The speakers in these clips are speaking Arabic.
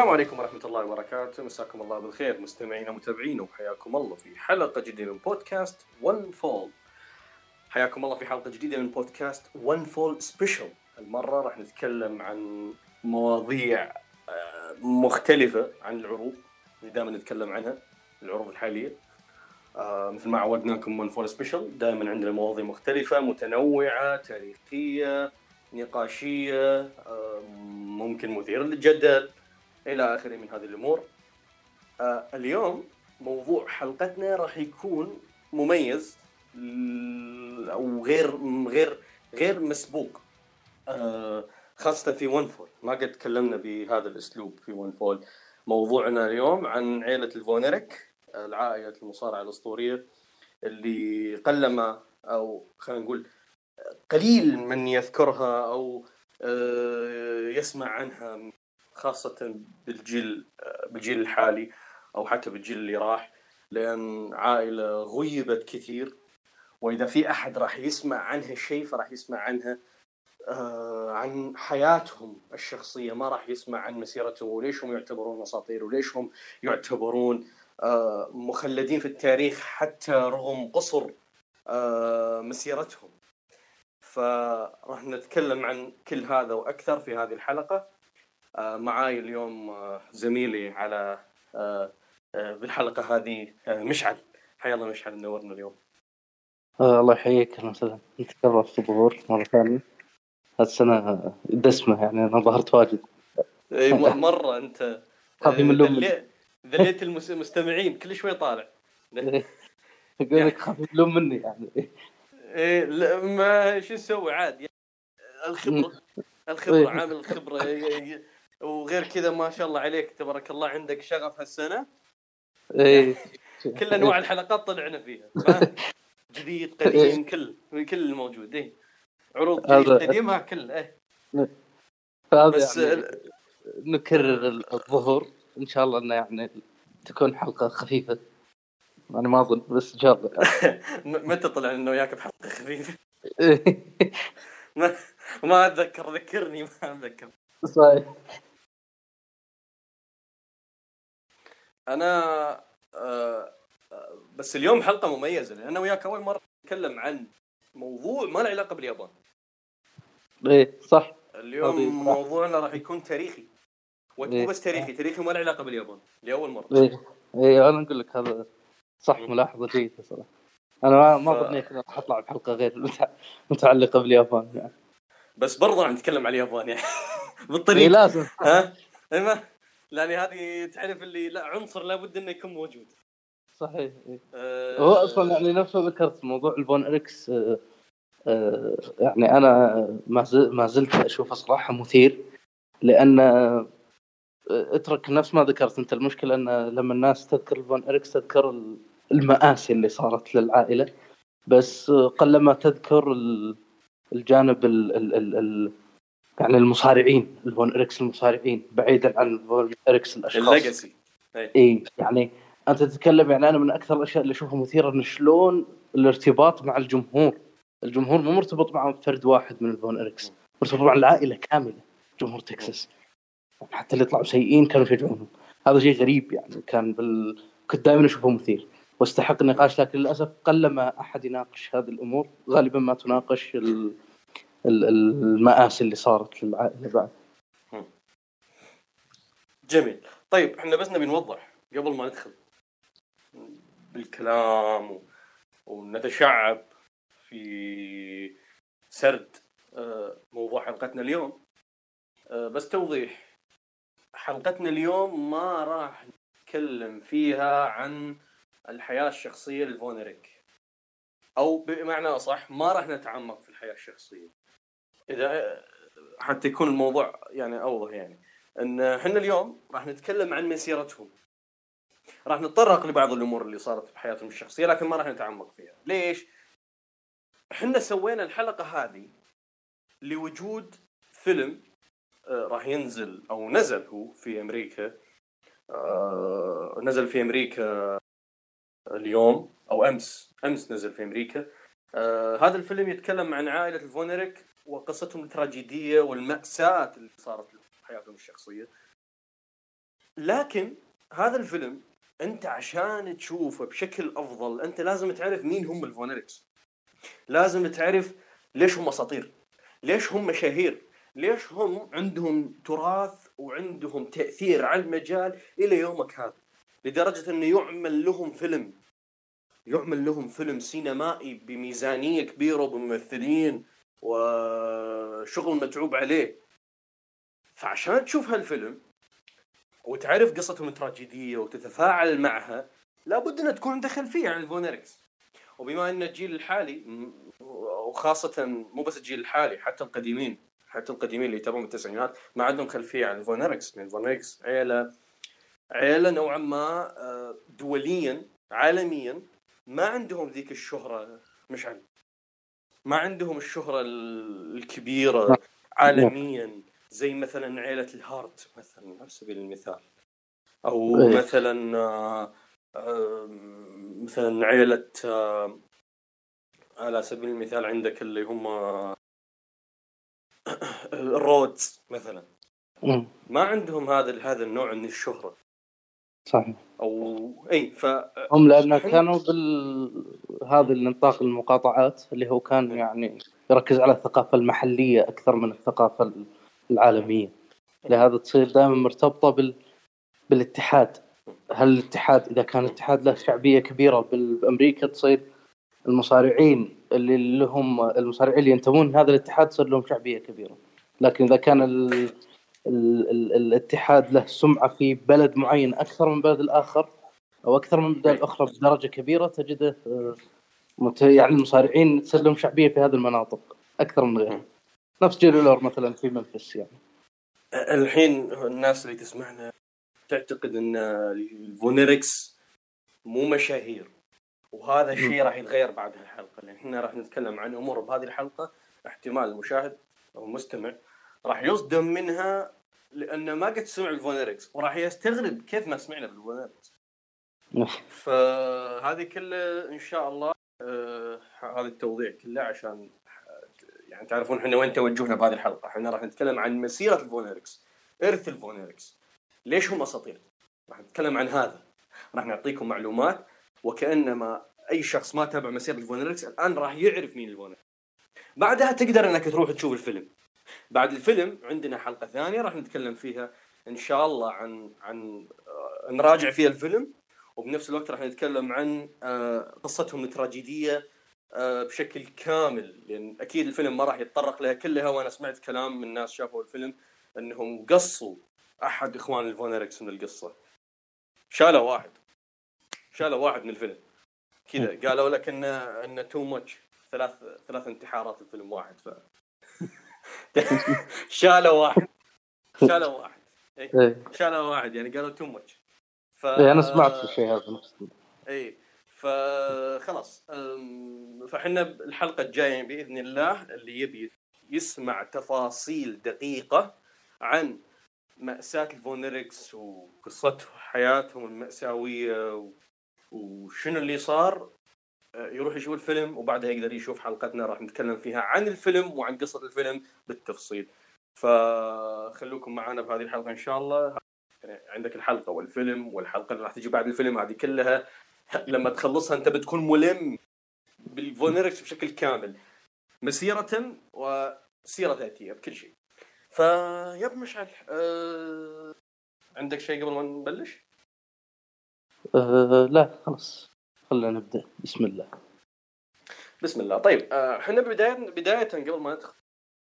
السلام عليكم ورحمة الله وبركاته. مساكم الله بالخير مستمعينا ومتابعينا وحياكم الله في حلقة جديدة من بودكاست OneFall حياكم الله في حلقة جديدة من بودكاست OneFall Special المرة راح نتكلم عن مواضيع آه، مختلفة عن العروض اللي دائما نتكلم عنها العروض الحالية. آه، مثل ما عودناكم OneFall Special دائما عندنا مواضيع مختلفة متنوعة تاريخية نقاشية آه، ممكن مثيرة للجدل. إلى اخره من هذه الأمور. آه اليوم موضوع حلقتنا راح يكون مميز أو غير غير غير مسبوق. آه خاصة في OneFall ما قد تكلمنا بهذا الأسلوب في OneFall موضوعنا اليوم عن عائلة ال Von Erich العائلة المصارعة الأسطورية اللي قلما أو خلينا نقول قليل من يذكرها أو آه، يسمع عنها. خاصة بالجيل بالجيل الحالي أو حتى بالجيل اللي راح لأن عائلة غيبت كثير. وإذا في أحد راح يسمع عنها شيء فراح يسمع عنها آه، عن حياتهم الشخصية. ما راح يسمع عن مسيرتهم وليش هم يعتبرون أساطير وليش هم يعتبرون آه، مخلدين في التاريخ حتى رغم قصر آه، مسيرتهم. فراح نتكلم عن كل هذا وأكثر في هذه الحلقة. معاي اليوم آه، زميلي على آه، آه، بالحلقة هذه آه، مشعل. حيا الله مشعل منورنا اليوم. آه الله يحييك. أهلا وسهلا. نتشرف الظهور مرة ثانية. هالسنة دسمة يعني أنا ظهرت واجد. إي مرة أنت. خافي من. ذلي- ذليت المس- المستمعين كل شوي طالع. يقول لك خاف يلوم مني يعني. لا ما شو نسوي؟ عاد. الخبرة إيه. عامل ي- وغير كذا ما شاء الله عليك تبارك الله عندك شغف هالسنة. إيه. كل أنواع الحلقات طلعنا فيها؟ جديد قديم كل من كل الموجود إيه. عروض جديد هذا- قديم ها كل إيه. بس يعني نكرر الظهور إن شاء الله إنه يعني تكون حلقة خفيفة. يعني ما أظن بس إن شاء الله. متى طلع إنه وياك بحلقة خفيفة؟ إيه. ما, ما أتذكر ذكرني ما أتذكر. صحيح. أنا آه آه، بس اليوم حلقة مميزة لأن أنا وياك أول مرة نتكلم عن موضوع ما له علاقة باليابان. إيه صح. اليوم عظيم. موضوعنا راح يكون تاريخي. مو إيه. بس تاريخي تاريخي ما له علاقة باليابان لأول مرة. إيه. إيه أنا أقول لك هذا صح ملاحظة جيدة صراحة. أنا ما ما ف- ظنيت إني راح أطلع بحلقة غير متع- متعلقة باليابان يعني. بس برضه راح نتكلم عن اليابان يعني. إيه بالطريق لازم. ها؟ إيه ما لأن هذه تعرف اللي لا عنصر لابد إنه يكون موجود صحيح. آه، هو أصلا يعني نفس ما ذكرت موضوع الفون اريكس آه، آه، يعني أنا ما زل- ما زلت أشوفه صراحة مثير لأن آه، اترك نفس ما ذكرت أنت المشكلة أن لما الناس تذكر ال Von Erichs تذكر ال- المآسي اللي صارت للعائلة بس آه، قلما تذكر ال- الجانب ال ال ال ال يعني المصارعين ال Von Erichs المصارعين بعيدا عن ال Von Erichs الأشخاص. ال legacy. إي يعني أنت تتكلم يعني أنا من أكثر الأشياء اللي أشوفها مثيرة إن شلون الارتباط مع الجمهور. الجمهور مو مرتبط مع فرد واحد من الفون إريكس مرتبط مع العائلة كاملة جمهور تكساس. يعني حتى اللي طلعوا سيئين كانوا يشجعونهم. هذا شيء غريب يعني كان بال... كنت دائما اشوفه مثير. واستحق النقاش لكن للأسف قلما أحد يناقش هذه الأمور غالبا ما تناقش ال... ال- المآسي اللي صارت للعائله بعد. جميل. طيب إحنا بس نبي نوضح قبل ما ندخل بالكلام و... ونتشعب في سرد آه، موضوع حلقتنا اليوم. آه، بس توضيح. حلقتنا اليوم ما راح نتكلم فيها عن الحياة الشخصية لفونريك أو بمعنى أصح ما راح نتعمق في الحياة الشخصية. إذا حتى يكون الموضوع يعني أوضح يعني. إن إحنا اليوم راح نتكلم عن مسيرتهم. راح نتطرق لبعض الأمور اللي صارت بحياتهم الشخصية لكن ما راح نتعمق فيها. ليش؟ إحنا سوينا الحلقة هذه لوجود فيلم آه، راح ينزل أو نزل هو في أمريكا آه، نزل في أمريكا اليوم أو أمس. أمس نزل في أمريكا. آه، هذا الفيلم يتكلم عن عائلة الفونريك وقصتهم التراجيدية والمأساة اللي صارت لهم في حياتهم الشخصية. لكن هذا الفيلم أنت عشان تشوفه بشكل أفضل أنت لازم تعرف مين هم الفونريكس لازم تعرف ليش هم اساطير ليش هم مشاهير ليش هم عندهم تراث وعندهم تأثير على المجال إلى يومك هذا. لدرجة أنه يعمل لهم فيلم يعمل لهم فيلم سينمائي بميزانية كبيرة وبممثلين وشغل متعوب عليه. فعشان تشوف هالفيلم وتعرف قصتهم التراجيديه وتتفاعل معها لابد ان تكون عندك خلفيه عن ال Von Erichs وبما إن الجيل الحالي وخاصة مو بس الجيل الحالي حتى القديمين حتى القديمين اللي يتابعون التسعينات ما عندهم خلفيه عن الفونريكس لأن الفونريكس عيلة عيلة نوعا ما آه، دوليا عالميا ما عندهم ذيك الشهرة مشعل. ما عندهم الشهرة الكبيرة عالميا زي مثلا عيلة الهارت مثلا على سبيل المثال. أو إيه. مثلا آه، آه، مثلا عيلة على سبيل المثال عندك اللي هم الرودز مثلا. ما عندهم هذا هذا النوع من الشهرة. صحيح. أو إي ف هم لأن كانوا بال هذا النطاق المقاطعات اللي هو كان يعني يركز على الثقافة المحلية أكثر من الثقافة العالمية. لهذا تصير دائما مرتبطة بال... بالاتحاد. هل الاتحاد إذا كان الاتحاد له شعبية كبيرة بأمريكا تصير المصارعين اللي لهم المصارعين اللي ينتمون هذا الاتحاد تصير لهم شعبية كبيرة. لكن إذا كان ال... ال... ال... الاتحاد له سمعة في بلد معين أكثر من بلد الآخر أو أكثر من بلد أخرى بدرجة كبيرة تجده آه، يعني المصارعين لهم شعبية في هذه المناطق أكثر من غيرها. نفس جيري لولر مثلا في ممفيس يعني. الحين الناس اللي تسمعنا تعتقد أن الفونيركس مو مشاهير وهذا الشيء راح يتغير بعد الحلقة لأن إحنا راح نتكلم عن أمور بهذه الحلقة. احتمال المشاهد أو المستمع راح يصدم منها لأنه ما قد سمع الفونيركس وراح يستغرب كيف ما سمعنا بالفونيركس فهذه كله إن شاء الله آه هذا التوضيح كله عشان يعني تعرفون إحنا وين توجهنا بهذه الحلقة. إحنا راح نتكلم عن مسيرة الفونيركس إرث الفونيركس ليش هم أساطير؟ راح نتكلم عن هذا. راح نعطيكم معلومات وكأنما أي شخص ما تابع مسيرة الفونيركس الآن راح يعرف مين الفونيركس بعدها تقدر إنك تروح تشوف الفيلم. بعد الفيلم عندنا حلقة ثانية راح نتكلم فيها إن شاء الله عن عن آه، نراجع فيها الفيلم وبنفس الوقت راح نتكلم عن آه، قصتهم التراجيدية آه، بشكل كامل لأن أكيد الفيلم ما راح يتطرق لها كلها وأنا سمعت كلام من ناس شافوا الفيلم إنهم قصوا أحد إخوان الفونيركس من القصة. شالوا واحد. شالوا واحد من الفيلم. كذا. قالوا لك إنه إنه too much ثلاث ثلاث انتحارات الفيلم واحد ف شالوا واحد شالوا واحد إيه. إيه. شالوا واحد يعني قالوا too much ف... اي أنا سمعت الشيء هذا اي فخلاص فإحنا الحلقة الجاية بإذن الله اللي يبي يسمع تفاصيل دقيقة عن مأساة الفونيركس وقصتهم حياتهم المأساوية وشنو اللي صار يروح يشوف الفيلم وبعدها يقدر يشوف حلقتنا راح نتكلم فيها عن الفيلم وعن قصة الفيلم بالتفصيل. فخلوكم معنا بهذه الحلقة إن شاء الله. عندك الحلقة والفيلم والحلقة اللي راح تجي بعد الفيلم هذه كلها. لما تخلصها أنت بتكون ملم بالفونيركس بشكل كامل. مسيرة وسيرة ذاتية بكل شيء. فيب مشعل أه... عندك شيء قبل ما نبلش؟ أه لا خلاص. خلينا نبدأ. بسم الله. بسم الله. طيب آه، إحنا بدايه بداية قبل ما ندخل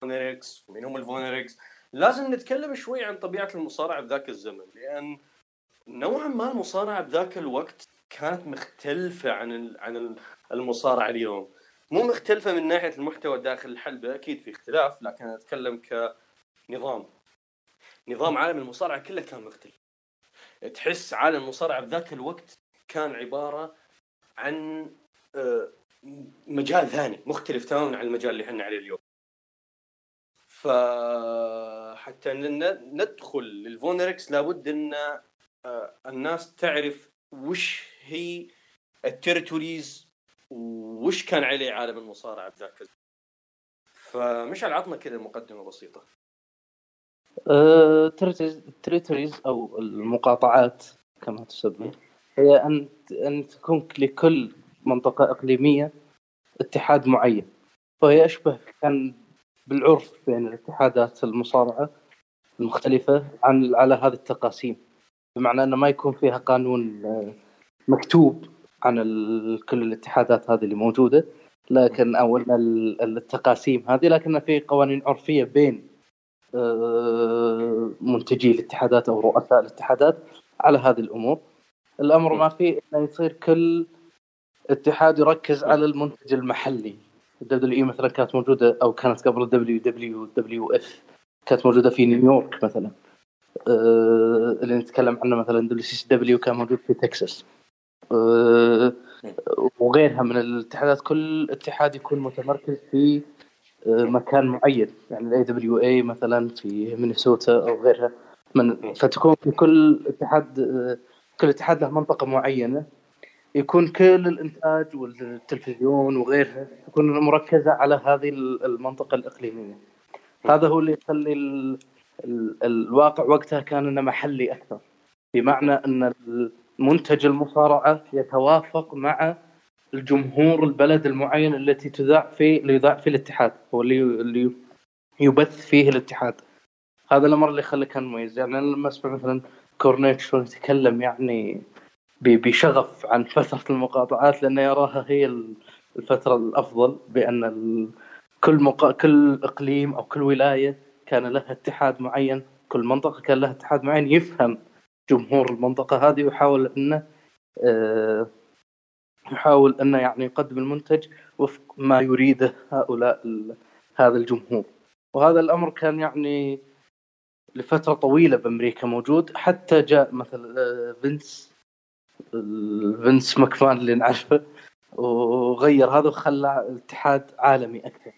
فونيركس ومين هم الفونيركس لازم نتكلم شوي عن طبيعة المصارعة بذاك الزمن لأن نوعا ما المصارعة بذاك الوقت كانت مختلفة عن عن المصارعة اليوم. مو مختلفة من ناحية المحتوى داخل الحلبة أكيد في اختلاف لكن أتكلم كنظام. نظام عالم المصارعة كله كان مختلف. تحس عالم المصارعة بذاك الوقت كان عبارة عن آه، مجال ثاني مختلف تماما عن المجال اللي إحنا عليه اليوم. فحتى ندخل للفونركس لابد إن آه، الناس تعرف وش هي ال territories وش كان عليه عالم المصارعة بذاك فمش عطنا كذا مقدمة بسيطة. التريتوريز أو المقاطعات كما تسمى هي أن أن تكون لكل منطقة إقليمية اتحاد معين. وهي أشبه كان بالعرف بين الاتحادات المصارعة المختلفة عن على هذه التقاسيم. بمعنى أنه ما يكون فيها قانون آه، مكتوب عن كل الاتحادات هذه اللي موجودة. لكن أو التقاسيم هذه لكن في قوانين عرفية بين آه، منتجي الاتحادات أو رؤساء الاتحادات على هذه الأمور. الأمر ما فيه انه يصير كل اتحاد يركز على المنتج المحلي. ال WWE مثلا كانت موجودة أو كانت قبل ال WWWF كانت موجودة في نيويورك مثلا. أه اللي نتكلم عنه مثلا WCW كان موجود في تكساس. أه وغيرها من الاتحادات كل اتحاد يكون متمركز في أه مكان معين. يعني ال AWA مثلا في مينيسوتا أو غيرها. من فتكون في كل اتحاد أه كل اتحاد له منطقة معينة يكون كل الإنتاج والتلفزيون وغيرها تكون مركزة على هذه المنطقة الإقليمية. هذا هو اللي يخلي ال... ال... الواقع وقتها كان إنه محلي أكثر. بمعنى إن منتج المصارعة يتوافق مع الجمهور البلد المعين التي تذاع فيه اللي يذاع فيه الاتحاد هو اللي اللي يبث فيه الاتحاد. هذا الأمر اللي خلى كان مميز. يعني أنا لما أسمع مثلا كورنيت شلون يتكلم يعني بشغف عن فترة المقاطعات لأنه يراها هي الفترة الأفضل بأن كل مقا... كل إقليم أو كل ولاية كان لها اتحاد معين كل منطقة كان لها اتحاد معين يفهم جمهور المنطقة هذه ويحاول أنه آه، يحاول أنه يعني يقدم المنتج وفق ما يريده هؤلاء هذا الجمهور. وهذا الأمر كان يعني لفترة طويلة بأمريكا موجود حتى جاء مثلا آه، فينس فينس ماكمان اللي نعرفه وغير هذا وخلى الاتحاد عالمي أكثر.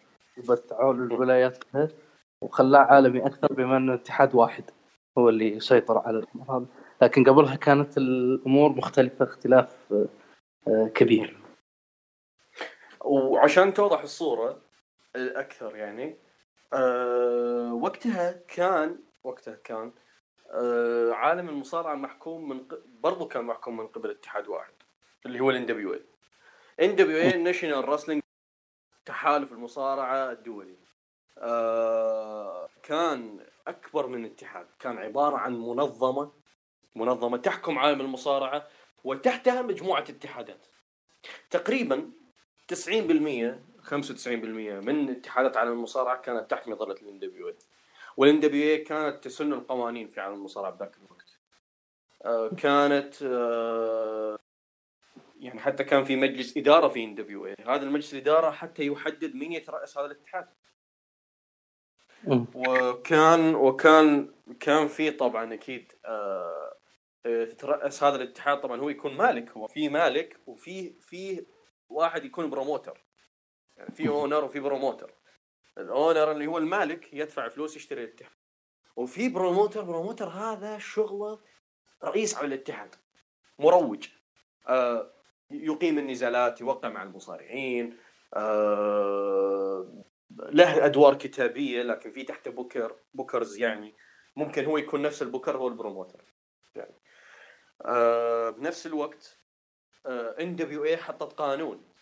بس الولايات كلها وخلاه عالمي أكثر بما إنه اتحاد واحد هو اللي يسيطر على الامر هذا لكن قبلها كانت الأمور مختلفة اختلاف آه، كبير. وعشان توضح الصورة أكثر يعني أه وقتها كان وقتها كان آه، عالم المصارعة محكوم من ق... برضو كان محكوم من قبل اتحاد واحد اللي هو الان دبليو اي NWA National Wrestling تحالف المصارعة الدولي. آه كان أكبر من اتحاد كان عبارة عن منظمة منظمة تحكم عالم المصارعة وتحتها مجموعة اتحادات. تقريبا 90% 95% من اتحادات عالم المصارعة كانت تحت مظله الان دبليو اي والان دبليو كانت تسن القوانين في عالم المصارعة بذاك الوقت. آه، كانت آه، يعني حتى كان في مجلس إدارة في NWA هذا المجلس الإدارة حتى يحدد مين يترأس هذا الاتحاد. وكان وكان كان في طبعا أكيد آه، تترأس هذا الاتحاد. طبعا هو يكون مالك هو في مالك وفي في واحد يكون promoter يعني في owner وفي promoter ال owner اللي هو المالك يدفع فلوس يشتري الاتحاد. وفي promoter promoter هذا شغلة رئيس على الاتحاد مروج. آه يقيم النزالات يوقع مع المصارعين. آه له أدوار كتابية لكن في تحته booker bookers يعني. ممكن هو يكون نفس البوكر هو ال promoter. يعني آه بنفس الوقت NWA حطت قانون.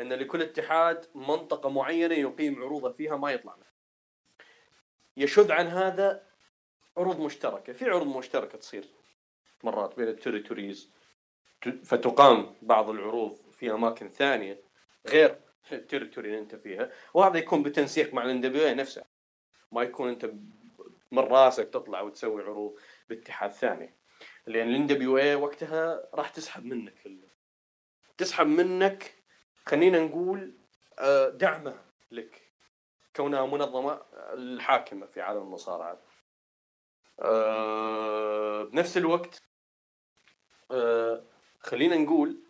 أن لكل اتحاد منطقة معينة يقيم عروضه فيها ما يطلع منها. يشذ عن هذا عروض مشتركة. في عروض مشتركة تصير مرات بين ال territories فتقام بعض العروض في أماكن ثانية غير ال territory اللي أنت فيها. وهذا يكون بتنسيق مع ال NWA نفسه. ما يكون أنت من راسك تطلع وتسوي عروض باتحاد ثاني. لأن ال NWA وقتها راح تسحب منك تسحب منك خلينا نقول آه، دعمه لك. كونها منظمة الحاكمة في عالم المصارعة. آه، بنفس الوقت آه، خلينا نقول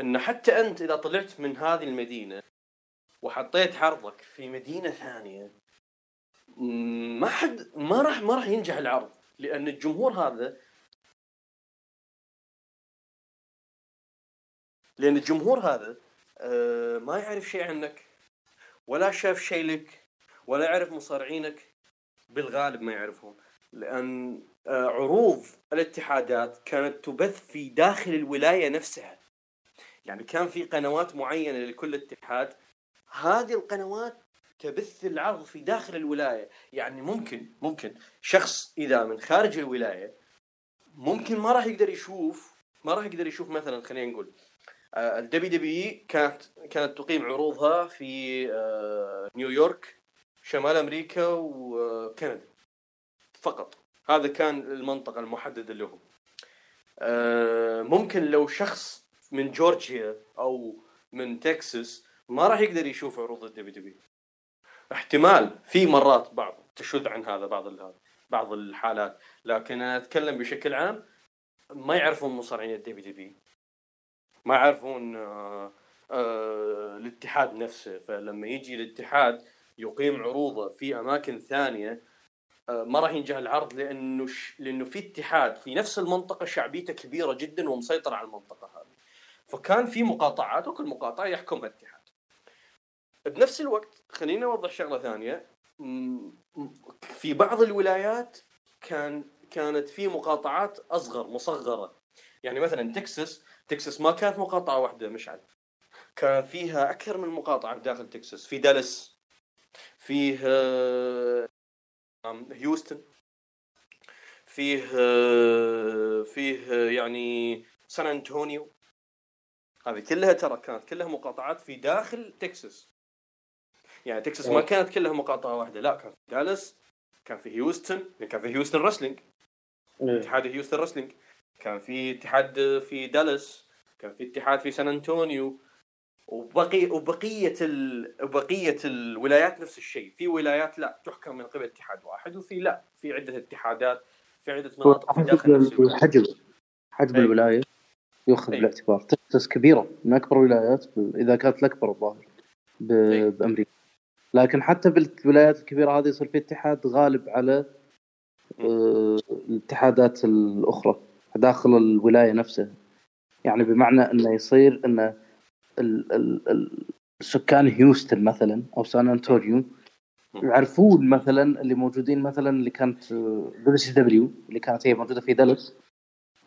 إن حتى أنت إذا طلعت من هذه المدينة وحطيت عرضك في مدينة ثانية ما حد ما راح ما راح ينجح العرض لأن الجمهور هذا لأن الجمهور هذا ما يعرف شيء عنك ولا شاف شيء لك ولا يعرف مصارعينك بالغالب ما يعرفون لأن آه، عروض الاتحادات كانت تبث في داخل الولاية نفسها. يعني كان في قنوات معينة لكل اتحاد هذه القنوات تبث العرض في داخل الولاية. يعني ممكن ممكن شخص إذا من خارج الولاية ممكن ما راح يقدر يشوف ما راح يقدر يشوف مثلا خلينا نقول الدبي دبي كانت كانت تقيم عروضها في آه، نيويورك شمال أمريكا وكندا فقط. هذا كان المنطقة المحددة لهم. آه، ممكن لو شخص من جورجيا أو من تكساس ما راح يقدر يشوف عروض الدبي دبي احتمال في مرات بعض تشذ عن هذا بعض بعض الحالات. لكن أنا أتكلم بشكل عام ما يعرفون مصارعين الدبي دبي ما يعرفون آه آه الاتحاد نفسه. فلما يجي الاتحاد يقيم عروضه في أماكن ثانية آه ما راح ينجح العرض لأنه ش... لأنه في اتحاد في نفس المنطقة شعبيته كبيرة جدا ومسيطر على المنطقة هذه. فكان في مقاطعات وكل مقاطعه يحكمها اتحاد بنفس الوقت خليني أوضح شغلة ثانية. في بعض الولايات كان كانت في مقاطعات أصغر مصغرة. يعني مثلا تكساس تكساس ما كانت مقاطعة واحدة مشعل كان فيها أكثر من مقاطعة داخل تكساس. في دالاس فيه هيوستن. فيه فيه يعني سان انطونيو هذه كلها ترى كانت كلها مقاطعات في داخل تكساس. يعني تكساس ما كانت كلها مقاطعة واحدة لا كان في دالاس كان في هيوستن كان في هيوستن wrestling. اتحاد هيوستن wrestling. كان في اتحاد في دالاس كان في اتحاد في سان أنطونيو وبقي وبقية ال... وبقية الولايات نفس الشيء. في ولايات لا تحكم من قبل اتحاد واحد وفي لا. في عدة اتحادات في عدة مناطق في داخل الحجم حجم الولاية يؤخذ بالاعتبار تكساس كبيرة من أكبر الولايات إذا كانت الأكبر الظاهر ب... بأمريكا. لكن حتى بالولايات الكبيرة هذه يصير في اتحاد غالب على آه، الاتحادات الأخرى. داخل الولاية نفسها. يعني بمعنى إنه يصير إنه سكان هيوستن مثلا أو سان أنطونيو يعرفون مثلا اللي موجودين مثلا اللي كانت WCCW اللي كانت هي موجودة في دالاس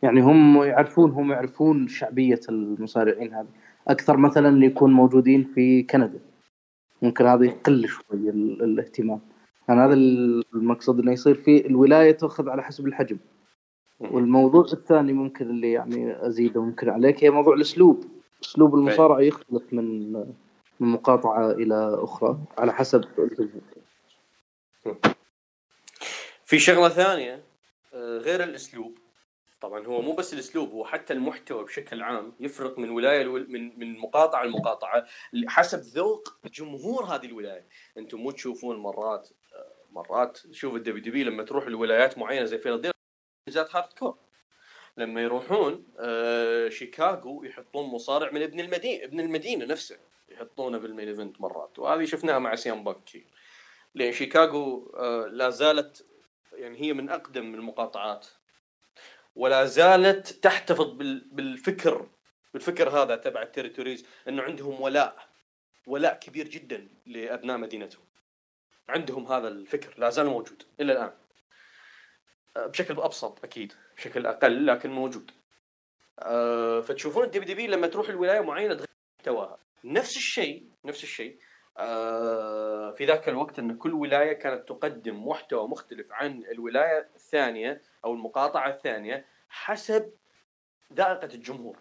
يعني هم يعرفون هم يعرفون شعبية المصارعين هذه. أكثر مثلا اللي يكون موجودين في كندا. ممكن هذا يقل شوي الاهتمام. يعني هذا المقصد إنه يصير في الولاية تأخذ على حسب الحجم. والموضوع الثاني ممكن اللي يعني أزيده ممكن عليك هي موضوع الأسلوب. أسلوب المصارعة يختلف من من مقاطعة إلى أخرى على حسب في شغلة ثانية آه، غير الأسلوب. طبعا هو مو بس الأسلوب هو حتى المحتوى بشكل عام يفرق من ولاية من من مقاطعه لمقاطعه حسب ذوق جمهور هذه الولاية. أنتم مو تشوفون مرات آه، مرات شوف ال WWE لما تروح لولايات معينة زي فيلادلفيا ذات hardcore لما يروحون آه شيكاغو يحطون مصارع من ابن المدينة ابن المدينة نفسه يحطونه بال main event مرات وهذه شفناها مع سي ام بانك لأن شيكاغو آه لا زالت يعني هي من أقدم المقاطعات ولا زالت تحتفظ بالفكر بالفكر هذا تبع ال territories إنه عندهم ولاء ولاء كبير جدا لأبناء مدينتهم. عندهم هذا الفكر لا زال موجود إلى الآن. بشكل أبسط أكيد بشكل أقل لكن موجود. أه فتشوفون ال WWE لما تروح الولايه معينة تغير محتواها. نفس الشيء نفس الشيء أه في ذاك الوقت إن كل ولاية كانت تقدم محتوى مختلف عن الولاية الثانية أو المقاطعة الثانية حسب ذائقة الجمهور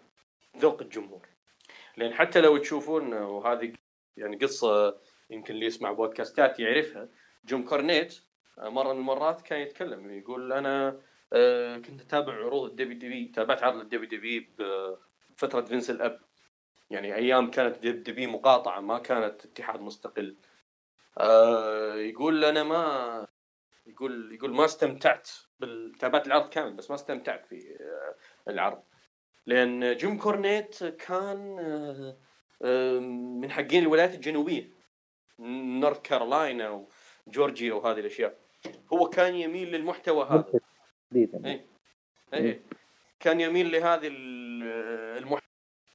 ذوق الجمهور. لأن حتى لو تشوفون وهذه يعني قصة يمكن اللي يسمع بودكاستات يعرفها جيم كورنيت مرة من المرات كان يتكلم يقول أنا آه، كنت أتابع عروض ال WWE تابعت عرض ال WWE بفتره فينس الاب يعني أيام كانت WWE مقاطعة ما كانت اتحاد مستقل. آه، يقول أنا ما يقول يقول ما استمتعت. تابعت العرض كامل بس ما استمتعت في آه، العرض. لأن جيم كورنيت كان من حقين الولايات الجنوبية نورث كارولاينا وجورجيا وهذه الأشياء. هو كان يميل للمحتوى هذا. اي اي كان يميل لهذه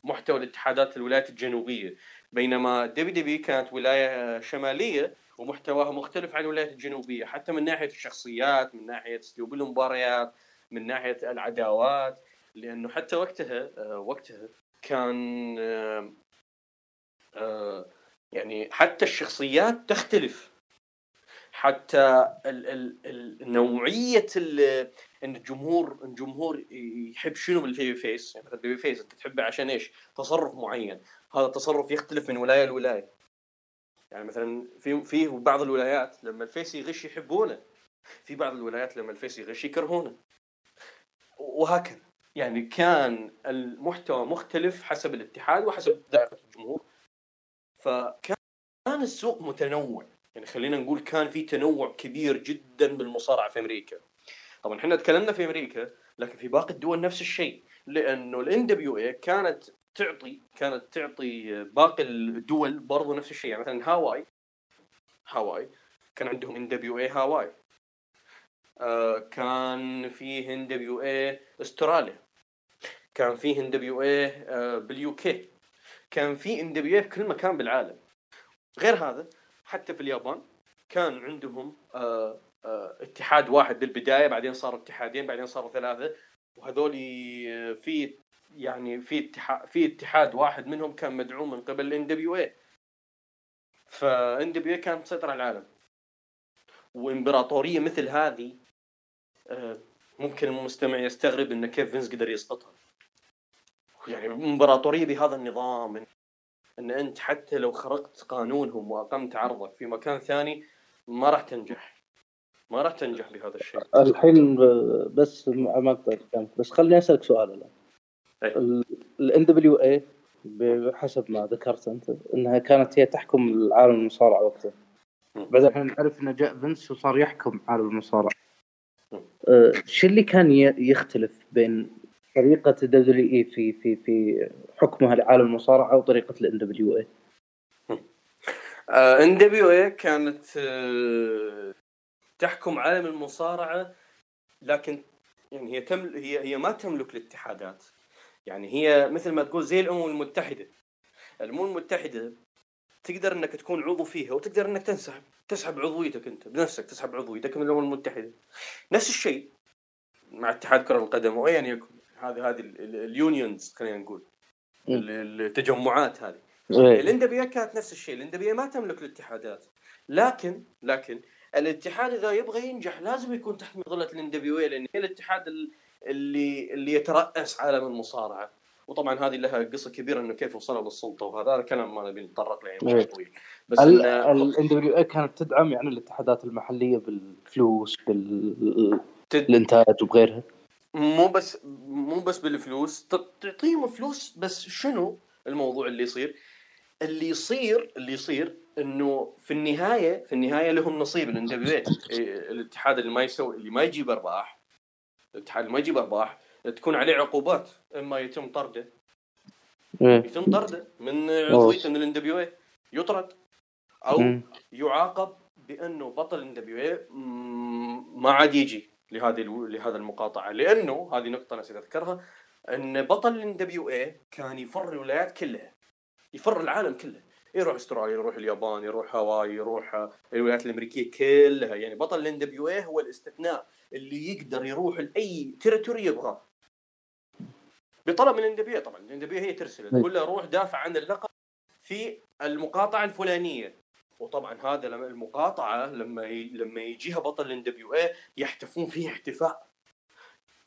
المحتوى الاتحادات الولايات الجنوبية. بينما دبي دبي كانت ولاية شمالية ومحتواها مختلف عن الولايات الجنوبية. حتى من ناحية الشخصيات من ناحية أسلوب المباريات من ناحية العداوات. لأنه حتى وقتها آه، وقتها كان آه، آه، يعني حتى الشخصيات تختلف. حتى ال ال نوعية إن الجمهور الجمهور يحب شنو بال babyface؟ يعني مثلا ال babyface أنت تحبه عشان إيش؟ تصرف معين. هذا التصرف يختلف من ولاية لولاية. يعني مثلا في في بعض الولايات لما ال face يغش يحبونه. في بعض الولايات لما ال face يغش يكرهونه. وهكذا. يعني كان المحتوى مختلف حسب الاتحاد وحسب ذائقة الجمهور. فكان السوق متنوع. يعني خلينا نقول كان في تنوع كبير جدا بالمصارعة في أمريكا. طبعا إحنا تكلمنا في أمريكا لكن في باقي الدول نفس الشيء لأنه ال NWA كانت تغطي كانت تغطي باقي الدول برضو نفس الشيء. يعني مثلا هاواي هاواي كان عندهم NWA هاواي. آه كان فيه NWA أستراليا. كان فيه NWA بال UK. كان في NWA في كل مكان بالعالم. غير هذا حتى في اليابان كان عندهم آه آه اتحاد واحد بالبداية بعدين صاروا اتحادين بعدين صاروا ثلاثة. وهذول آه، في يعني في اتحاد في اتحاد واحد منهم كان مدعوم من قبل ان دبليو اي فان دبليو اي كانت مسيطره على العالم. وإمبراطورية مثل هذه آه، ممكن المستمع يستغرب إن كيف فينس قدر يسقطها. يعني إمبراطورية بهذا النظام أن ان أنت حتى لو خرقت قانونهم وأقمت عرضك في مكان ثاني ما راح تنجح ما راح تنجح بهذا الشيء الحين بس كلامك بس خليني أسألك سؤال الآن. ال NWA بحسب ما ذكرت أنت إنها كانت هي تحكم العالم المصارعة وقتها. بعدين إحنا نعرف انه جاء فينس وصار يحكم عالم المصارعة مم. أه، شو اللي كان يختلف بين طريقة ال WWE في في في حكمها لعالم المصارعة وطريقه ال NWA. NWA كانت آه، تحكم عالم المصارعة لكن يعني هي تمل هي هي ما تملك الاتحادات. يعني هي مثل ما تقول زي الأمم المتحدة. الأمم المتحدة تقدر إنك تكون عضو فيها وتقدر إنك تنسحب تسحب عضويتك أنت بنفسك تسحب عضويتك من الأمم المتحدة. نفس الشيء مع اتحاد كرة القدم وأيا يكن. هذه هذه ال- ال- ال unions خلينا نقول. ال- التجمعات هذه. إيه. ال NWA كانت نفس الشيء. ال NWA ما تملك الاتحادات. لكن لكن الاتحاد إذا يبغى ينجح لازم يكون تحت مظلة ال NWA لأن هي الاتحاد ال- اللي اللي يترأس عالم المصارعة. وطبعا هذه لها قصة كبيرة إنه كيف وصلوا للسلطة وهذا هذا كلام ما نبي نتطرق له يعني إيه. مش طويل بس ال NWA كانت تدعم يعني الاتحادات المحلية بالفلوس بالانتاج وبغيرها مو بس مو بس بالفلوس. تعطيهم فلوس بس شنو الموضوع اللي يصير؟ اللي يصير اللي يصير إنه في النهاية في النهاية لهم نصيب. ال NWA الاتحاد اللي ما يسوي اللي ما يجيب أرباح الاتحاد اللي ما يجيب أرباح تكون عليه عقوبات. إما يتم طرده. إيه. يتم طرده من عضويته من ال NWA يطرد. أو. يعاقب بأنه بطل NWA ما عاد يجي. لهذه لهذا المقاطعة لأنه هذه نقطة نسيت أذكرها إن بطل NWA كان يفر الولايات كلها يفر العالم كله يروح أستراليا يروح اليابان يروح هاواي يروح الولايات الأمريكية كلها يعني بطل ال NWA هو الاستثناء اللي يقدر يروح لأي territory يبغاه بطلب من الان دبليو طبعا الان دبليو هي ترسله تقول له روح دافع عن اللقب في المقاطعة الفلانية. وطبعا هذا لما المقاطعة لما ي... لما يجيها بطل ال NWA يحتفون فيه احتفاء.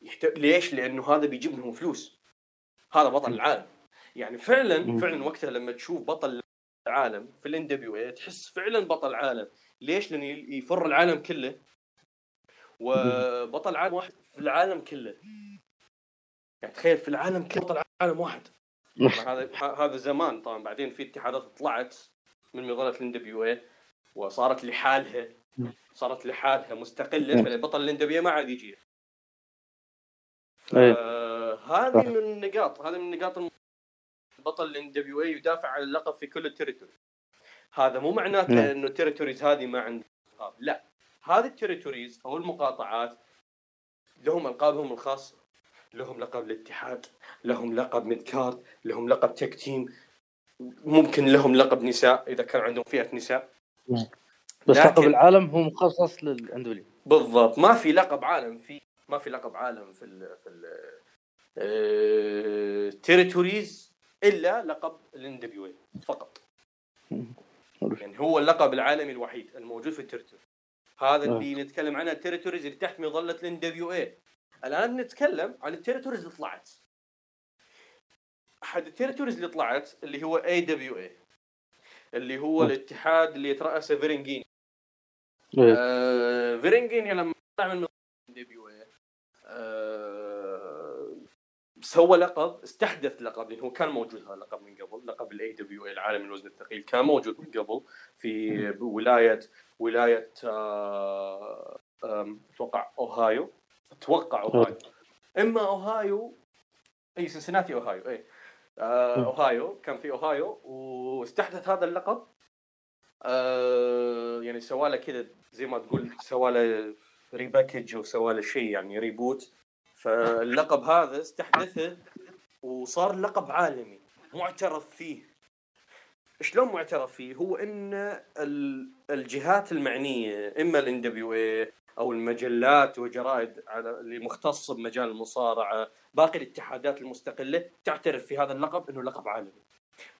يحت... ليش؟ لأنه هذا بيجيب لهم فلوس. هذا بطل العالم. يعني فعلا. فعلا وقتها لما تشوف بطل العالم في ال NWA تحس فعلا بطل عالم. ليش؟ لأنه يفر العالم كله. وبطل عالم واحد في العالم كله. يعني تخيل في العالم كله بطل عالم واحد. هذا هذا زمان طبعا. بعدين في اتحادات طلعت. من مظله ال NWA وصارت لحالها صارت لحالها مستقلة فالبطل ال NWA ما عاد يجي. هذه من النقاط هذه من النقاط الم- بطل ال NWA يدافع عن اللقب في كل ال territory هذا مو معناته نعم. إنه ال territories هذه ما عندها. لا. هذه ال territories أو المقاطعات لهم ألقابهم الخاصة. لهم لقب الاتحاد لهم لقب mid card لهم لقب tag team ممكن لهم لقب نساء إذا كان عندهم فئة نساء. نعم. بس لكن- لقب العالم هو مخصص لل NWA بالضبط. ما في لقب عالم في ما في لقب عالم في ال في ال territories إلا لقب ال NWA فقط يعني هو اللقب العالمي الوحيد الموجود في ال territory هذا اللي نتكلم عنه ال territories اللي تحت مظله ال NWA الآن نتكلم عن ال territories اللي طلعت. أحد ال territories اللي طلعت اللي هو AWA اللي هو الاتحاد اللي يترأسه Verne Gagne إيه. آه، Verne Gagne لما طلع من NWA سوى لقب استحدث لقب لأنه هو كان موجود هذا اللقب من قبل لقب ال AWA العالم الوزن الثقيل كان موجود من قبل في ولاية ولاية آه، أتوقع أوهايو أتوقع أوهايو. إما أوهايو أي سنسناتي أوهايو اي آه، أوهايو. كان في أوهايو واستحدث هذا اللقب. آه، يعني سوى له كذا زي ما تقول سوى له repackage وسوى له شيء يعني reboot فاللقب هذا استحدثه وصار لقب عالمي معترف فيه. شلون معترف فيه؟ هو إن ال- الجهات المعنية إما ال NWA أو المجلات وجرائد على اللي مختصه بمجال المصارعة، باقي الاتحادات المستقلة تعترف في هذا اللقب إنه لقب عالمي.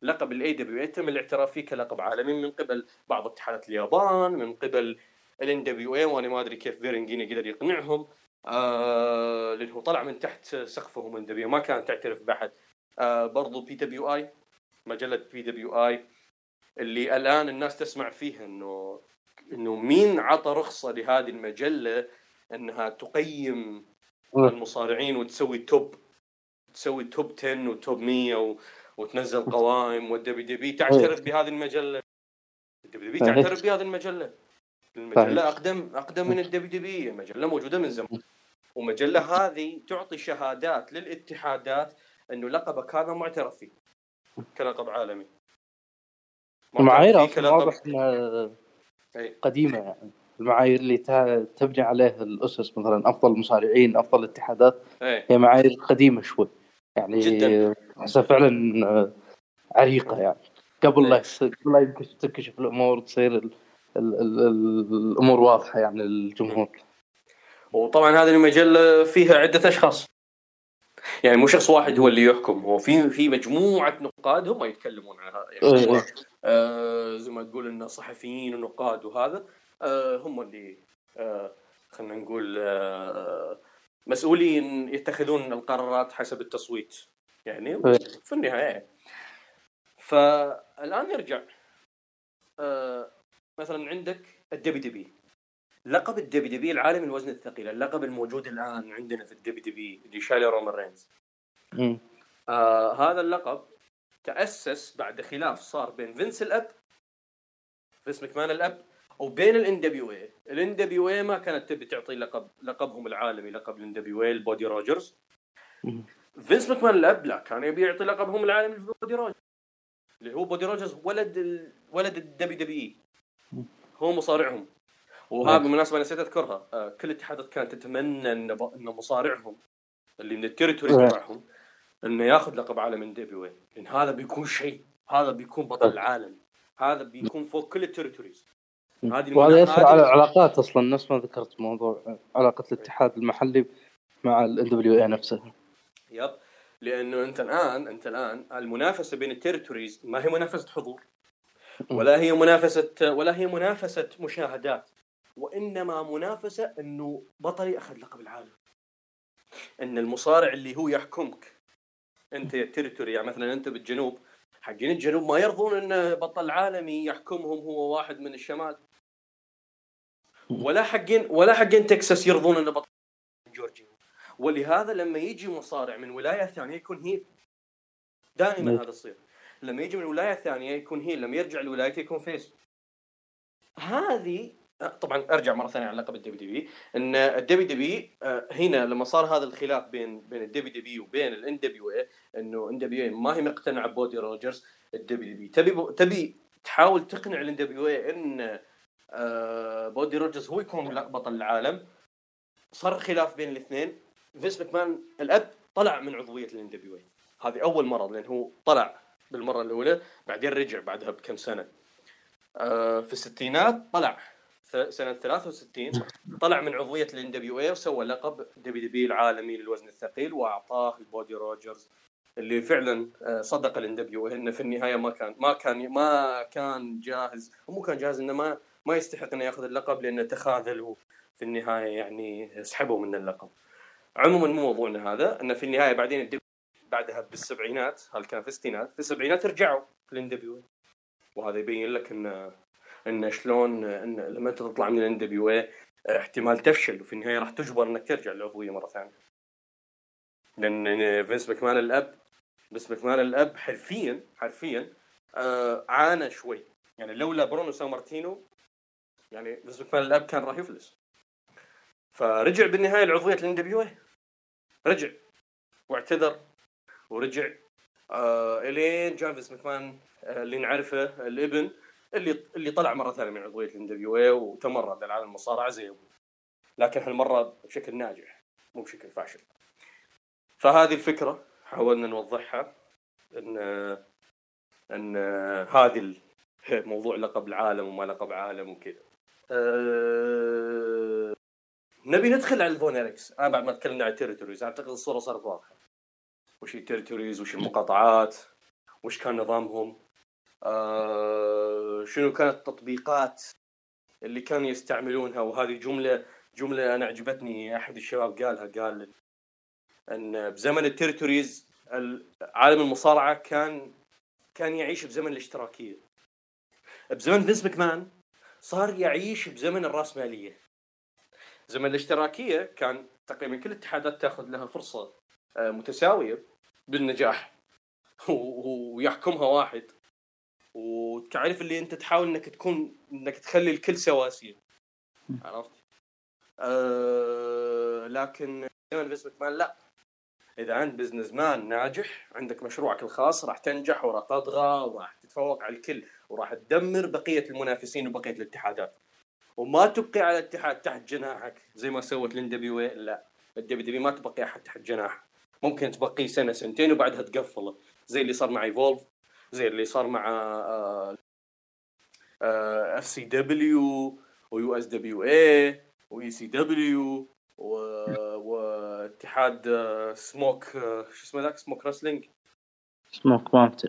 لقب ال AWA تم الاعتراف فيه كلقب عالمي من قبل بعض اتحادات اليابان، من قبل ال NWA وأنا ما أدري كيف Verne Gagne قدر يقنعهم آه لأنه طلع من تحت سقفهم NWA ما كانت تعترف بأحد. آه برضو بي دبليو اي مجلة بي دبليو اي اللي الآن الناس تسمع فيها إنه إنه مين عطى رخصة لهذه المجلة إنها تقيم المصارعين وتسوي top تسوي top 10 و top 100 و... وتنزل قوائم وال WWE تعترف بهذه المجلة. ال WWE صحيح. تعترف بهذه المجلة. المجلة أقدم أقدم من ال WWE مجله موجودة من زمان. ومجلة هذه تعطي شهادات للاتحادات إنه لقبك هذا معترف فيه. كلقب عالمي. كلقب- واضح إنها أي. قديمة يعني. المعايير اللي تبني عليها الأسس مثلا أفضل مصارعين أفضل اتحادات إيه. هي معايير قديمة شوي. يعني جداً. احسها فعلا آه، عريقة يعني. قبل لا إيه. قبل لا تنكشف الأمور تصير ال ال ال ال الأمور واضحة يعني للجمهور. وطبعا هذه المجله فيها عدة أشخاص. يعني مو شخص واحد هو اللي يحكم هو في في مجموعة نقاد هم يتكلمون عن هذا يعني إيه. آه زي ما تقول إن صحفيين ونقاد وهذا. هم اللي آه خلينا نقول آه مسؤولين يتخذون القرارات حسب التصويت يعني. في النهاية فالآن نرجع آه مثلا عندك الدبي دبي لقب الدبي دبي العالمي الوزن الثقيل اللقب الموجود الآن عندنا في ال WWE اللي شايله رومان رينز. آه هذا اللقب تأسس بعد خلاف صار بين فينس الأب فينس مكمان الأب وبين الان دبليو اي الان دبليو اي ما كانت تبي تعطي لقب لقبهم العالمي لقب ال NWA لبودي روجرز. فينس مكمان الأب لا كان يبي يعطي لقبهم العالمي لبودي روجرز اللي هو بودي روجرز ولد ال... ولد ال WW هو مصارعهم. وهذا. بالمناسبة نسيت أذكرها. آه كل الاتحادات كانت تتمنى إن ب... إن مصارعهم اللي من ال territory. تبعهم إنه ياخذ لقب عالم من NWA لأن هذا بيكون شيء هذا بيكون بطل العالم هذا بيكون فوق كل ال territories هذه وهذا يأثر على العلاقات أصلا. نفس ما ذكرت موضوع علاقة الاتحاد المحلي مع ال NWA نفسها. yep. لأنه أنت الآن أنت الآن المنافسة بين ال territories ما هي منافسة حضور ولا هي منافسة ولا هي منافسة مشاهدات وإنما منافسة إنه بطلي اخذ لقب العالم. إن المصارع اللي هو يحكمك أنت يا territory يعني مثلا أنت بالجنوب حقين الجنوب ما يرضون إن بطل عالمي يحكمهم هو واحد من الشمال. ولا حقين ولا حقين تكساس يرضون إن بطل من جورجيا ولهذا لما يجي مصارع من ولاية ثانية يكون heel دائما. هذا يصير لما يجي من ولاية ثانية يكون heel لما يرجع لولايته يكون face هذه طبعا أرجع مرة ثانية على لقب الدبي دبي إن الدبي دبي هنا لما صار هذا الخلاف بين بين الدبي دبي وبين الان دبليو إي إنه إن دبليو إي ما هي مقتنعة بودي روجرز ال WW تبي تبي تحاول تقنع ال NWA إن آه، بودي روجرز هو يكون بطل العالم. صار خلاف بين الاثنين. فينس ماكمان الأب طلع من عضوية ال NWA هذه أول مرة لأن هو طلع بالمرة الأولى بعدين رجع بعدها بكم سنة. آه، في الستينات طلع. سنة 63 طلع من عضوية ال NWA وسوى لقب WW العالمي للوزن الثقيل وأعطاه لبودي روجرز اللي فعلا آه، صدق ال NWA إنه في النهاية ما كان ما كان ما كان جاهز. ومو كان جاهز إنه ما ما يستحق انه يأخذ اللقب لأنه تخاذل وفي النهاية يعني سحبوا من اللقب. عموما مو موضوعنا هذا انه في النهاية بعدين بعدها بالسبعينات هل كان في الستينات في السبعينات رجعوا لل NWA وهذا يبين لك إن إن شلون إن لما أنت تطلع من ال NWA احتمال تفشل وفي النهاية راح تجبر إنك ترجع للعضويه مرة ثانية. لأن فينس ماكمان الأب فينس ماكمان الأب حرفيا حرفيا آه عانى شوي يعني لولا برونو سامارتينو يعني فينس ماكمان الاب كان راح يفلس. فرجع بالنهاية لعضوية ال NWA رجع. واعتذر. ورجع. آه إلين جاء فينس ماكمان آه اللي نعرفه الابن اللي اللي طلع مرة ثانية من عضوية الان دبليو وتمرد للعالم المصارعة زي أبوه. لكن هالمرة بشكل ناجح مو بشكل فاشل. فهذه الفكرة حاولنا نوضحها إن إن هذه موضوع لقب العالم وما لقب عالم وكذا. أه... نبي ندخل على ال Von Erichs أنا بعد ما تكلمنا عن ال territories أعتقد الصورة صارت واضحة. وش هي ال territories وش المقاطعات وش كان نظامهم آه شنو كانت التطبيقات اللي كانوا يستعملونها. وهذه جملة جملة أنا عجبتني. أحد الشباب قالها قال إن بزمن ال territories عالم المصارعة كان كان يعيش بزمن الاشتراكية. بزمن فينس ماكمان صار يعيش بزمن الرأسمالية. زمن الاشتراكية كان تقريبا كل الاتحادات تأخذ لها فرصة آه، متساوية بالنجاح. ويحكمها واحد. وتعرف اللي انت تحاول انك تكون انك تخلي الكل سواسية. عرفت؟ أه لكن زمن فينس ماكمان لا. إذا انت businessman ناجح عندك مشروعك الخاص راح تنجح وراح تطغى وراح تتفوق على الكل وراح تدمر بقية المنافسين وبقية الاتحادات. وما تبقي على الاتحاد تحت جناحك. زي ما سوت لين دبليو لا. الدبليو دبليو ما تبقي أحد تحت جناحه. ممكن تبقيه سنة سنتين وبعدها تقفله. زي اللي صار مع Evolve زي اللي صار مع اف سي دبليو ويو اس دبليو اي واي سي دبليو واتحاد آه، سموك آه، شو اسمه ذاك؟ Smoky Wrestling؟ Smoky Mountain.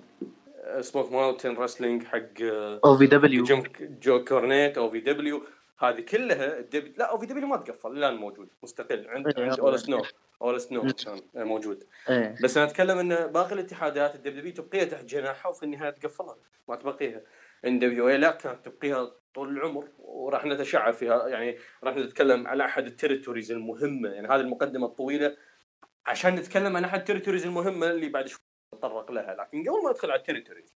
Smoky Mountain Wrestling حق آه، أو في دبليو جو كورنيت أو في دبليو هذه كلها الدب... لا OVW ما تقفل الآن موجود مستقل. عند إيه، عند Al Snow Al Snow كان موجود. إيه. بس أنا أتكلم إن باقي الاتحادات ال WW تبقيها تحت جناحها وفي النهاية تقفلها ما تبقيها. NWA لا كانت تبقيها طول العمر وراح نتشعب فيها. يعني راح نتكلم على أحد ال territories المهمة. يعني هذه المقدمة الطويلة عشان نتكلم عن أحد ال territories المهمة اللي بعد شوي نتطرق لها. لكن قبل ما ندخل على ال territories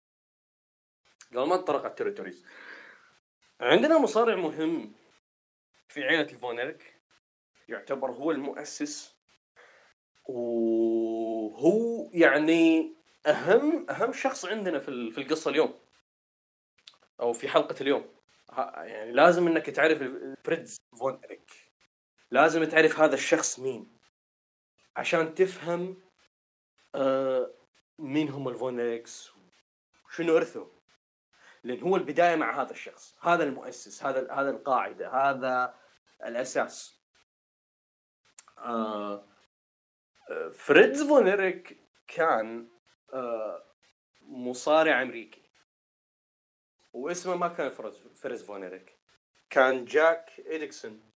قبل ما نتطرق على ال territories عندنا مصارع مهم في عائله ال Von Erich يعتبر هو المؤسس وهو يعني أهم أهم شخص عندنا في القصة اليوم. أو في حلقة اليوم. يعني لازم إنك تعرف فريتز فون إريك. لازم تعرف هذا الشخص مين. عشان تفهم آه مين هم الفون إريكس شنو ارثه لأن هو البداية مع هذا الشخص. هذا المؤسس هذا هذا القاعدة هذا الأساس. آه آه، فريدز فون إريك كان مصارع أمريكي. واسمه ما كان فريتز, فريتز فون اريك كان جاك أدكيسون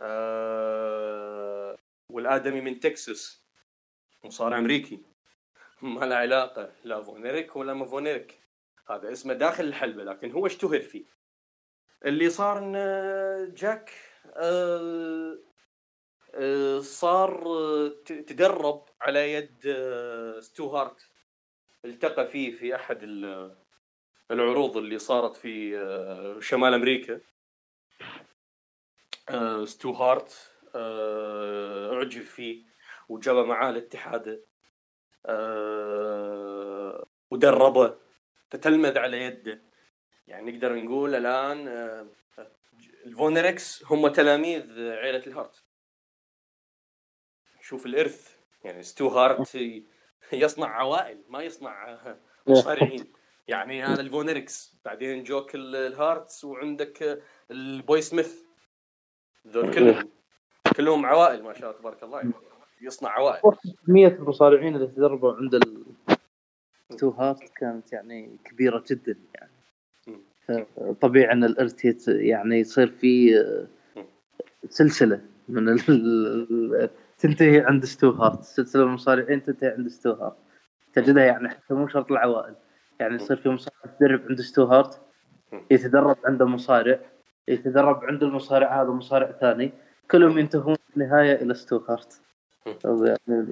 آه والآدمي من تكساس. مصارع أمريكي. ما له علاقة لا فون اريك ولا ما فون اريك هذا اسمه داخل الحلبة لكن هو اشتهر فيه. اللي صار إن جاك آه آه، صار آه، تدرب على يد آه، ستو هارت التقى فيه في أحد العروض اللي صارت في آه، شمال أمريكا. آه، ستو هارت آه، أعجب فيه وجاب معاه الاتحاد ودربه تتلمذ على يده. يعني نقدر نقول الآن الفون إريكس هم تلاميذ عائله الهارت. شوف الإرث يعني ستو هارت يصنع عوائل ما يصنع مصارعين. يعني هذا الفون إريكس. بعدين جوك ال- الهارتس وعندك البوي سميث. ذول كلهم. كلهم عوائل ما شاء الله تبارك الله. يعني يصنع عوائل. كمية المصارعين اللي تدربوا عند ستو هارت كانت يعني كبيرة جدا يعني. طبيعي إن الإرث يعني يصير في مم. سلسلة من ال... تنتهي عند ستو هارت. سلسلة من المصارعين تنتهي عند ستو هارت. تجدها يعني حتى مو شرط العوائل. يعني يصير في مصارع يتدرب عند ستو هارت. يتدرب عند مصارع يتدرب عند المصارع هذا مصارع ثاني كلهم ينتهون في النهاية إلى ستو هارت. يعني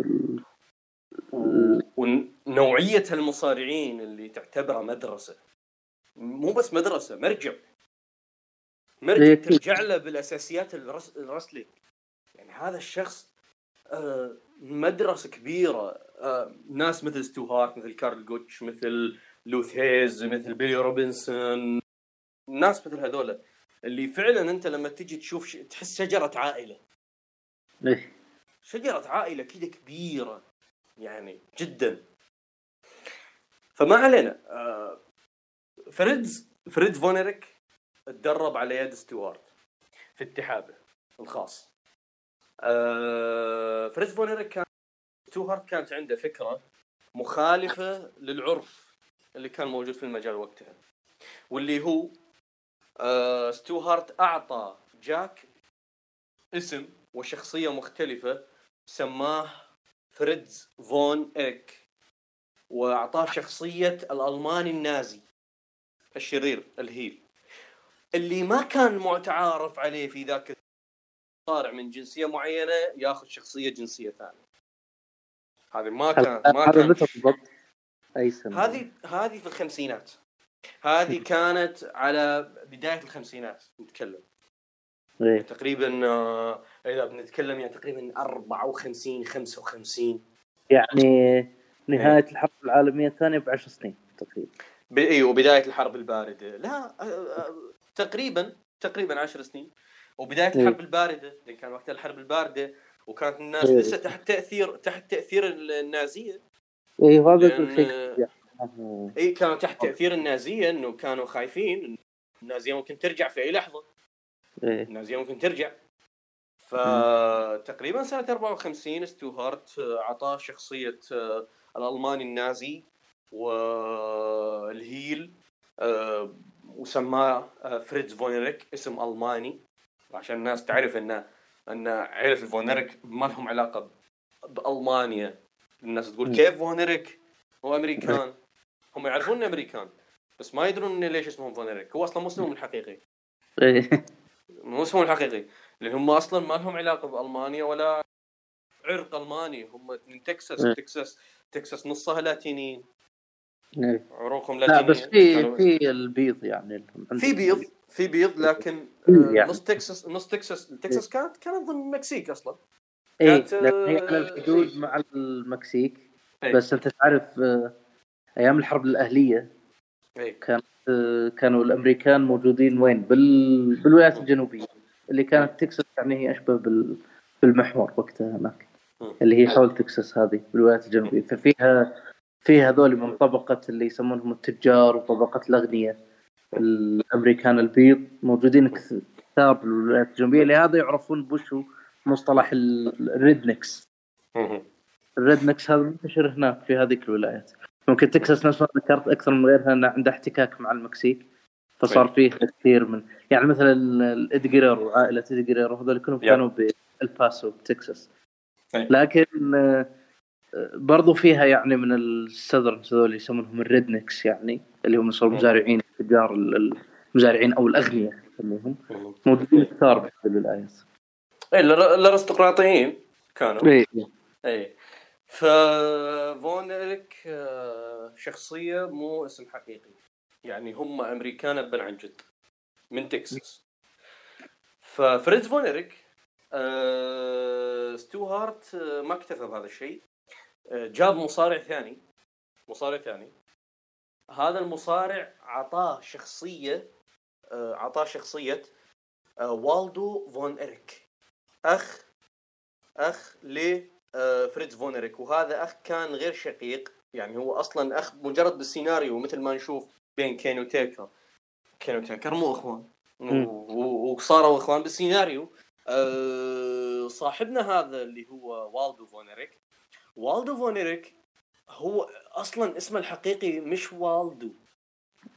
ونوعية المصارعين اللي تعتبره مدرسة. مو بس مدرسة مرجع. مرجع إيه، ترجع له بالأساسيات ال wres... ال wrestling. يعني هذا الشخص آه، مدرسة كبيرة. آه، ناس مثل ستو هارت مثل كارل جوتش مثل لو ثيز مثل بيلي روبنسون. ناس مثل هذول اللي فعلا أنت لما تجي تشوف ش... تحس شجرة عائلة. إيه. شجرة عائلة كذا كبيرة يعني جدا. فما علينا. آه، فريتز فريتز فون إيريك تدرب على يد ستو هارت في اتحاده الخاص. آه، فريتز فون إيريك كان ستو هارت كانت عنده فكرة مخالفة للعرف. اللي كان موجود في المجال وقتها. واللي هو آه، ستو هارت أعطى جاك اسم وشخصية مختلفة سماه فريتز فون إيريك وأعطاه شخصية الألماني النازي الشرير ال heel. اللي ما كان متعارف عليه في ذاك مصارع من جنسية معينة ياخذ شخصية جنسية ثانية. هذه ما كان ما كان بالضبط؟ أي سنة؟ هذه هذه في الخمسينات. هذه كانت على بداية الخمسينات نتكلم. إيه. تقريبا آه، إذا بنتكلم يعني تقريبا 54 55 يعني نهاية الحرب العالمية الثانية بعشر سنين تقريبا. ب... أيوه بدايه الحرب الباردة. لا آه، آه، تقريبا تقريبا 10 سنين. وبداية إيه. الحرب الباردة لأن كان وقتها الحرب الباردة وكانت الناس إيه. لسه تحت تاثير تحت تأثير النازية. اي هذا الشيء اي كانوا تحت تأثير النازية إنه كانوا خايفين النازية ممكن ترجع في أي لحظة. إيه. النازية ممكن ترجع. فتقريبا سنة 54 ستو هارت آه، اعطاه شخصية آه، الألماني النازي وال heel آه، وسماه فريتز فون إيريك اسم ألماني. عشان الناس تعرف ان ان عائله الفون إيريك ما لهم علاقة بألمانيا. الناس تقول. كيف فون إيريك هو أمريكان. هم يعرفون إنه أمريكان بس ما يدرون إنه ليش اسمهم فون إيريك هو أصلا مو اسمهم الحقيقي. إيه. مو اسمهم الحقيقي. لأن هم أصلا ما لهم علاقة بألمانيا ولا عرق ألماني. هم من تكساس م. تكساس تكساس نصها لاتينيين. إيه. عروقهم لا لاتينيه بس في في البيض يعني في بيض في بيض لكن آه، يعني. نص تكساس نص تكساس تكساس كانت كانت ضمن المكسيك أصلا. اي كانت، هي آه، على الحدود إيه. مع المكسيك إيه. بس أنت تعرف آه، أيام الحرب الأهلية اي آه، كانوا الأمريكان موجودين وين؟ بال... بالولايات الجنوبية اللي كانت تكساس يعني هي أشبه بال... بالمحور وقتها هناك. اللي هي حول تكساس هذه بالولايات الجنوبية ففيها فيها هذول من طبقة اللي يسمونهم التجار وطبقة الأغنياء الأمريكان البيض موجودين كثار بالولايات الجنوبية لهذا يعرفون بوش هو مصطلح ال- ال rednecks. ال rednecks هذا منتشر هناك في هذيك الولايات ممكن تكساس نفس ما ذكرت أكثر من غيرها إنه عنده احتكاك مع المكسيك فصار فيه كثير من يعني مثلا إيدي جيريرو عائلة إيدي جيريرو هذول كلهم. كانوا بإل باسو تكساس أي. لكن آه، برضو فيها يعني من ال southerners هذول يسمونهم ال rednecks يعني اللي هم صاروا. مزارعين التجار ال- المزارعين أو الأغنياء يسميهم مهم. موجودين كثار في الولايات اي الأرستقراطيين كانوا. اي اي ففون إيريك آه، شخصية مو اسم حقيقي. يعني هم أمريكان ابا عن جد من تكساس. ففريتز فون إيريك آه، ستو هارت آه، ما اكتفى بهذا الشيء. جاب مصارع ثاني. مصارع ثاني. هذا المصارع عطاه شخصية عطاه شخصية والدو فون إيريك أخ أخ ل آه، فريتز فون إيريك وهذا أخ كان غير شقيق. يعني هو أصلا أخ مجرد بالسيناريو مثل ما نشوف بين كين وتيكر كين وتيكر مو إخوان. وصاروا إخوان بالسيناريو. أه صاحبنا هذا اللي هو والدو فون إيريك والدو فونيريك هو أصلا اسمه الحقيقي مش والدو.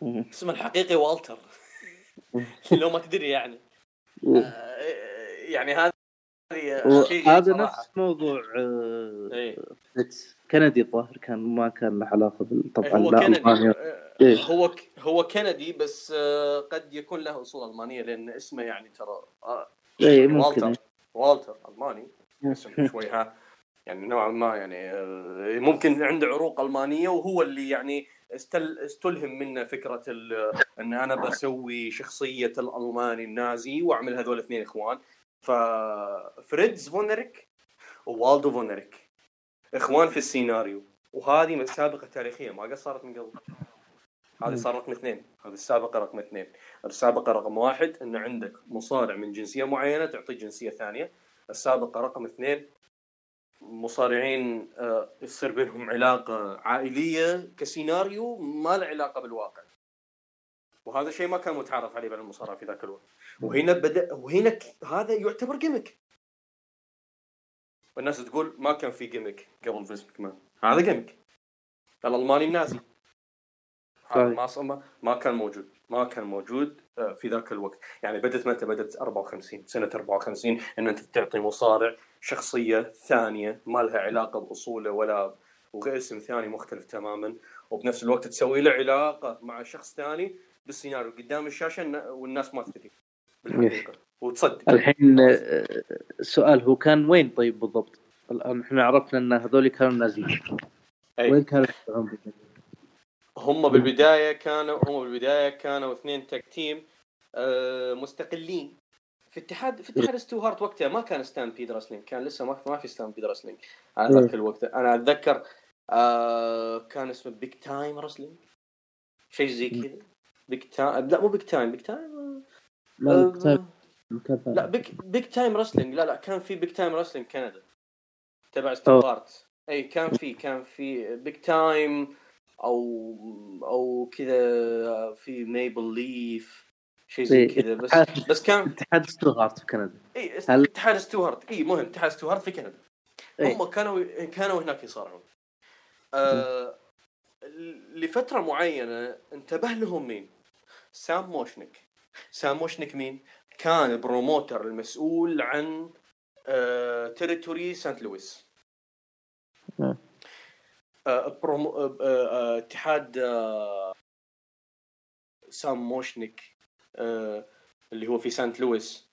اسمه الحقيقي والتر. لو ما تدري يعني. آه، يعني شيء هذا. نفس موضوع آه، إيه. كندي الظاهر كان ما كان له علاقة طبعا هو لا كندي. آه، إيه. هو ك- هو كندي بس آه، قد يكون له أصول ألمانية لأن اسمه يعني ترى إيه، ممكن. والتر والتر ألماني اسم شوي ها يعني نوعا ما يعني ممكن عنده عروق ألمانية وهو اللي يعني استل استلهم منه فكرة ال- إن أنا بسوي شخصية الألماني النازي وأعمل هذول الاثنين إخوان ففريدز فونريك ووالدو فونريك. إخوان في السيناريو. وهذه سابقه تاريخية ما قد صارت من قبل. هذه صار رقم اثنين. هذه السابقة رقم اثنين. السابقة رقم واحد انه عندك مصارع من جنسية معينة تعطيه جنسية ثانية. السابقة رقم اثنين مصارعين آه، يصير بينهم علاقة عائلية كسيناريو ما له علاقة بالواقع. وهذا شيء ما كان متعارف عليه بين المصارعة في ذاك الوقت. وهنا بدا وهنا هذا يعتبر gimmick والناس تقول ما كان في gimmick قبل فينس ماكمان هذا gimmick الألماني النازي. ما ما كان موجود. ما كان موجود آه، في ذاك الوقت. يعني بدت متى؟ بدت 54 سنة 54 إن أنت تعطي مصارع شخصية ثانية ما لها علاقة بأصوله ولا واسم ثاني مختلف تماما وبنفس الوقت تسوي له علاقة مع شخص ثاني بالسيناريو قدام الشاشه النا- والناس ما تدري بالحقيقة وتصدق الحين السؤال هو كان وين طيب بالضبط؟ الان إحنا عرفنا ان هذول كانوا نازيين أي. وين كانوا؟ هم بالبدايه كانوا هم بالبدايه كانوا اثنين tag team مستقلين في اتحاد في اتحاد ستو هارت وقتها ما كان Stampede Wrestling كان لسه ما ما في Stampede Wrestling على ذاك الوقت أنا اتذكر آه كان اسمه Big Time Wrestling شيء زي كذا Big Time لا مو Big Time بيج تايم لا كتاب- كتاب- لا Big بيج Time Wrestling لا لا كان في Big Time Wrestling كندا تبع. هارت إي كان في كان في Big Time أو أو كذا في Maple Leaf شيء زي كذا بس بس كان اتحاد ستو هارت في كندا إي اتحاد ستو هارت إي مهم اتحاد ستو هارت في كندا إيه. هم كانوا كانوا هناك يصارعون آه لفترة معينة انتبه لهم مين؟ سام موشنك سام موشنك مين؟ كان ال promoter المسؤول عن آه territory سانت لويس. آه آه اتحاد آه سام موشنك آه اللي هو في سانت لويس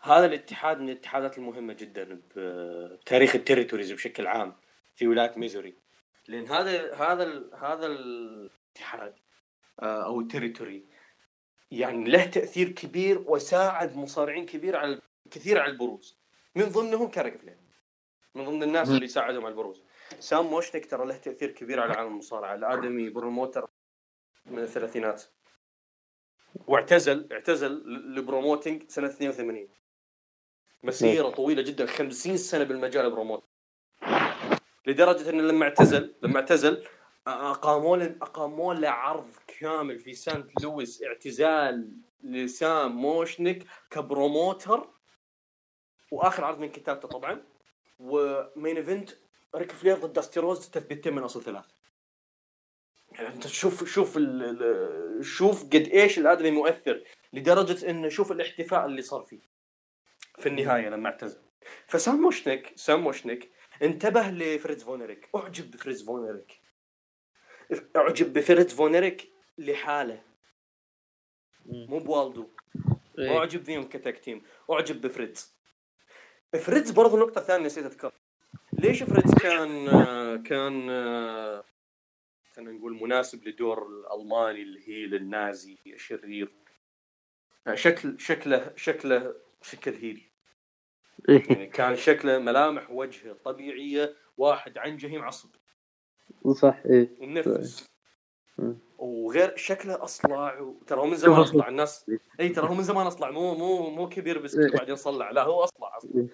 هذا الاتحاد من الاتحادات المهمة جدا بتاريخ ال territories بشكل عام في ولاية ميزوري لأن هذا هذا ال- هذا الاتحاد آه، أو ال territory يعني له تأثير كبير وساعد مصارعين كبير على كثير على البروز. من ضمنهم ك ريك فلير من ضمن الناس اللي ساعدهم على البروز. سام موشنك ترى له تأثير كبير على عالم المصارعة. الآدمي promoter من الثلاثينات. واعتزل اعتزل ال promoting سنة 82 مسيرة طويلة جدا 50 سنة بالمجال ال promot لدرجة إنه لما اعتزل لما اعتزل اقاموا له اقاموا له عرض كامل في سانت لويس اعتزال لسام موشنك ك promoter. وآخر عرض من كتابته طبعا. و main event ريك فلير ضد داستي روز تثبيتين من أصل ثلاث يعني أنت شوف شوف شوف قد إيش الأدمي مؤثر لدرجة انه شوف الاحتفاء اللي صار فيه في النهاية لما اعتزل. فسام موشنك سام موشنك انتبه لفريدز فونريك أعجب بفريدز فونريك أعجب بفريدز فونريك لحاله. مو بوالدو. إيه. أعجب فيهم ك tag team. أعجب بفريدز. فريدز برضو نقطة ثانية نسيت اذكر ليش فريدز كان كان خلينا نقول مناسب لدور الألماني ال heel النازي الشرير شكل شكله شكله شكل هيل إيه. يعني كان شكله ملامح وجهه طبيعية واحد عنجهي معصب صح إيه. ومنفس. وغير شكله أصلع ترى هو من زمان أصلع. الناس. إي ترى هو من زمان أصلع مو مو مو كبير بس إيه. بعدين صلع لا هو أصلع أصلا. إيه.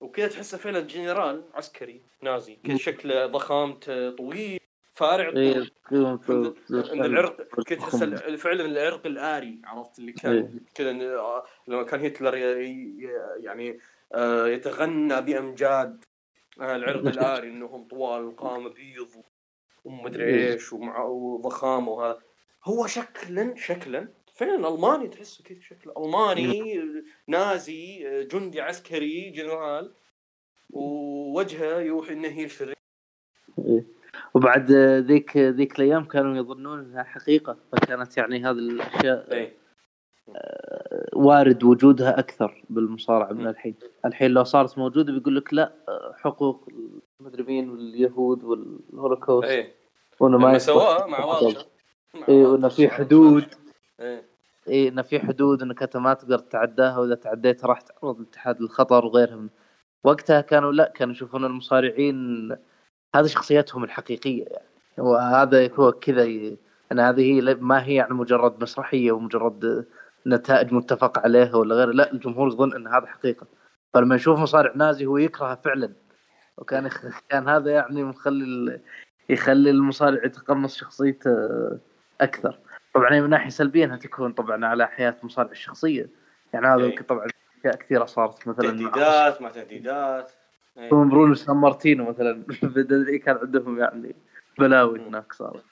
وكذا تحسه فعلا جنرال عسكري نازي. كذا شكله ضخامته طويل فارع إيه، ان العرق كنت تحس فعلا العرق الآري عرفت اللي إيه. كان كذا آه، لما كان هتلر يعني آه، يتغنى بأمجاد آه، العرق الآري إنهم طوال القامه بيض ومدري إيه. إيش ومع وضخامة وهذا. هو شكلا شكلا فعلا ألماني تحسه كذا شكله. ألماني نازي آه، جندي عسكري جنرال. ووجهه يوحي إنه هي شرير إيه. وبعد ذيك ذيك الأيام كانوا يظنون إنها حقيقة فكانت يعني هذه الأشياء إيه. وارد وجودها أكثر بالمصارعة من الحين، الحين لو صارت موجودة بيقول لك لا حقوق المدري مين واليهود والهولوكوست إيه. وأنه ما سواه مع والتر اي وأنه في حدود. إيه. اي إنه في حدود إنك أنت ما تقدر تتعداها وإذا تعديت راح تعرض الاتحاد للخطر وغيرها من وقتها كانوا لا كانوا يشوفون المصارعين هذه شخصيتهم الحقيقية يعني. وهذا هو كذا ي... إن هذه هي ما هي يعني مجرد مسرحية ومجرد نتائج متفق عليها ولا غيره لا الجمهور يظن إن هذا حقيقة. فلما يشوف مصارع نازي هو يكرهه فعلا. وكان. كان هذا يعني مخلي. يخلي المصارع يتقمص شخصيته أكثر طبعا من ناحية سلبية إنها تكون طبعا على حياة المصارع الشخصية يعني هذا إيه. طبعا أشياء كثيرة صارت مثلا تهديدات ما تهديدات. هم برونو سان مارتينو مثلا كان عندهم يعني بلاوي هناك صارت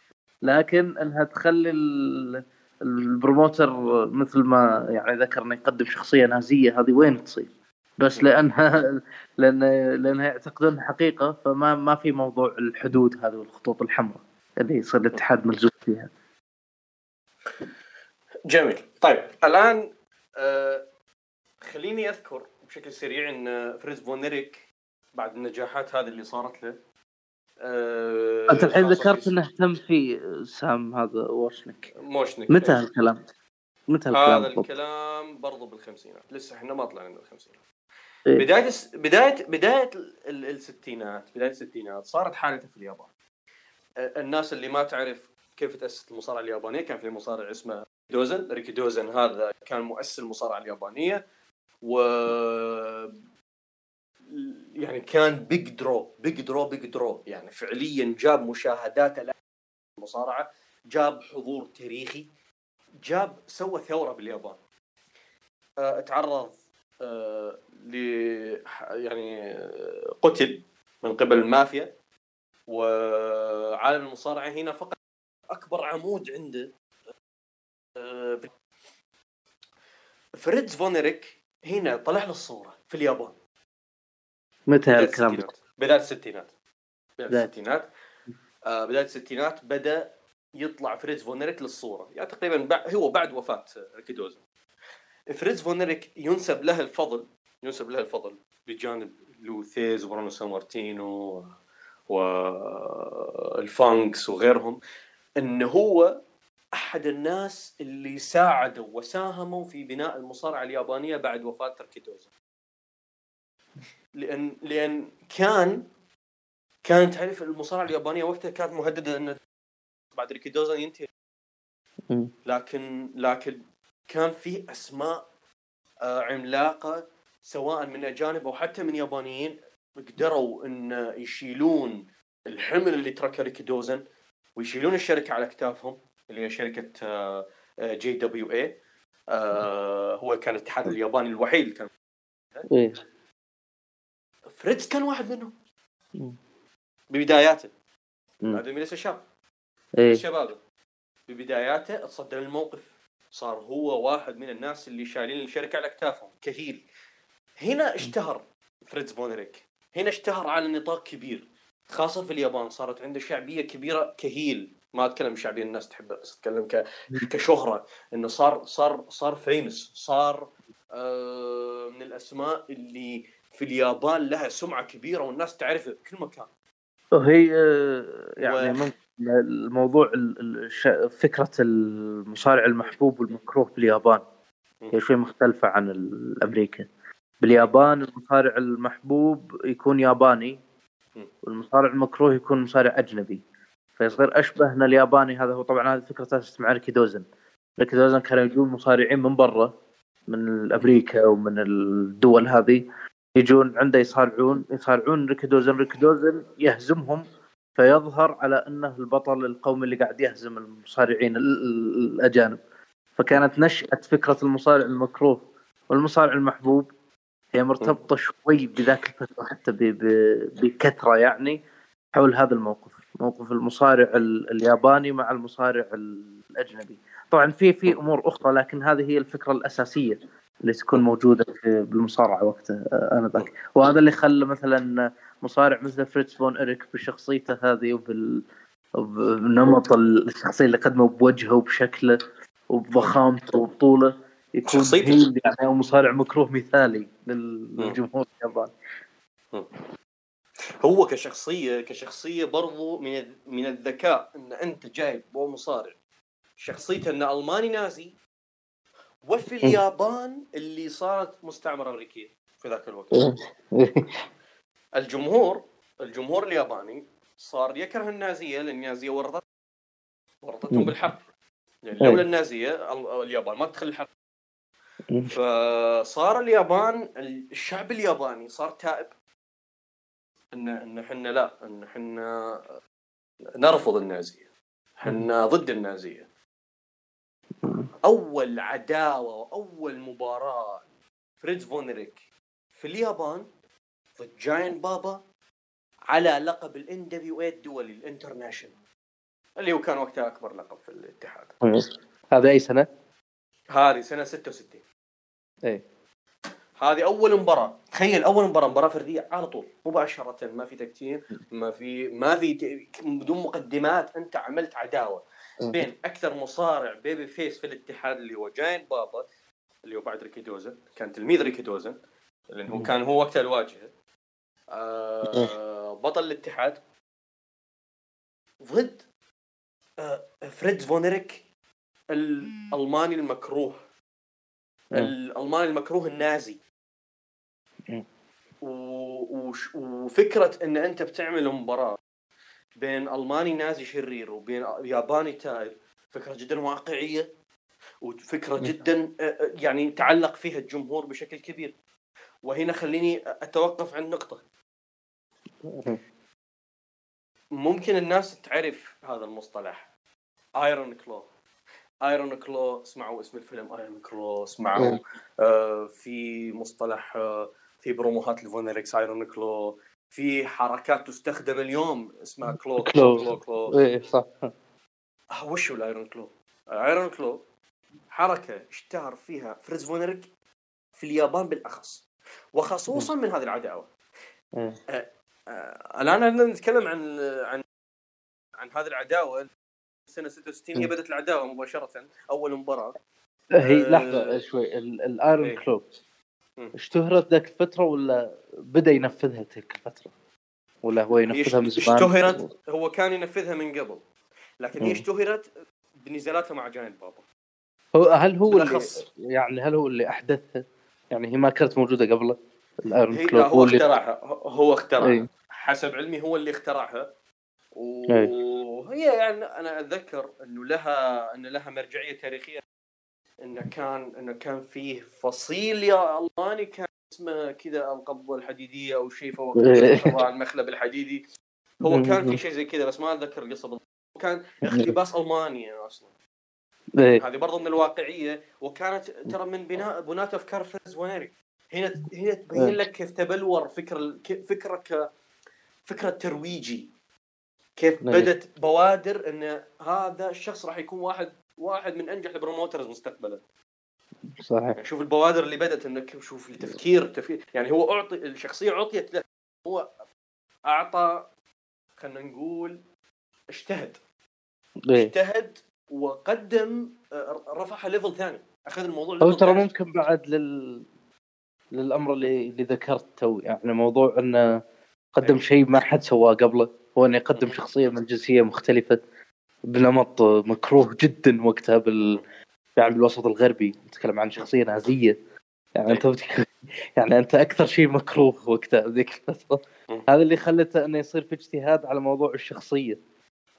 لكن إنها تخلي ال- ال promoter مثل ما يعني ذكر انه يقدم شخصية نازية هذه وين تصير؟ بس لانها لأن لأنها يعتقدون حقيقة فما ما في موضوع الحدود هذه والخطوط الحمراء اللي يصير الاتحاد ملزوم فيها. جميل طيب الآن آه خليني أذكر بشكل سريع إن فريدز فونريك بعد النجاحات هذه اللي صارت له آه أنت الحين ذكرت إنه اهتم في سام هذا واشنك موشنك متى. هالكلام؟ متى هالكلام هذا؟ الكلام برضو بالخمسينات لسه إحنا ما طلعنا من الخمسينات. بداية الس... بداية بداية ال- الستينات بداية الستينات صارت حادثة في اليابان. الناس اللي ما تعرف كيف تاسست المصارعة اليابانية كان في مصارع اسمه دوزن ريكي دوزن هذا كان مؤسس المصارعة اليابانية و يعني كان big draw big draw big draw يعني فعليا جاب مشاهدات المصارعة جاب حضور تاريخي جاب سوى ثورة باليابان. تعرض آه، ل يعني آه، قتل من قبل المافيا. وعالم المصارعة هنا فقد أكبر عمود عنده آه،. فريدز فونيريك هنا طلع له الصورة في اليابان. متى بداية هالكلام الستينات. بداية الستينات. بداية. الستينات. آه بدأ يطلع فريز فونيريك للصورة. يعني تقريبا هو بعد وفاة ريكيدوزا فريز فونيريك ينسب له الفضل ينسب له الفضل بجانب لوثيز وبرونو سان مارتينو والفانكس وغيرهم انه هو أحد الناس اللي ساعدوا وساهموا في بناء المصارعة اليابانية بعد وفاة ريكيدوزا لأن لأن كان كانت تعرف المصارعة اليابانية وقتها كانت مهددة إن بعد ريكيدوزا ينتهي. لكن لكن كان في أسماء آه، عملاقة سواء من أجانب أو حتى من يابانيين قدروا إن يشيلون الحمل اللي تركه ريكيدوزن ويشيلون الشركة على اكتافهم اللي هي شركة آه، JWA هو كان الاتحاد الياباني الوحيد اللي كان. إيه. فريدز كان واحد منهم. ببداياته. بعد لسه شاب. إيه. شبابه. ببداياته تصدى للموقف صار هو واحد من الناس اللي شايلين الشركة على اكتافهم ك heel. هنا اشتهر فريدز فونريك هنا اشتهر على نطاق كبير. خاصة في اليابان صارت عنده شعبية كبيرة ك heel. ما أتكلم شعبية الناس تحبه بس أتكلم ك... كشهرة. إنه صار صار صار famous صار آه من الأسماء اللي في اليابان لها سمعة كبيرة والناس تعرفه في كل مكان. وهي آه، يعني و- ممكن الموضوع فكرة المصارع المحبوب والمكروه باليابان. هي شوي مختلفة عن ال- أمريكا باليابان المصارع المحبوب يكون ياباني. والمصارع المكروه يكون مصارع أجنبي. فيصير أشبه أن الياباني هذا هو طبعا هذه فكرة أسست مع ريكي دوزن. ريكي دوزن كانوا يجون مصارعين من برا من أمريكا ومن الدول هذه يجون عنده يصارعون يصارعون ريكي دوزن. ريكي دوزن يهزمهم فيظهر على أنه البطل القومي اللي قاعد يهزم المصارعين ال- ال- الأجانب. فكانت نشأة فكرة المصارع المكروه والمصارع المحبوب. هي مرتبطة شوي بذاك الفترة حتى بكثرة يعني حول هذا الموقف موقف المصارع ال- الياباني مع المصارع الأجنبي. طبعا في في أمور أخرى لكن هذه هي الفكرة الأساسية اللي تكون موجودة في بالمصارعة وقتها آه، انذاك وهذا اللي خلى مثلا مصارع مثل فريتز فون إريك بشخصيته هذه وبال بنمط الشخصية اللي قدمه بوجهه وبشكله وبضخامته وبطوله يكون شخصيته. يعني مصارع مكروه مثالي لل- للجمهور الياباني. هو كشخصيه كشخصية برضو من من الذكاء إن أنت جايب هو مصارع. شخصيته انه ألماني نازي وفي اليابان اللي صارت مستعمرة أمريكية في ذاك الوقت. الجمهور الجمهور الياباني صار يكره النازية لأن النازية ورطت ورطتهم. بالحرب. يعني أي. لولا النازية ال- اليابان ما تدخل الحرب. فصار اليابان الشعب الياباني صار تائب. إن إن إحنا لا إن إحنا نرفض النازية. إحنا ضد النازية. أول عداوة وأول مباراة فريدز فونريك في اليابان ضد جاينت بابا على لقب ال NWA الدولي ال international اللي هو كان وقتها أكبر لقب في الاتحاد. هذا أي سنة؟ هذه سنة 66 إيه. هذه أول مباراة. تخيل أول مباراة مباراة فردية على طول. مباشرة ما في تكتير ما في ما في ت- بدون مقدمات أنت عملت عداوة. بين أكثر مصارع baby face في الاتحاد اللي هو جاينت بابا اللي هو بعد ريكي دوزن كان تلميذ ريكي دوزن لأنه هو كان هو وقتها الواجهة. آه بطل الاتحاد. ضد آه فريدز فونريك الألماني المكروه. الألماني المكروه النازي. وفكرة إن أنت بتعمل مباراة بين ألماني نازي شرير وبين ياباني طيب فكرة جدا واقعية وفكرة جدا آه، آه، يعني تعلق فيها الجمهور بشكل كبير. وهنا خليني أتوقف عن نقطة ممكن الناس تعرف هذا المصطلح iron claw iron claw اسمعوا اسم الفيلم iron claw اسمعوا مم. آه في مصطلح آه في بروموهات لفونريكس iron claw في حركات تستخدم اليوم اسمها claw claw claw. claw. إيه صح آه وش هو ال iron claw؟ ال iron claw حركة اشتهر فيها فريز فونريك في اليابان بالأخص وخصوصا من هذه العداوة إيه. آه، الآن نتكلم عن عن عن هذه العداوة سنة 66 هي. بدات العداوة مباشرة أول مباراة هي آه، لحظة شوي ال- ال iron. claw. اشتهرت ذاك الفترة ولا بدأ ينفذها تلك الفترة؟ ولا هو ينفذها من زمان؟ اشتهرت هو كان ينفذها من قبل لكن هي. اشتهرت بنزالاتها مع جاينت بابا هو هل هو اللي. يعني هل هو اللي أحدثها؟ يعني هي ما كانت موجودة قبله ال iron لا هو اللي اخترعها هو اخترعها إيه. حسب علمي هو اللي اخترعها إيه. وهي يعني أنا أتذكر إنه لها إن لها مرجعية تاريخية انه كان إنه كان فيه فصيل يا ألماني كان اسمه كذا القبضة الحديدية أو شيء فهو إيه. المخلب الحديدي هو كان في شيء زي كذا بس ما أتذكر القصة بالضبط كان اقتباس ألماني أصلا إيه. هذه برضو من الواقعية وكانت ترى من بناء بناء أفكار فريز ونيري هنا هنا تبين إيه. لك كيف تبلور فكر فكره ك فكرة ترويجي. كيف إيه. بدت بوادر إن هذا الشخص راح يكون واحد واحد من أنجح ال promoters مستقبلا. صحيح. يعني شوف البوادر اللي بدت انك شوف التفكير التفكير يعني هو اعطي الشخصية أعطيت له. هو اعطى خلينا نقول اجتهد. إيه. اجتهد وقدم آه، رفعها level ثاني. أخذ الموضوع هو level ترى. ممكن بعد لل للأمر اللي اللي ذكرت تو يعني موضوع إنه قدم إيه. شيء ما حد سواه قبله هو إنه يقدم شخصية من جنسية مختلفة بنمط مكروه جدا وقتها بال يعني بالوسط الغربي. نتكلم عن شخصية نازية. يعني أنت بتك... يعني أنت أكثر شيء مكروه وقتها ذيك الفترة. هذا اللي خلته إنه يصير في اجتهاد على موضوع الشخصية.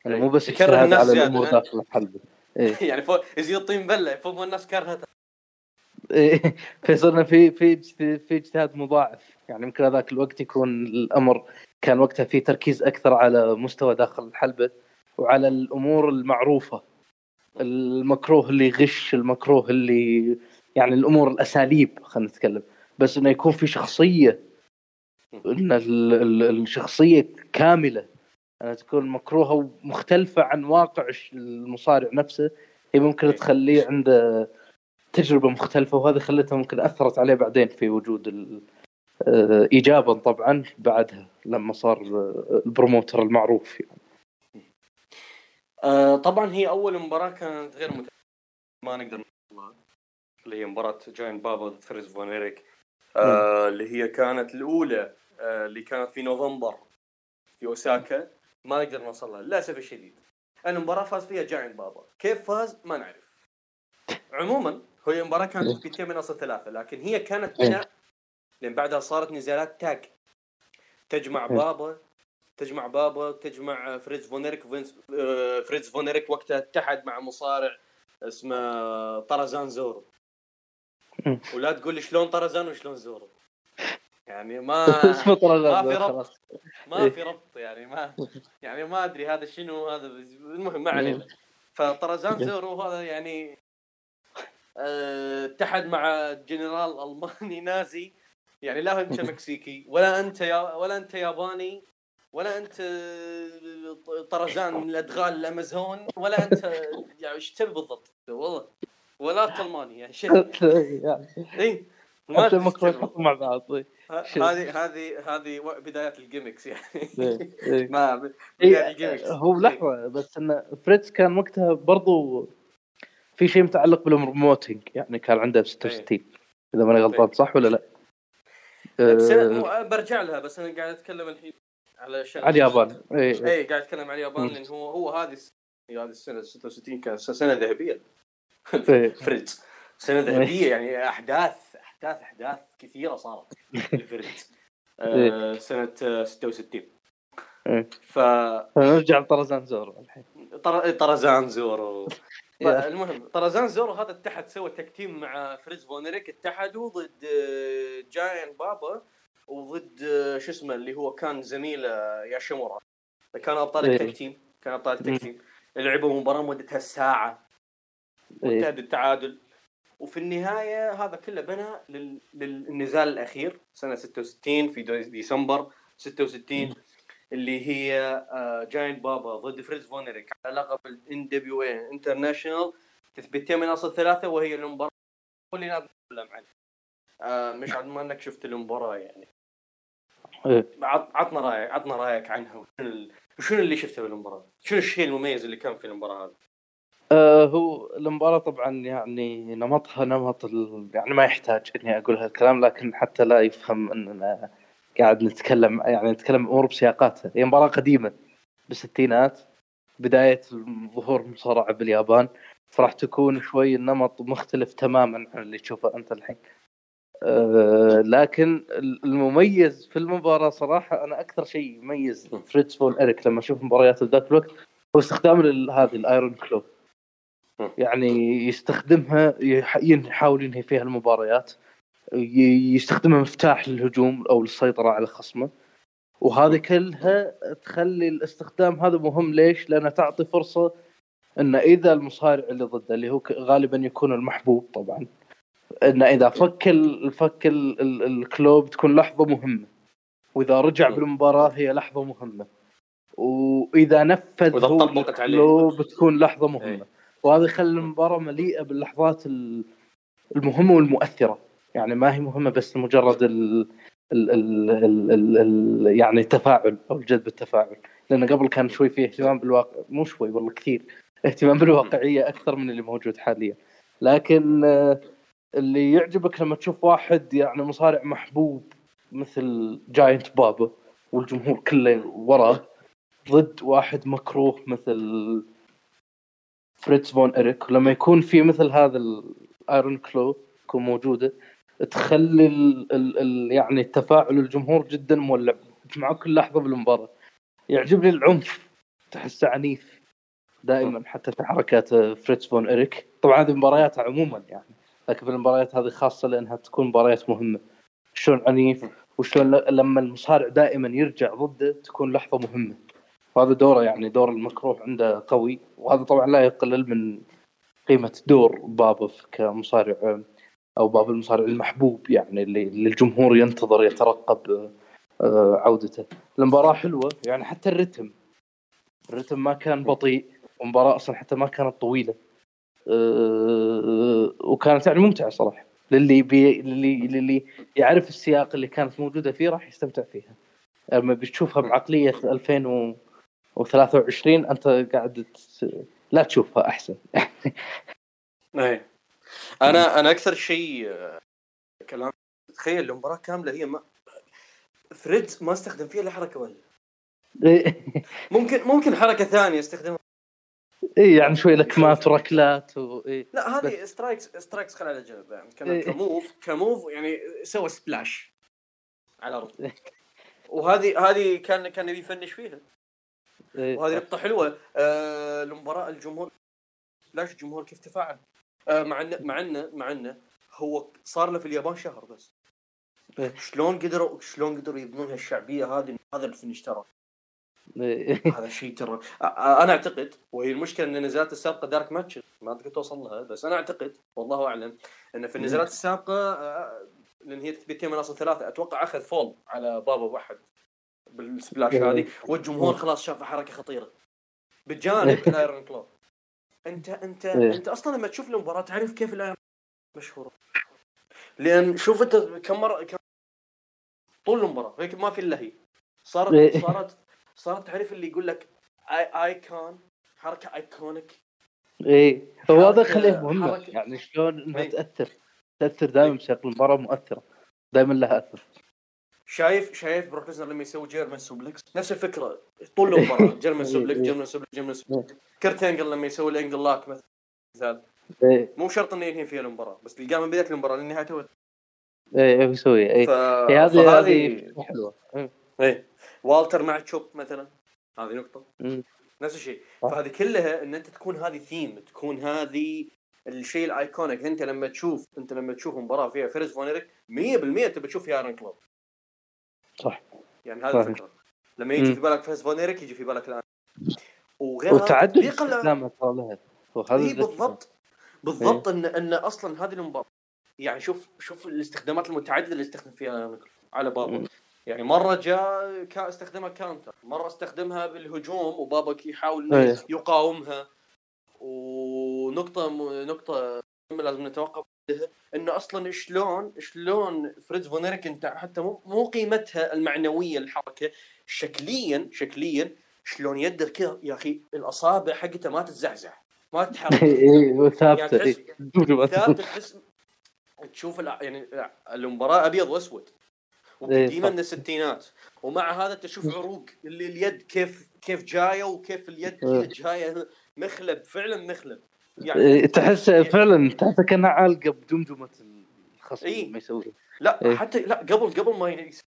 يعني. مو بس يكره الناس على زيادة، الأمور ها؟ داخل الحلبة إيه. يعني فوق يزيد الطين بله فوق الناس كرهته إيه، فصرنا في في في اجتهاد مضاعف يعني يمكن هذاك الوقت يكون الأمر كان وقتها في تركيز أكثر على مستوى داخل الحلبة وعلى الأمور المعروفة المكروه اللي يغش المكروه اللي يعني الأمور الأساليب خلينا نتكلم بس إنه يكون في شخصية إن ال- ال- الشخصية كاملة تكون مكروهة ومختلفة عن واقع المصارع نفسه. هي ممكن إيه. تخليه عنده تجربة مختلفة وهذه خلتها ممكن أثرت عليه بعدين في وجود آه، ايجابا طبعا بعدها لما صار آه، ال promoter المعروف يعني. آه طبعا هي أول مباراة كانت غير مت... ما نقدر اللي هي مباراة جاينت بابا ضد فريز فون ايريك آه اللي هي كانت الأولى آه اللي كانت في نوفمبر في أوساكا. ما نقدر نوصل لها للأسف الشديد. المباراة فاز فيها جاينت بابا كيف فاز؟ ما نعرف. عموما هي المباراه كانت في من أصل ثلاثة لكن هي كانت بناء لأن بعدها صارت نزالات tag. تجمع بابا تجمع بابا تجمع فريدز فونيريك وفينس آه، فريدز فونيريك وقتها اتحد مع مصارع اسمه طرزان زورو. ولا تقول لي شلون طرزان وشلون زورو. يعني ما ما في. ربط. ما في ربط يعني ما يعني ما أدري هذا شنو هذا المهم ما علينا. فطرزان زورو هذا يعني آه، اتحد مع جنرال ألماني نازي. يعني لا أنت مكسيكي ولا أنت يا ولا أنت ياباني ولا أنت آه، طرزان من الأدغال الأمازون ولا أنت يعني إيش تبي بالضبط؟ والله. ولا ألماني يعني شيء. اي حتى تبي. يحطوا مع بعض شيء. هذه هذه هذه بدايات ال gimmicks يعني إيه. إيه. ما إيه، بدايات ال gimmicks هو لحظة بس إن فريتز كان وقتها برضو في شيء متعلق بال promoting يعني كان عنده ب 66 إذا ماني غلطان. صح ولا لا؟ بس آه، برجع لها بس أنا قاعد أتكلم الحين على على اليابان اي اي قاعد أتكلم على اليابان. لأن هو هو هذه هذه السنة 66 كانت سنة ذهبية. فريتز سنة ذهبية يعني أحداث أحداث أحداث كثيرة صارت لفريتز آه سنة آه، 66 إيه. ف نرجع لطرزان زورو الحين. طر- طرزان زورو. المهم طرزان زورو هذا اتحد سوى tag team مع فريتز فون إريك اتحدوا ضد آه، جاينت بابا وضد آه، شو اسمه اللي هو كان زميله ياشيمورا كانوا أبطال إيه. ال tag team كانوا أبطال ال tag team. لعبوا مباراة مدتها ساعة. إيه. وانتهت التعادل وفي النهاية هذا كله بنى لل... للنزال الأخير سنة 66 في ديسمبر 66 اللي هي آه، جاينت بابا ضد فريتز فون إريك على لقب ال NWA International تثبيتين من اصل ثلاثة وهي المباراه اللي نتكلم عنها آه، مش عاد ما إنك شفت المباراه يعني إيه. عط- عطنا رأيك عطنا رأيك عنها وشنو اللي شفته بالمباراه؟ شنو الشيء المميز اللي كان في المباراه هذه؟ آه هو المباراة طبعا يعني نمطها نمط. يعني ما يحتاج إني أقول هالكلام لكن حتى لا يفهم إننا قاعد نتكلم يعني نتكلم أمور بسياقاتها. هي مباراة قديمة بالستينات بداية ظهور المصارعة باليابان. فراح تكون شوي النمط مختلف تماما عن اللي تشوفه أنت الحين. آه لكن المميز في المباراة صراحة أنا أكثر شيء يميز فريتز فون إريك لما أشوف مباريات ذاك الوقت هو استخدام هذه ال iron claw يعني يستخدمها يح- يحاول ينهي فيها المباريات يستخدمها مفتاح للهجوم أو للسيطرة على خصمه وهذه كلها تخلي الاستخدام هذا مهم ليش؟ لأنها تعطي فرصة إن إذا المصارع اللي ضده اللي هو غالبا يكون المحبوب طبعا إن إذا فك فك ال ال الكلوب تكون لحظة مهمة وإذا رجع. بالمباراة هي لحظة مهمة وإذا نفذ وإذا هو طبقت عليه. الكلوب تكون لحظة مهمة إيه. وهذا يخلي المباراة مليئة باللحظات ال- المهمة والمؤثرة. يعني ما هي مهمة بس لمجرد ال ال ال ال ال ال يعني التفاعل أو الجذب التفاعل. لأن قبل كان شوي فيه اهتمام بالواقع مو شوي والله كثير. اهتمام بالواقعية أكثر من اللي موجود حاليا. لكن آه، اللي يعجبك لما تشوف واحد يعني مصارع محبوب مثل جاينت بابا والجمهور كله وراه ضد واحد مكروه مثل فريتز فون إريك لما يكون في مثل هذا ال iron claw تكون موجودة تخلي ال ال ال يعني التفاعل الجمهور جدا مولع مع كل لحظة بالمباراة. يعجبني العنف تحسه عنيف دائما حتى في حركات فريتز فون إريك. طبعا هذه مبارياتها عموما يعني لكن في المباريات هذه خاصة لأنها تكون مباريات مهمة. شلون عنيف وشلون لما المصارع دائما يرجع ضده تكون لحظة مهمة. وهذا دوره يعني دور المكروه عنده قوي وهذا طبعا لا يقلل من قيمة دور بابف كمصارع أو باب المصارع المحبوب يعني اللي الجمهور ينتظر يترقب آه، عودته. المباراة حلوة يعني حتى الرتم الرتم ما كان بطيء والمباراه أصلا حتى ما كانت طويلة أه، وكانت يعني ممتعة صراحة. للي بي للي للي يعرف السياق اللي كانت موجودة فيه راح يستمتع فيها. أما بتشوفها بعقلية 2023 أنت قاعد لا تشوفها أحسن إيه أنا أنا أكثر شيء آه، كلام تخيل المباراة كاملة هي ما فريتز ما استخدم فيها إلا حركة واحدة ممكن ممكن حركة ثانية استخدمها إي يعني شوي لكمات وركلات و... إيه. لا هذه strikes strikes خلها على جنب يعني إيه. ك move ك move يعني سوى splash على الأرض وهذه هذه كان كان يبي يفنش فيها. وهذه نقطة حلوة. آه المباراة الجمهور ليش الجمهور كيف تفاعل؟ آه مع انه مع انه مع انه هو صار له في اليابان شهر بس. إيه. شلون قدروا شلون قدروا يبنون هالشعبيه هذه؟ هذا الفينش ترى إيه. هذا شيء ترى آه، آه، أنا أعتقد وهي المشكلة إن النزالات السابقة دارك ماتش. ما تقدر توصل لها بس أنا أعتقد والله أعلم إن في النزالات السابقة آه، لأن هي تثبيتين من اصل ثلاثة أتوقع أخذ فول على بابا واحد. بال splash إيه. هذه والجمهور خلاص شافها حركة خطيرة. بجانب ال iron claw انت انت إيه. انت أصلا لما تشوف المباراة تعرف كيف ال iron مشهوره لأن شوف انت كم مرة كم طول المباراة ما في إلا هي. صارت إيه. صارت صارت تعرف اللي يقول لك اي icon حركة iconic إيه. هو هذا حركة- يخليها مهمة. حركة- يعني شلون إنها إيه. تأثر؟ تأثر دائما بشكل المباراة مؤثرة. دائما لها أثر. شايف شايف بروك ليزنر لما يسوي German suplex نفس الفكرة. طول المباراة. German إيه، suplex إيه. German suplex German suplex كرت انجل لما يسوي ال ankle lock مثلا. إيه. مو شرط إنه ينهي فيها المباراة بس تلقاه من بداية المباراة للنهاية تو. إيه إيه، يسوي. إيه، هذه فهذه هذه حلوة. إيه. إيه. والتر مع chop مثلا. هذه نقطة. مم. نفس الشيء. صح. فهذه كلها إن أنت تكون هذه ثيم تكون هذه الشيء ال iconic أنت لما تشوف أنت لما تشوف مباراة فيها فريتز فون إريك 100% تبي تشوف فيها iron claw. صح يعني صحيح. الفكرة لما يجي. في بالك فريتز فون إريك يجي في بالك الآن وغير هذا وتعدد استخدامها ترى إي. بالضبط بالضبط ان إن أصلا هذه المباراه يعني شوف شوف الاستخدامات المتعددة اللي استخدم فيها على بابا. يعني مرة جاء استخدمها counter مرة استخدمها بالهجوم وبابا يحاول إنه إيه. يقاومها ونقطة. نقطة لازم نتوقف إنه أصلا شلون شلون فريتز فون إريك أنت حتى مو مو قيمتها المعنوية الحركة شكليا شكليا شلون يده كذا يا أخي الأصابع حقته ما تتزعزع ما تتحرك وثابته يعني إيه تحس- تحس تشوف يعني المباراة أبيض وأسود إيه، وقديمة. من الستينات ومع هذا تشوف عروق اللي اليد كيف كيف جاية وكيف اليد إيه. جاية مخلب فعلا مخلب إيه، تحس فعلا تحس كأنها عالقة بجمجمه الخصم إيه. لما يسوي. لا إيه. حتى لا قبل قبل ما يس-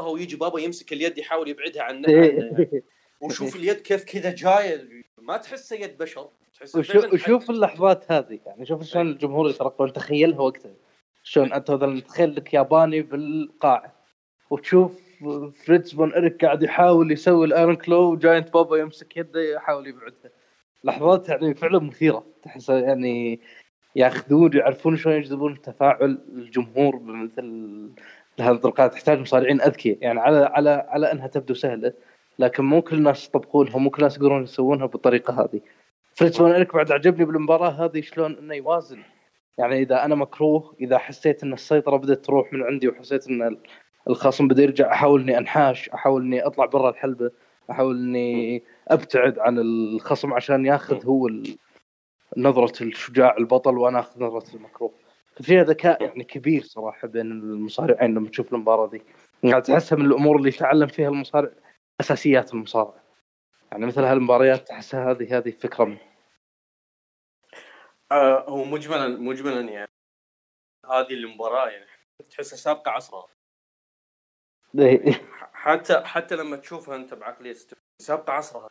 هو يجي بابا يمسك اليد يحاول يبعدها إيه. عنه يعني. وشوف اليد كيف كذا جاية. ما تحسها يد بشر. تحس وشوف وشوف اللحظات هذه يعني. شوف شلون الجمهور يترقبون. تخيلها وقتها. شلون أنت مثلا تخيل لك ياباني بالقاعة. وتشوف فريتز فون إريك قاعد يحاول يسوي ال iron claw وجاينت بابا يمسك يده يحاول يبعدها. لحظات يعني فعلا مثيرة. تحس يعني ياخذون يعرفون شلون يجذبون تفاعل الجمهور بمثل هذه الطرقات. تحتاج مصارعين أذكياء. يعني على على على أنها تبدو سهلة لكن مو كل الناس يطبقونها مو كل الناس يقدرون يسوونها بالطريقة هذه. فريتز فون بعد عجبني بالمباراة هذه شلون إنه يوازن. يعني إذا أنا مكروه إذا حسيت إن السيطرة بدأت تروح من عندي وحسيت إن الخصم بدأ يرجع أحاول إني أنحاش أحاول إني أطلع برا الحلبة أحاول إني أبتعد عن الخصم عشان ياخذ هو نظرة الشجاع البطل وأنا أخذ نظرة المكروه. فيها ذكاء يعني كبير صراحة بين المصارعين لما تشوف المباراة دي يعني تحسها من الأمور اللي يتعلم فيها المصارع أساسيات المصارعة. يعني مثل هالمباريات تحسها هذه هذه فكرة منه آه هو مجملا مجملا يعني. هذه المباراة يعني تحسها سابقة عصرها حتى حتى لما تشوفها انت بعقليه سابقة عصرها.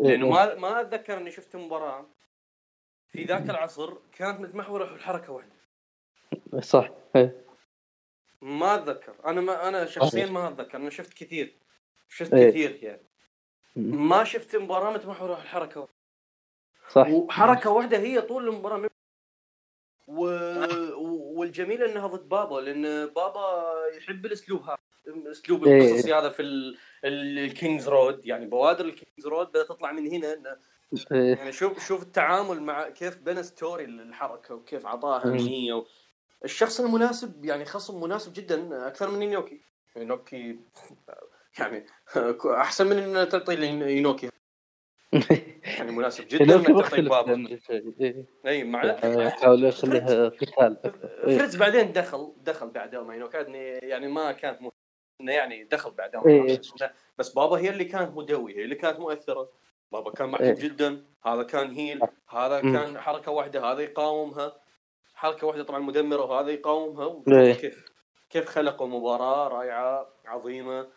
لأنه ما ما أتذكر إني شفت مباراة في ذاك العصر كانت متمحورة حول حركة واحدة. صح إيه. ما أتذكر. أنا ما أنا شخصيا ما أتذكر. أنا شفت كثير. شفت إيه. كثير يعني. ما شفت مباراة متمحورة حول حركة واحدة. صح. وحركة واحدة هي طول المباراة. و... والجميل إنها ضد بابا لأن بابا يحب الأسلوب هذا أسلوب إيه. القصصي هذا في ال... ال- ال King's Road يعني بوادر ال King's Road بدأت تطلع من هنا إيه. يعني شوف شوف التعامل مع كيف بنى story للحركة وكيف اعطاها. اهميه و... الشخص المناسب يعني خصم مناسب جدا أكثر من ينوكي ينوكي يعني أحسن من ان تعطي ينوكي يعني مناسب جدا انك تعطي بابا. أي مع يعني حاول يخليها قتال. فريدز بعدين دخل دخل بعد ما ينوكي يعني ما كانت مهمة. إنه يعني دخل بعد إيه. بس بابا هي اللي كانت مدوي هي اللي كانت مؤثرة بابا كان محبوب إيه. جدا هذا كان هيل هذا. كان حركة واحدة هذا يقاومها حركة واحدة طبعا مدمرة وهذا يقاومها إيه. كيف كيف خلقوا مباراة رائعة عظيمة.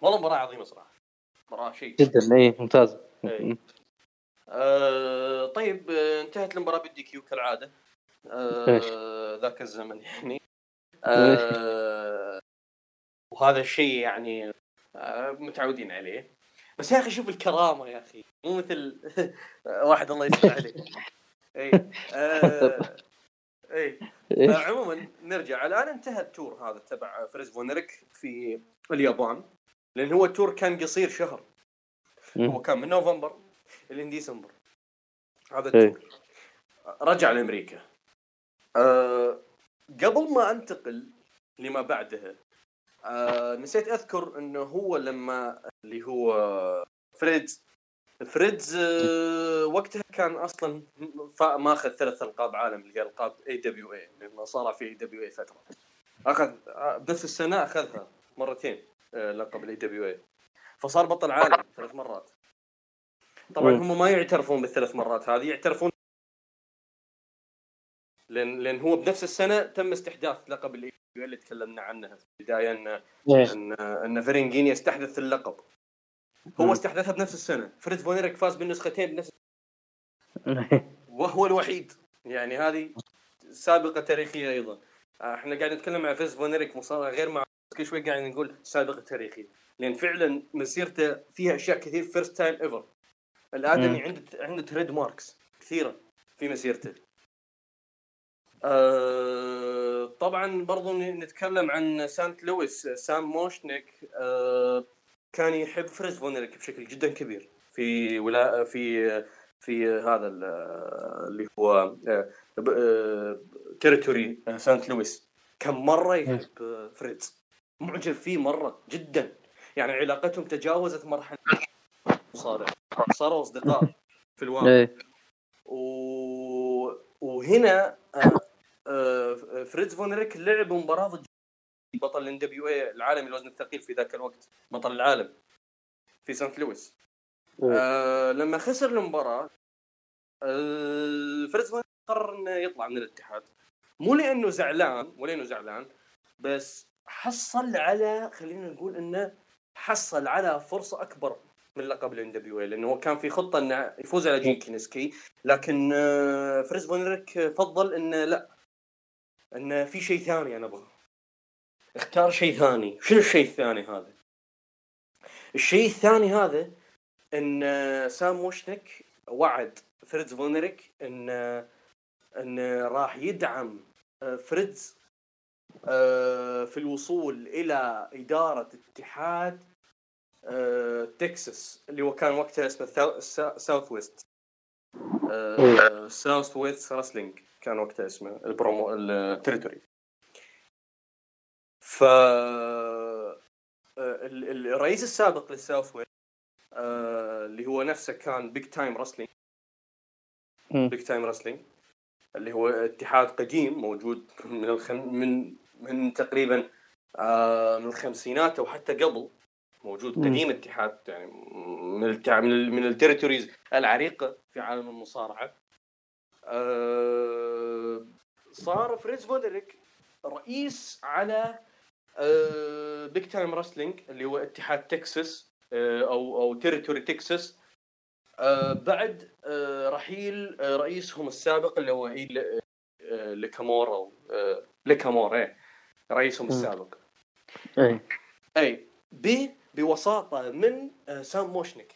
والله مباراة عظيمة صراحة مباراة شيء جدا اي ممتاز. آه طيب انتهت المباراة بال DQ كالعادة. آه ذاك الزمن يعني. آه وهذا الشيء يعني آه متعودين عليه. بس يا أخي شوف الكرامة يا أخي. مو مثل واحد الله يستر عليه. اي آه اي؟ عموما نرجع. الآن انتهى ال tour هذا تبع فريتز فون إيرك في اليابان. لأن هو ال tour كان قصير شهر. هو كان من نوفمبر إلى ديسمبر. هذا إيه. ال tour رجع لأمريكا. أه قبل ما أنتقل لما بعدها أه نسيت أذكر إنه هو لما اللي هو فريتز. فريتز أه وقتها كان أصلا ماخذ ثلاث ألقاب عالم اللي هي ألقاب AWA لأنه صار في AWA فترة. أخذ آه، بنفس السنة أخذها مرتين آه، لقب ال AWA فصار بطل عالم ثلاث مرات. طبعا. هم ما يعترفون بالثلاث مرات هذه يعترفون لأن لأن هو بنفس السنة تم استحداث لقب الاي اللي تكلمنا عنها في البداية إن إيه. إن إن فرنجين يستحدث اللقب. هو. استحدثها بنفس السنة. فريتز فون إيرك فاز بالنسختين بنفس وهو الوحيد. يعني هذه سابقة تاريخية أيضا. آه، إحنا قاعد نتكلم عن فريتز فون إيرك مصارع غير مع كل شوي قاعد نقول سابقة تاريخية. لأن فعلا مسيرته فيها أشياء كثير first time ever الآدمي. عنده عنده trademarks كثيره في مسيرته. آه طبعا برضو نتكلم عن سانت لويس سام موشنيك آه كان يحب فريتز فون إيرك بشكل جدا كبير في ولا في في هذا ال- اللي هو territory سانت لويس. كم مرة يحب آه، فريتز معجب فيه مرة جدا. يعني علاقتهم تجاوزت مرحلة. مصارع صاروا أصدقاء في الواقع. إيه. و... وهنا آه، آه، فريتز فون إيرك لعب مباراة ضد بطل ال NWA العالمي الوزن الثقيل في ذاك الوقت بطل العالم في سانت لويس. آه لما خسر المباراة فريتز فون إيرك قرر إنه يطلع من الاتحاد. مو لأنه زعلان مو لأنه زعلان بس حصل على خلينا نقول إنه حصل على فرصة أكبر من لقب ال NWA لأنه هو كان في خطة إنه يفوز على جين كينيسكي. لكن آه، فريتز فون إيرك فضل إنه لا إنه في شيء ثاني أنا أبغاه. اختار شيء ثاني. شنو الشيء الثاني هذا؟ الشيء الثاني هذا إن آه، سام موشنيك وعد فريتز فون إيرك إن آه، إن راح يدعم فريتز في الوصول إلى إدارة اتحاد آه، تكساس اللي هو كان وقتها اسمه Southwest آه، Southwest Wrestling كان وقتها اسمه ال promo ال territory. ف آه، ال- ال- الرئيس السابق لل Southwest آه، اللي هو نفسه كان Big Time Wrestling. Big Time Wrestling اللي هو اتحاد قديم موجود من الخم... من من تقريبا آه من الخمسينات أو حتى قبل. موجود. قديم اتحاد يعني من التع... من, ال... من ال territories العريقة في عالم المصارعة. آه صار فريتز فون إيرك رئيس على آه Big Time Wrestling اللي هو اتحاد تكساس آه أو أو territory تكساس. آه بعد آه رحيل آه رئيسهم السابق اللي هو إيه ل- آه ماكليمور أو، آه ماكليمور إيه. رئيسهم. السابق أي. أي ب بوساطة من آه، سام موشنيك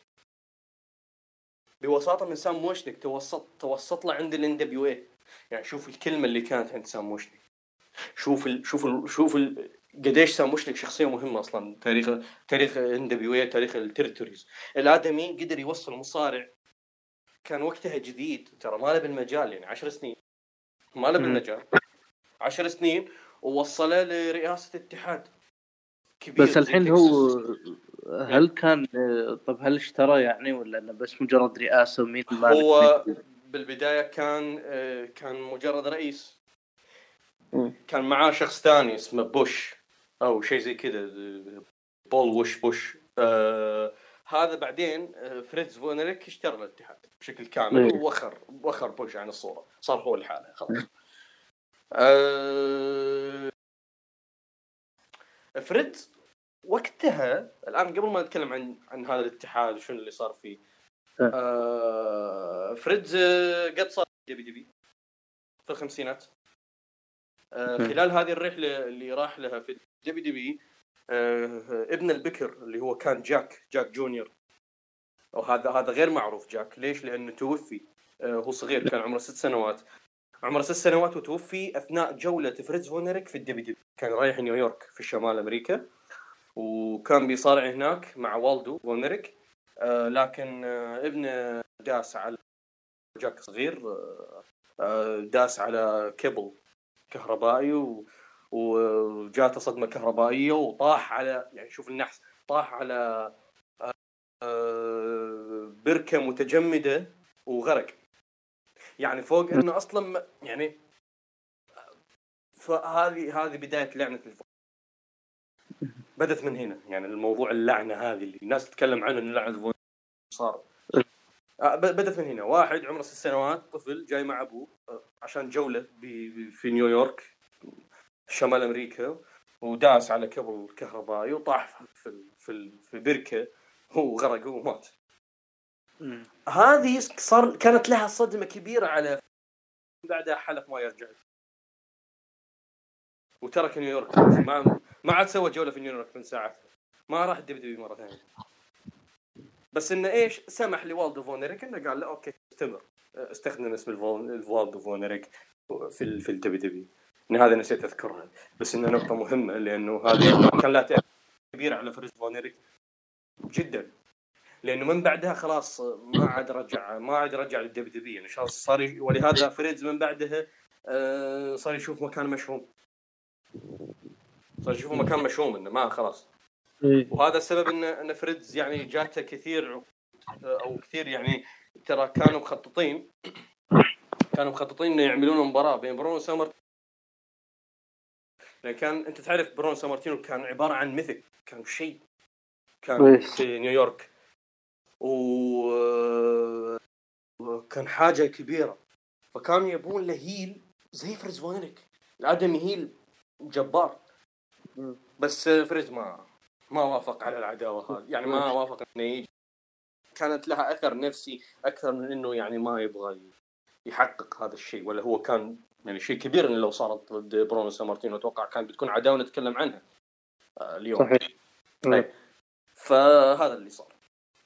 بوساطة من سام موشنيك توسط توسط له عند ال NWA يعني شوف الكلمة اللي كانت عند سام موشنيك شوف ال شوف ال شوف ال قديش سام موشنيك شخصية مهمة أصلا. تاريخ تاريخ NWA تاريخ ال territories الآدمي قدر يوصل مصارع. كان وقتها جديد. ترى ما له بالمجال يعني 10 سنين. ما له. بالمجال. 10 سنين ووصله لرئاسة اتحاد كبير بس الحين. هو هل كان طب هل اشترى يعني ولا انه بس مجرد رئاسة مين مالك هو؟ بالبداية كان كان مجرد رئيس. كان معاه شخص ثاني اسمه بوش أو شيء زي كذا بول وش بوش آه هذا بعدين آه، فريدز فونريك اشترى الاتحاد بشكل كامل. ووخر وخر بوش عن الصورة صار هو لحاله خلاص آه فريدز وقتها الآن قبل ما نتكلم عن عن هذا الاتحاد وشنو اللي صار فيه إيه. آه فريدز آه، قد صار WW في الخمسينات آه مم. خلال هذه الرحلة اللي راح لها في دبي دبي آه ابن البكر اللي هو كان جاك جاك جونيور وهذا هذا غير معروف جاك ليش؟ لأنه توفي آه هو صغير كان عمره ست سنوات عمره ست سنوات وتوفي أثناء جولة فريدز فونريك في الدبي دبي كان رايح نيويورك في شمال أمريكا وكان بيصارع هناك مع والدو فونريك آه لكن آه ابنه داس على جاك صغير آه آه داس على كيبل كهربائي و وجاته صدمه كهربائية وطاح على يعني شوف النحس طاح على آه، آه، بركة متجمدة وغرق. يعني فوق إنه أصلا يعني فهذه هذه بداية لعنة الفوق بدت من هنا. يعني الموضوع اللعنة هذه اللي الناس تتكلم عنه ان لعنة صار آه، بدت من هنا. واحد عمره ست سنوات طفل جاي مع أبوه آه، عشان جولة في نيويورك شمال أمريكا وداس على كبل كهربائي وطاح في في في بركة وغرق ومات. هذه صار كانت لها صدمة كبيرة على بعدها حلف ما يرجع. وترك نيويورك ما ما عاد سوى جولة في نيويورك من ساعتها ما راح ال WW مرة ثانية. بس إنه إيش؟ سمح لوالدو فونريك إنه قال له okay استمر. استخدم اسم والدو فونريك في في ال WW ان هذا نسيت أذكرها. بس انها نقطة مهمة لأنه هذه كان لها تأثير كبير على فريز فونريك جدا. لأنه من بعدها خلاص ما عاد رجع ما عاد رجع لل WW يعني شخص صار ولهذا فريدز من بعدها آه، صار يشوف مكان مشؤوم صار يشوف مكان مشؤوم إنه ما خلاص. إيه. وهذا السبب ان إن فريدز يعني جاته كثير أو كثير يعني ترى كانوا مخططين كانوا مخططين إنه يعملون مباراة بين برونو سامر- لأن كان أنت تعرف برونو سامرتينو كان عبارة عن mythic كان شيء كان إيه. في نيويورك. وكان حاجة كبيرة. فكانوا يبون له heel زي فريز فونريك الآدمي heel جبار. بس فريز ما ما وافق على العداوة هذه. يعني ما وافق إنه يجي. كانت لها أثر نفسي أكثر من إنه يعني ما يبغى يحقق هذا الشيء. ولا هو كان يعني شيء كبير إنه لو صارت ضد برونو سامارتينو. أتوقع كان بتكون عداوة نتكلم عنها آه، اليوم. صحيح. طيب. فهذا اللي صار.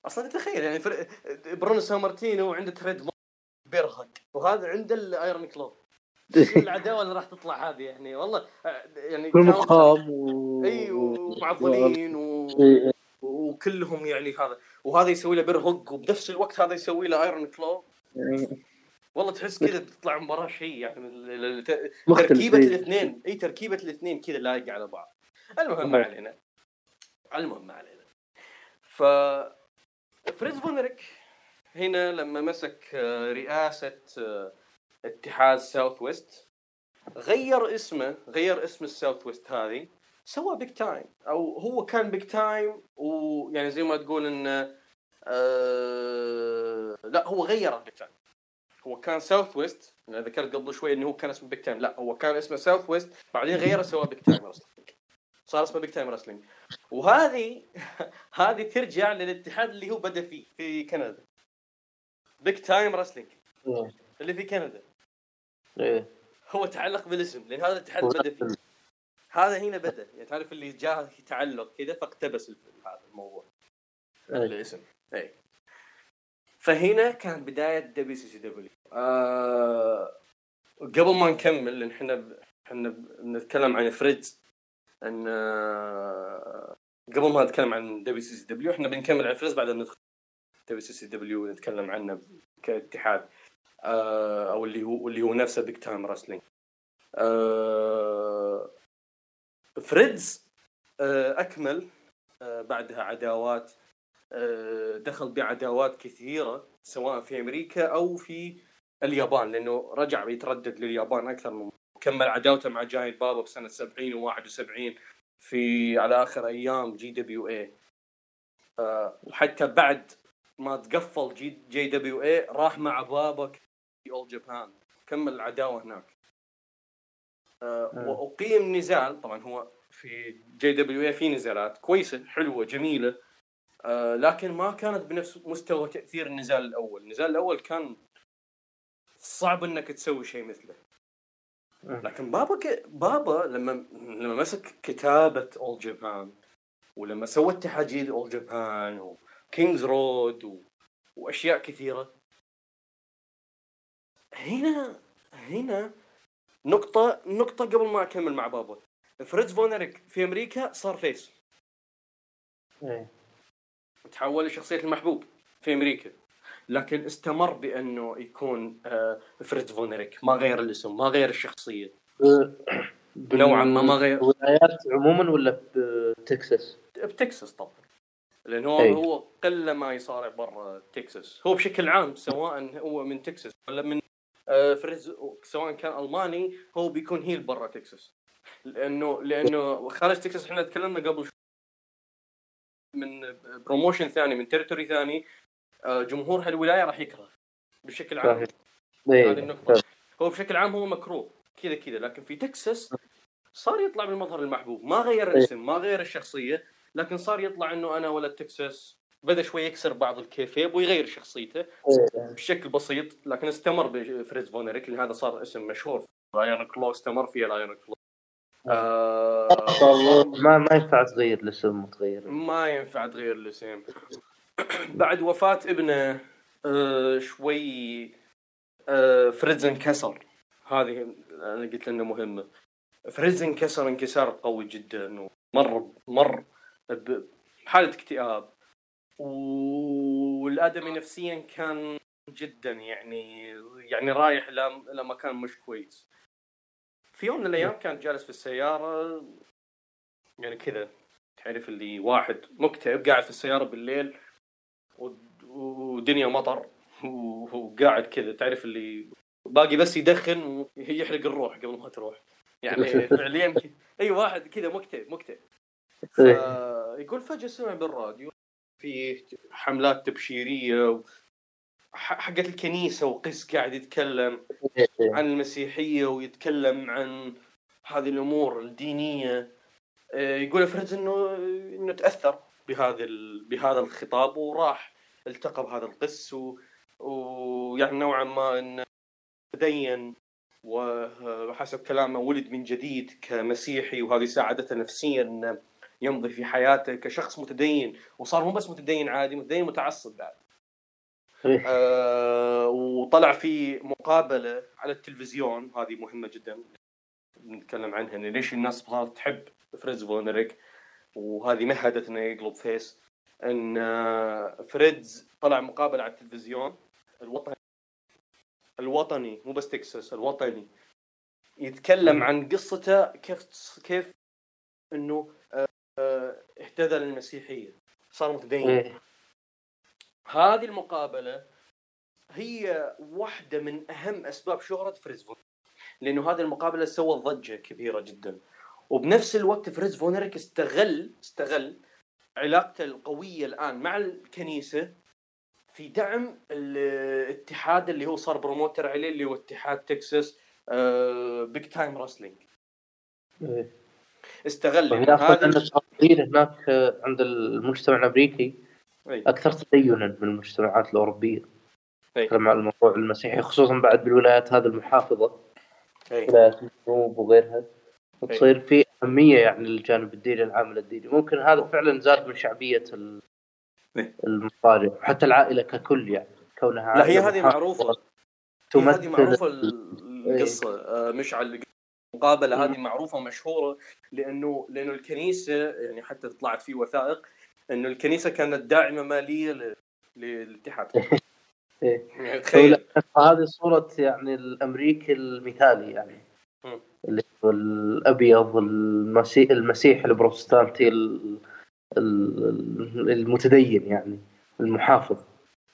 أصلا تخيل يعني فر... برونو سامارتينو عنده تريد bear hug وهذا عنده ال iron claw العداوة اللي راح تطلع هذه يعني؟ والله يعني كل ضخام و... اي ومعضلين و... وكلهم يعني هذا وهذا يسوي له bear hug وبنفس الوقت هذا يسوي له iron claw والله تحس كذا تطلع مباراة شيء يعني تركيبة إيه. الاثنين إي تركيبة الاثنين كذا لايقه على بعض. المهم ما علينا. المهم ما علينا. ف فريز فونريك هنا لما مسك آه، رئاسة آه، اتحاد Southwest غير اسمه غير اسم ال Southwest هذه سوى Big Time أو هو كان Big Time ويعني زي ما تقول انه آه لا هو غير ال Big Time هو كان Southwest أنا ذكرت قبل شوي إنه هو كان اسمه Big Time لا هو كان اسمه Southwest بعدين غيره سوى Big Time صار اسمه Big Time Wrestling وهذه هذه ترجع للاتحاد اللي هو بدأ فيه في كندا. Big Time Wrestling. اللي في كندا. إيه. هو تعلق بالاسم لأن هذا الاتحاد بدأ فيه. هذا هنا بدأ. يعني تعرف اللي جاه تعلق كذا فاقتبس هذا الموضوع. إيه. الاسم. اي فهنا كان بداية WCCW قبل ما نكمل لأن إحنا إحنا بنتكلم عن فريدز. إن آه، قبل ما نتكلم عن WCCW إحنا بنكمل عن فريدز بعدين ندخل WCCW ونتكلم عنه كاتحاد آه، أو اللي هو اللي هو نفسه Big Time Wrestling فريدز أكمل آه، بعدها عداوات دخل بعداوات كثيرة سواء في أمريكا أو في اليابان لأنه رجع يتردد لليابان أكثر من كمل عداوته مع جاينت بابا بسنة 70 و71 في على آخر أيام JWA وحتى بعد ما تقفل جي, جي دبليو اي راح مع بابا في All Japan كمل العداوة هناك مم. وأقيم نزال طبعا هو في JWA في نزالات كويسة حلوة جميلة آه، لكن ما كانت بنفس مستوى تأثير النزال الأول، النزال الأول كان صعب إنك تسوي شيء مثله. لكن بابا ك... بابا لما لما مسك كتابة All Japan ولما سوى اتحاد جديد All Japan و King's Road و... وأشياء كثيرة. هنا هنا نقطة نقطة قبل ما أكمل مع بابا. فريدز فونريك في أمريكا صار face إيه. تحول لشخصية المحبوب في أمريكا. لكن استمر بأنه يكون آه، فريدز فونريك ما غير الاسم ما غير الشخصية. بال- نوعا ما ما غير. بالولايات عموما ولا بتكساس؟ بتكساس طبعا. لأن هو أي. هو قل ما يصارع برا تكساس. هو بشكل عام سواء هو من تكساس ولا من آه، فريز سواء كان ألماني هو بيكون heel برا تكساس. لأنه لأنه خارج تكساس إحنا تكلمنا قبل من promotion ثاني من territory ثاني. جمهور هالولاية راح يكره بشكل عام. صحيح. إيه هذه النقطة. هو بشكل عام هو مكروه كذا كذا. لكن في تكساس صار يطلع بالمظهر المحبوب. ما غير الاسم ما غير الشخصية لكن صار يطلع إنه أنا ولد تكساس. بدا شوي يكسر بعض ال kayfabe ويغير شخصيته إيه. بشكل بسيط لكن استمر بفريز فونريك لأن هذا صار اسم مشهور. ال Iron Claw استمر فيه ال Iron Claw. آه ما ما ينفع تغير الاسم وتغير ما ينفع تغير الاسم. بعد وفاة ابنه آه شوي آه فريدز انكسر هذه أنا قلت انه مهمه فريدز انكسر انكسار قوي جدا ومر مر بحالة اكتئاب. والآدمي نفسيا كان جدا يعني يعني رايح إلى إلى مكان مش كويس. في يوم من الأيام كان جالس في السيارة يعني كذا تعرف اللي واحد مكتئب قاعد في السيارة بالليل ودنيا مطر وقاعد كذا تعرف اللي باقي بس يدخن ويحرق الروح قبل ما تروح يعني فعليا أي واحد كذا مكتئب مكتئب إيه. يقول فجأة سمع بالراديو في حملات تبشيرية حقت الكنيسة وقس قاعد يتكلم إيه. إيه. عن المسيحية ويتكلم عن هذه الأمور الدينية آه، يقول فريدز إنه إنه تأثر بهذا. بهذا الخطاب وراح التقى بهذا القس. ويعني نوعا ما انه تدين وحسب كلامه ولد من جديد كمسيحي وهذه ساعدته نفسيا إنه يمضي في حياته كشخص متدين وصار مو بس متدين عادي متدين متعصب بعد. آه وطلع في مقابلة على التلفزيون هذه مهمة جدا نتكلم عنها ليش الناس صارت تحب فريدز فونريك وهذه مهدت إنه يقلب face إن آه، فريدز طلع مقابلة على التلفزيون الوطني الوطني مو بس تكساس الوطني يتكلم عن قصته كيف كيف إنه آه، آه، اهتدى للمسيحيه صار متدين. هذه المقابلة هي واحدة من أهم أسباب شهرة فريز فون لأنه هذه المقابلة سوت ضجة كبيرة جدا. وبنفس الوقت فريز فونريك استغل استغل علاقته القوية الآن مع الكنيسة في دعم الاتحاد اللي هو صار promoter عليه اللي هو اتحاد تكساس Big Time Wrestling إيه. استغل ان هذا هناك آه، عند المجتمع الأمريكي أي. أكثر تدينا من المجتمعات الأوروبية. نتكلم عن الموضوع المسيحي خصوصا بعد بالولايات هذه المحافظة إي ولايات الجنوب وغيرها وتصير في أهمية يعني للجانب الديني العامل الديني ممكن هذا فعلا زاد من شعبية إيه. المصارع وحتى العائلة ككل يعني كونها لا هي هذه معروفة تمثل هذه معروفة القصة آه، مشعل المقابلة. هذه معروفة ومشهورة لأنه لأنه الكنيسة يعني حتى طلعت في وثائق أنه الكنيسة كانت داعمة مالية للاتحاد إيه. يعني تخيل هذه صورة يعني الأمريكي المثالي يعني. اللي هو الأبيض المسيح المسيح البروتستانتي ال- ال- المتدين يعني المحافظ.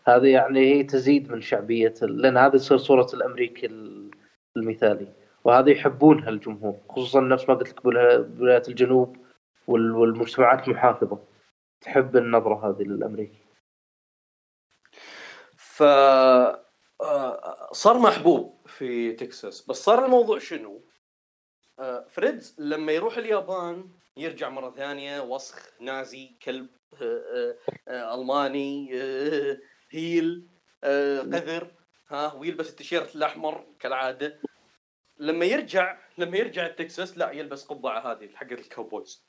هذه يعني هي تزيد من شعبية ال- لأن هذه تصير صورة الأمريكي ال- المثالي. وهذه يحبونها الجمهور خصوصا نفس ما قلت لك بولا- بولايات الجنوب وال- والمجتمعات المحافظة. تحب النظرة هذه للأمريكي. ف آه، صار محبوب. في تكساس. بس صار الموضوع شنو؟ آه، فريدز لما يروح اليابان يرجع مرة ثانية وسخ نازي كلب آه، آه، ألماني heel قذر ها ويلبس التيشيرت الأحمر كالعادة. لما يرجع لما يرجع تكساس لا يلبس قبعة هذه حقت ال cowboys.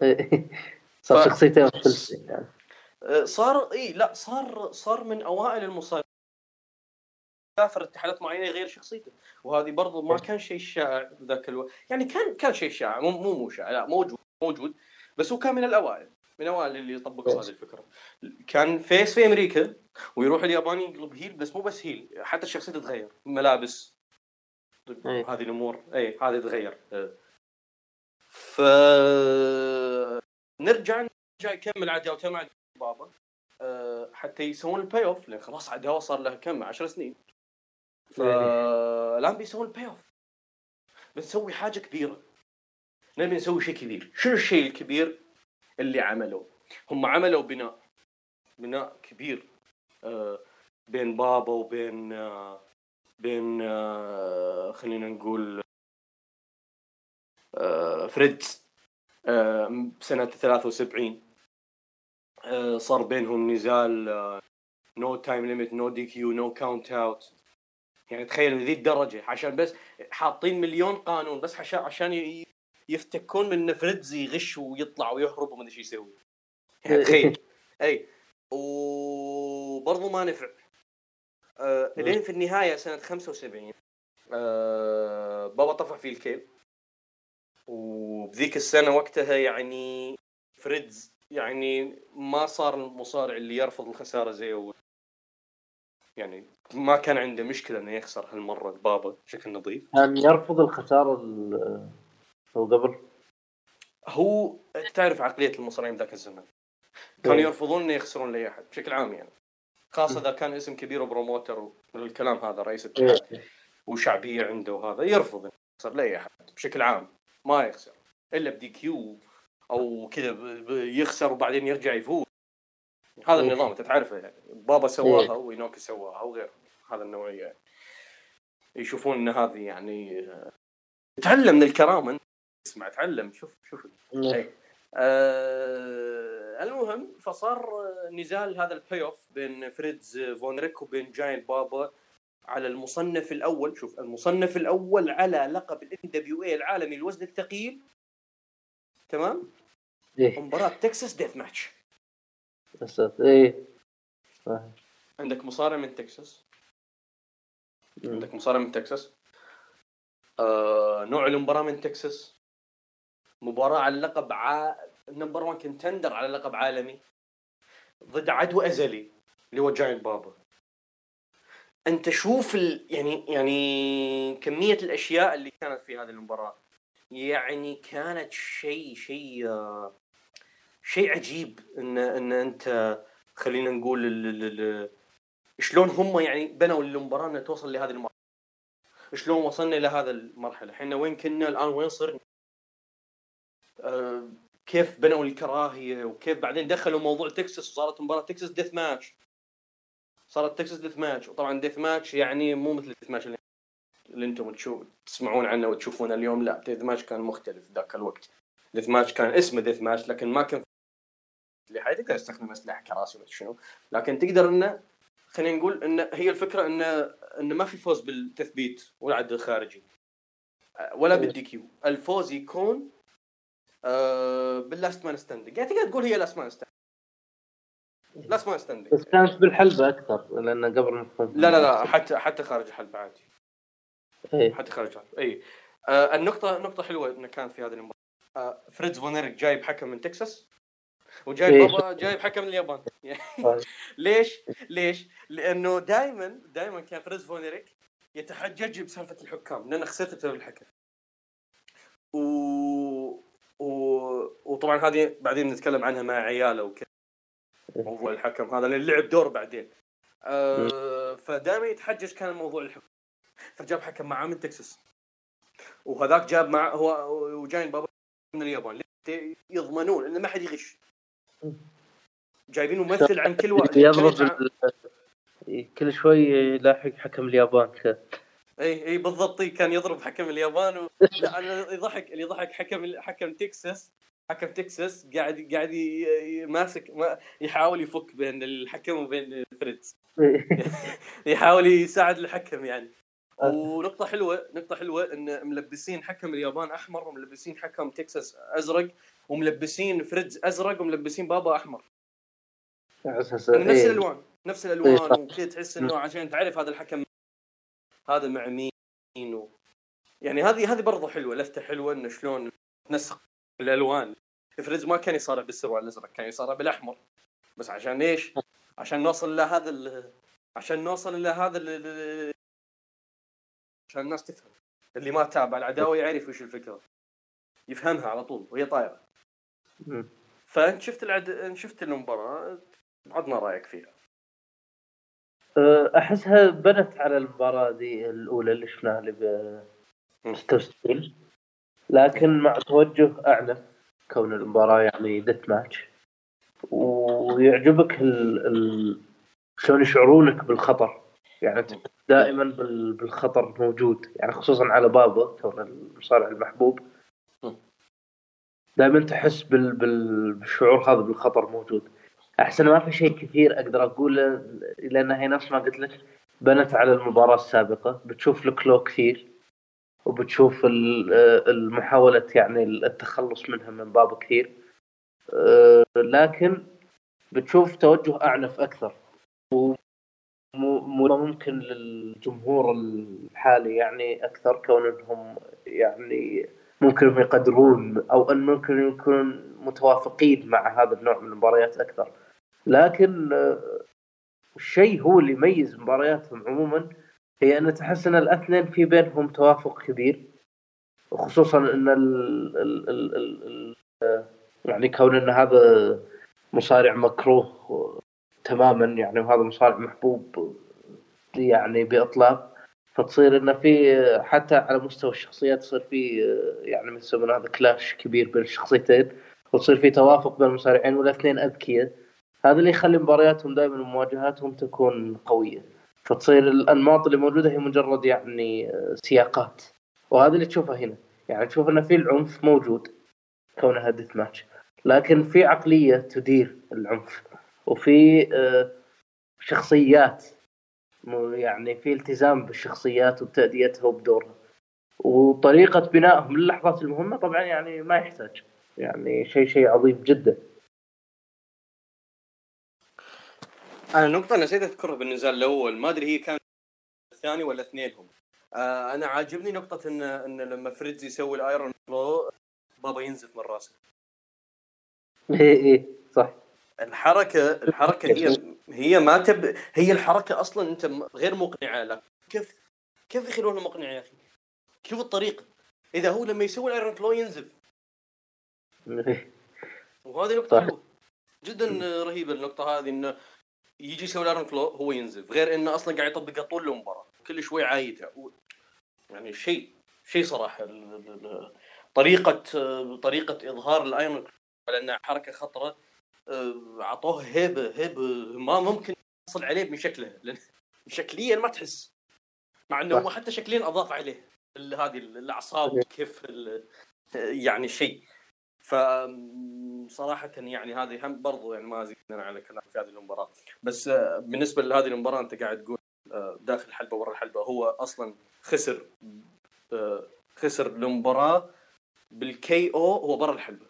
صار ف- مختلفين يعني. صار إي لا صار صار من أوائل المصارعين. سافر اتحادات معينة يغير شخصيته وهذه برضو ما كان شيء شائع ذاك الوقت يعني كان كان شيء شائع مو مو مو شائع لا موجود موجود بس هو كان من الأوائل من الأوائل اللي طبقوا كويس. هذه الفكرة كان فيس في أمريكا ويروح اليابان يقلب هيل بس مو بس هيل حتى الشخصيه تتغير ملابس إيه. هذه الأمور اي هذه تتغير إيه. ف نرجع نرجع يكمل عداوته مع بابا أه، حتى يسوون ال payoff لأن خلاص عداوه صار لها كم 10 سنين فالان بيسوون ال payoff بنسوي حاجة كبيرة. نبي نسوي شيء كبير. شنو الشيء الكبير اللي عملوه؟ هم عملوا بناء. بناء كبير. آه، بين بابا وبين آه، بين آه، خلينا نقول فريدز. بسنة 73 آه، صار بينهم نزال no time limit no DQ no count out يعني تخيل لذي الدرجة عشان بس حاطين مليون قانون بس عشان عشان يفتكون من فريدز يغش ويطلع ويهرب وما أدري إيش يسوي. يعني تخيل. أي. وبرضه ما نفع. آه لين في النهاية سنة 75 آه بابا طفح فيه الكيل. وبذيك السنة وقتها يعني فريدز يعني ما صار المصارع اللي يرفض الخسارة زي أول. يعني ما كان عنده مشكلة إنه يخسر هالمرة بابا بشكل نظيف. كان يرفض الخسارة ال- هو قبل هو تعرف عقلية المصارعين ذاك الزمن. كانوا إيه. يرفضون إنه يخسرون لأي أحد بشكل عام يعني. خاصة إذا كان اسم كبير و promoter والكلام هذا رئيس الاتحاد وشعبية عنده وهذا يرفض يخسر لأي أحد بشكل عام. ما يخسر. إلا ب DQ أو كذا يخسر وبعدين يرجع يفوز. هذا إيه. النظام أنت تعرفه يعني. بابا سواها واينوكي سواها وغيره. هذا النوعيه يعني. يشوفون إن هذه يعني تعلم من الكرامة. اسمع تعلم. شوف شوف. إيه. آه المهم فصار نزال هذا البلاي اوف بين فريدز فون ريك وبين جاينت بابا على المصنف الأول. شوف المصنف الأول على لقب ال NWA العالمي الوزن الثقيل. تمام؟ مباراة Texas death match. بس إيه؟ فاهم. عندك مصارع من تكساس. عندك مصارع من تكساس؟ آه نوع المباراه من تكساس؟ مباراة على لقب ع... number 1 contender على لقب عالمي. ضد عدو أزلي اللي هو جاينت بابا. أنت شوف ال... يعني يعني كمية الأشياء اللي كانت في هذه المباراة. يعني كانت شيء شيء آه، شيء عجيب ان إن أنت خلينا نقول ال... ال... شلون هم يعني بنوا المباراة إنها توصل لهذه المرحلة. شلون وصلنا إلى هذا المرحلة. إحنا وين كنا الآن وين صرنا؟ آه كيف بنوا الكراهية؟ وكيف بعدين دخلوا موضوع تكساس؟ وصارت مباراة Texas death match صارت Texas death match وطبعا death match يعني مو مثل death match اللي, اللي أنتم تشوف تسمعون عنه وتشوفونه اليوم. لا death match كان مختلف ذاك الوقت. ديث ماتش كان اسمه death match لكن ما كان اسلحه تقدر تستخدم اسلحه كراسي ولا شنو. لكن تقدر إنه خلينا نقول ان هي الفكرة ان ان ما في فوز بالتثبيت والعد الخارجي. آه، ولا بال DQ الفوز يكون آه بال last man standing يعني تقدر تقول هي last man standing last man standing بس كانت بالحلبة أكثر لأن قبل لا لا لا حتى حتى خارج الحلبة عادي. إيه. حتى خارج الحلبة اي آه النقطة نقطة حلوة إنه كانت في هذه المباراة. آه فريدز فونيريك جايب حكم من تكساس. وجايب إيه. بابا جايب حكم اليابان طيب. ليش؟ ليش؟ لأنه دائما دائما كان فريز فونيريك يتحجج بسالفة الحكام لأن خسرت بسبب الحكم. و... و... وطبعا هذه بعدين نتكلم عنها مع عياله وكذا موضوع الحكم هذا لأن لعب دور بعدين. آه فدائما يتحجج كان موضوع الحكم. فجاب حكم معاه من تكساس. وهذاك جاب مع هو وجاين بابا من اليابان؟ يضمنون انه ما حد يغش. جايبين ممثل عن كل واحد. يضرب كل شوي يلاحق حكم اليابان كذا. إي إي بالضبط. كان يضرب حكم اليابان و... أنا يضحك اللي يضحك حكم حكم تكساس. حكم تكساس قاعد قاعد ماسك ما يحاول يفك بين الحكم وبين فريدز يحاول يساعد الحكم يعني. ونقطة حلوة نقطة حلوة إن ملبسين حكم اليابان أحمر وملبسين حكم تكساس أزرق. وملبسين فريدز أزرق وملبسين بابا أحمر يعني نفس إيه. الألوان نفس إيه، الالوان صح. وكذا تحس إنه عشان تعرف هذا الحكم هذا مع مين و... يعني هذه هذه برضه حلوة لفتة حلوة إنه شلون تنسق الألوان فريز ما كان يصارع بالسروال الأزرق كان يصارع بالأحمر بس عشان إيش؟ عشان نوصل لهذا ال... عشان نوصل إلى هذا ال... عشان الناس تفهم اللي ما تابع العداوة يعرف وش الفكرة يفهمها على طول وهي طايرة. فانت شفت العد... شفت المباراة. عطنا رأيك فيها. أه، أحسها بنت على المباراة دي الأولى اللي شفناها اللي ب مم. 66 لكن مع توجه أعنف كون المباراة يعني ديت ماتش ويعجبك ال... ال... شلون يشعرونك بالخطر. يعني دائما بال... بالخطر موجود. يعني خصوصا على بابا كون المصارع المحبوب. دائما تحس بال... بال... بالشعور هذا بالخطر موجود. أحسن ما في شيء كثير أقدر أقوله لأن هي نفس ما قلت لك بنت على المباراة السابقة بتشوف الكلو كثير وبتشوف ال- المحاولة يعني التخلص منها من باب كثير. آه، لكن بتشوف توجه أعنف أكثر وم- م- ممكن للجمهور الحالي يعني أكثر كون أنهم يعني ممكن يقدرون أو أن ممكن يكونون متوافقين مع هذا النوع من المباريات أكثر. لكن آه، الشيء هو اللي يميز مبارياتهم عموما هي أن تحس أن الاثنين في بينهم توافق كبير وخصوصا أن ال ال ال ال ال يعني كون أن هذا مصارع مكروه تماما يعني وهذا مصارع محبوب يعني بإطلاق. فتصير إنه في حتى على مستوى الشخصيات تصير في يعني مثل يسمونه هذا كلاش كبير بين الشخصيتين وتصير في توافق بين المصارعين والاثنين أذكياء. هذا اللي يخلي مبارياتهم دائما ومواجهاتهم تكون قوية. فتصير الأنماط اللي موجودة هي مجرد يعني سياقات. وهذا اللي تشوفه هنا. يعني تشوف إن في العنف موجود كونها ديث ماتش لكن في عقلية تدير العنف. وفي آه، شخصيات يعني في التزام بالشخصيات وبتأديتها وبدورها. وطريقة بنائهم للحظات المهمة طبعا يعني ما يحتاج. يعني شيء شيء عظيم جدا. أنا نقطة نسيت أذكرها بالنزال الأول ما أدري هي كان الثاني ولا اثنينهم. آه أنا عاجبني نقطة ان إن لما فريدز يسوي الايرون فلو بابا ينزف من راسه. إيه إيه صح. الحركة الحركة هي هي ما تب هي الحركة أصلا أنت غير مقنعة لك. كيف كيف يخلونها مقنعة يا أخي؟ شوف الطريقة إذا هو لما يسوي الأيرون فلو ينزف. وهذه. حلوة. جدا رهيبة النقطة هذه إنه يجي يسوي الأيرون فلو هو ينزف. غير إنه أصلا قاعد يطبقها طول المباراة. كل شوي عايدها و- يعني شيء شيء ال- طريقة طريقة إظهار الأيرون على انها حركة خطرة. آه، اعطوه هيبة هيبة ما ممكن يحصل عليه من شكله لأن شكليا ما تحس مع إنه. هو حتى شكليا أضاف عليه هذه الأعصاب كيف يعني شيء. ف صراحة يعني هذه هم برضو يعني ما زيدنا على كلام في هذه المباراة. بس آه، بالنسبة لهذه المباراة أنت قاعد تقول آه، داخل الحلبة ورا الحلبة هو أصلا خسر آه، خسر المباراة بالكي أو هو برا الحلبة.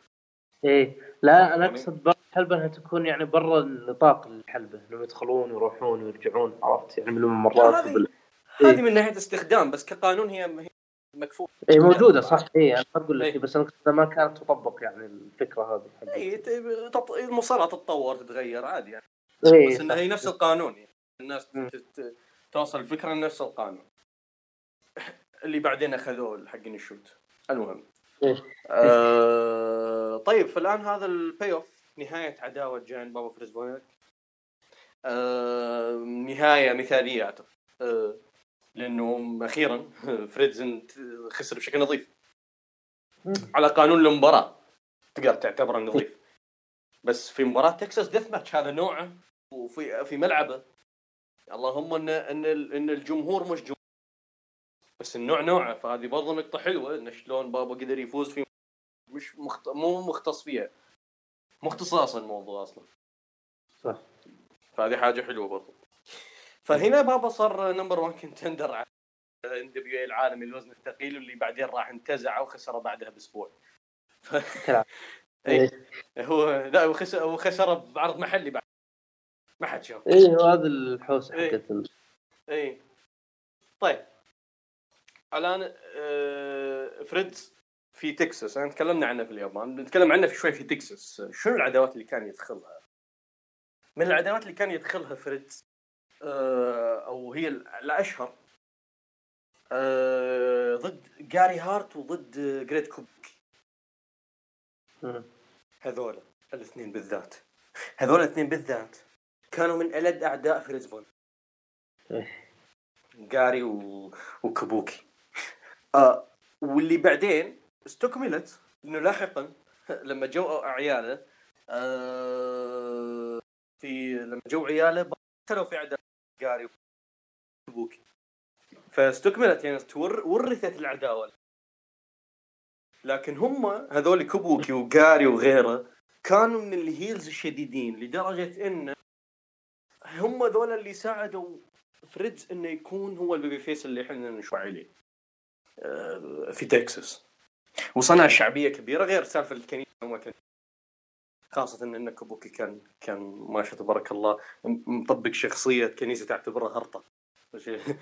إيه لا أنا يعني- أقصد برا الحلبة إنها تكون يعني برا نطاق الحلبة إنهم يدخلون ويروحون ويرجعون عرفت يعني من الممرات هذه-. هذه من ناحية استخدام بس كقانون هي مكفوف اي موجودة صح اي أنا ما أقول لك إيه. إيه، بس أنا أقصد ما كانت تطبق يعني الفكرة هذه اي المصارعة تتطور تتغير عادي يعني اي بس إنها. هي نفس القانون يعني الناس مم. ت- ت- توصل الفكرة لنفس القانون اللي بعدين أخذوه حقين ال shoot المهم إيه. آه طيب فالآن هذا ال payoff نهاية عداوة جاين بابا فريز بونيك آه نهاية مثالية أعتقد. آه لأنه أخيرا فريدز انت- خسر بشكل نظيف. على قانون المباراة تقدر تعتبره نظيف. بس في مباراة تكساس ديث ماتش هذا نوعه. وفي في ملعبه. اللهم إن إن إن الجمهور مش جمهور بس النوع نوعه فهذه برضه نقطة حلوة إن شلون بابا قدر يفوز في مش مخت... مو مختص فيها مو اختصاص الموضوع أصلا. صح. فهذه حاجة حلوة برضه فهنا بابا صار number 1 contender على NWA العالمي الوزن الثقيل واللي بعدين راح انتزع وخسر بعدها بأسبوع. كلام. اي هو لا هو خسر هو خسر بعرض محلي بعد. ما حد شاف. اي وهذا الحوسة إيه. حقت ال... اي طيب. الآن آه، فريتز في تكساس. أنا تكلمنا عنه في اليابان. بنتكلم عنه في شوي في تكساس. شنو العداوات اللي كان يدخلها؟ من العداوات اللي كان يدخلها فريتز آه، أو هي الأشهر آه، ضد جاري هارت وضد جريت كابوكي مم. هذول الاثنين بالذات. هذول الاثنين بالذات كانوا من ألد أعداء فون إيه. جاري و... وكابوكي آه واللي بعدين استكملت إنه لاحقا لما جو عياله آه في لما جو عياله دخلوا في عداء جاري وكابوكي فاستكملت يعني. ورثت العداوة لكن هم هذول كابوكي وجاري وغيره كانوا من ال heels الشديدين لدرجة إن هم ذول اللي ساعدوا فريتز إنه يكون هو ال babyface اللي إحنا نشجع عليه في تكساس. وصنع شعبية كبيرة غير سالفة الكنيسة وما كان خاصة إن كابوكي كان كان ما شاء تبارك الله مطبق شخصية كنيسة تعتبرها هرطقة.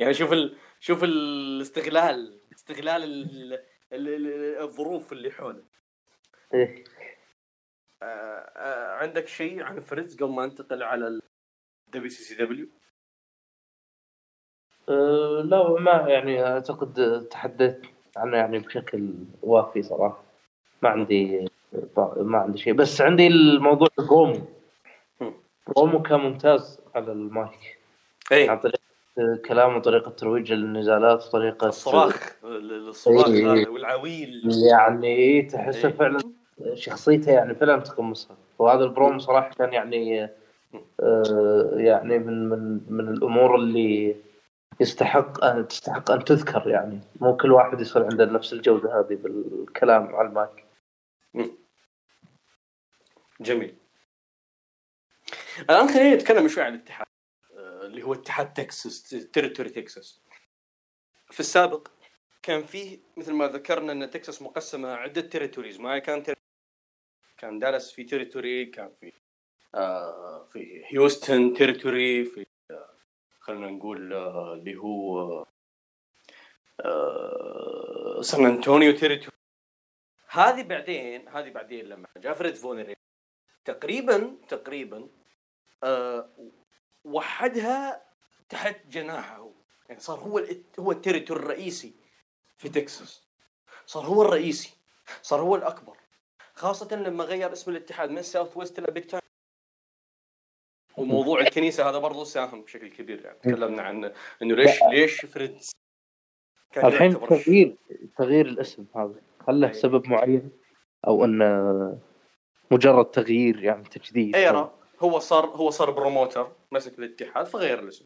يعني شوف ال... شوف الاستغلال استغلال ال... ال... ال- الظروف اللي حوله. إيه. آه، آه، عندك شيء عن فريتز قبل ما انتقل على ال WCCW أه لا ما يعني أعتقد تحدثت عنه يعني بشكل وافي صراحة. ما عندي ما عندي شيء. بس عندي الموضوع رومو هم. رومو كان ممتاز على المايك. اي عن طريقه كلامه طريقة ترويج النزالات طريقة الصراخ الصراخ إيه. والعويل. يعني تحسه إيه. فعلا شخصيته يعني فعلا تقمصها وهذا البرومو صراحة كان يعني آه، يعني من من من الأمور اللي يستحق ان تستحق أن تذكر يعني. مو كل واحد يصير عنده نفس الجودة هذه بالكلام على المايك. جميل. الآن خلينا نتكلم شوي عن الاتحاد آه، اللي هو اتحاد تكساس territory تكساس. في السابق كان فيه مثل ما ذكرنا إن تكساس مقسمة عدة territories. ما كان. كان دالاس في territory كان في آه في هيوستن territory في خلينا نقول آه اللي هو آه، آه سان أنطونيو territory. هذه بعدين هذه بعدين لما جاء فريد فونري تقريبا تقريبا وحدها تحت جناحه. يعني صار هو هو ال territory الرئيسي في تكساس. صار هو الرئيسي صار هو الأكبر. خاصة لما غير اسم الاتحاد من Southwest إلى Big Time وموضوع الكنيسة هذا برضو ساهم بشكل كبير يعني تكلمنا عنه. إنه ليش ليش فريتز كان الحين تغيير تغيير الاسم هذا. هل له أي. سبب معين أو انه مجرد تغيير يعني تجديد era هو صار هو صار promoter مسك الاتحاد فغير الاسم.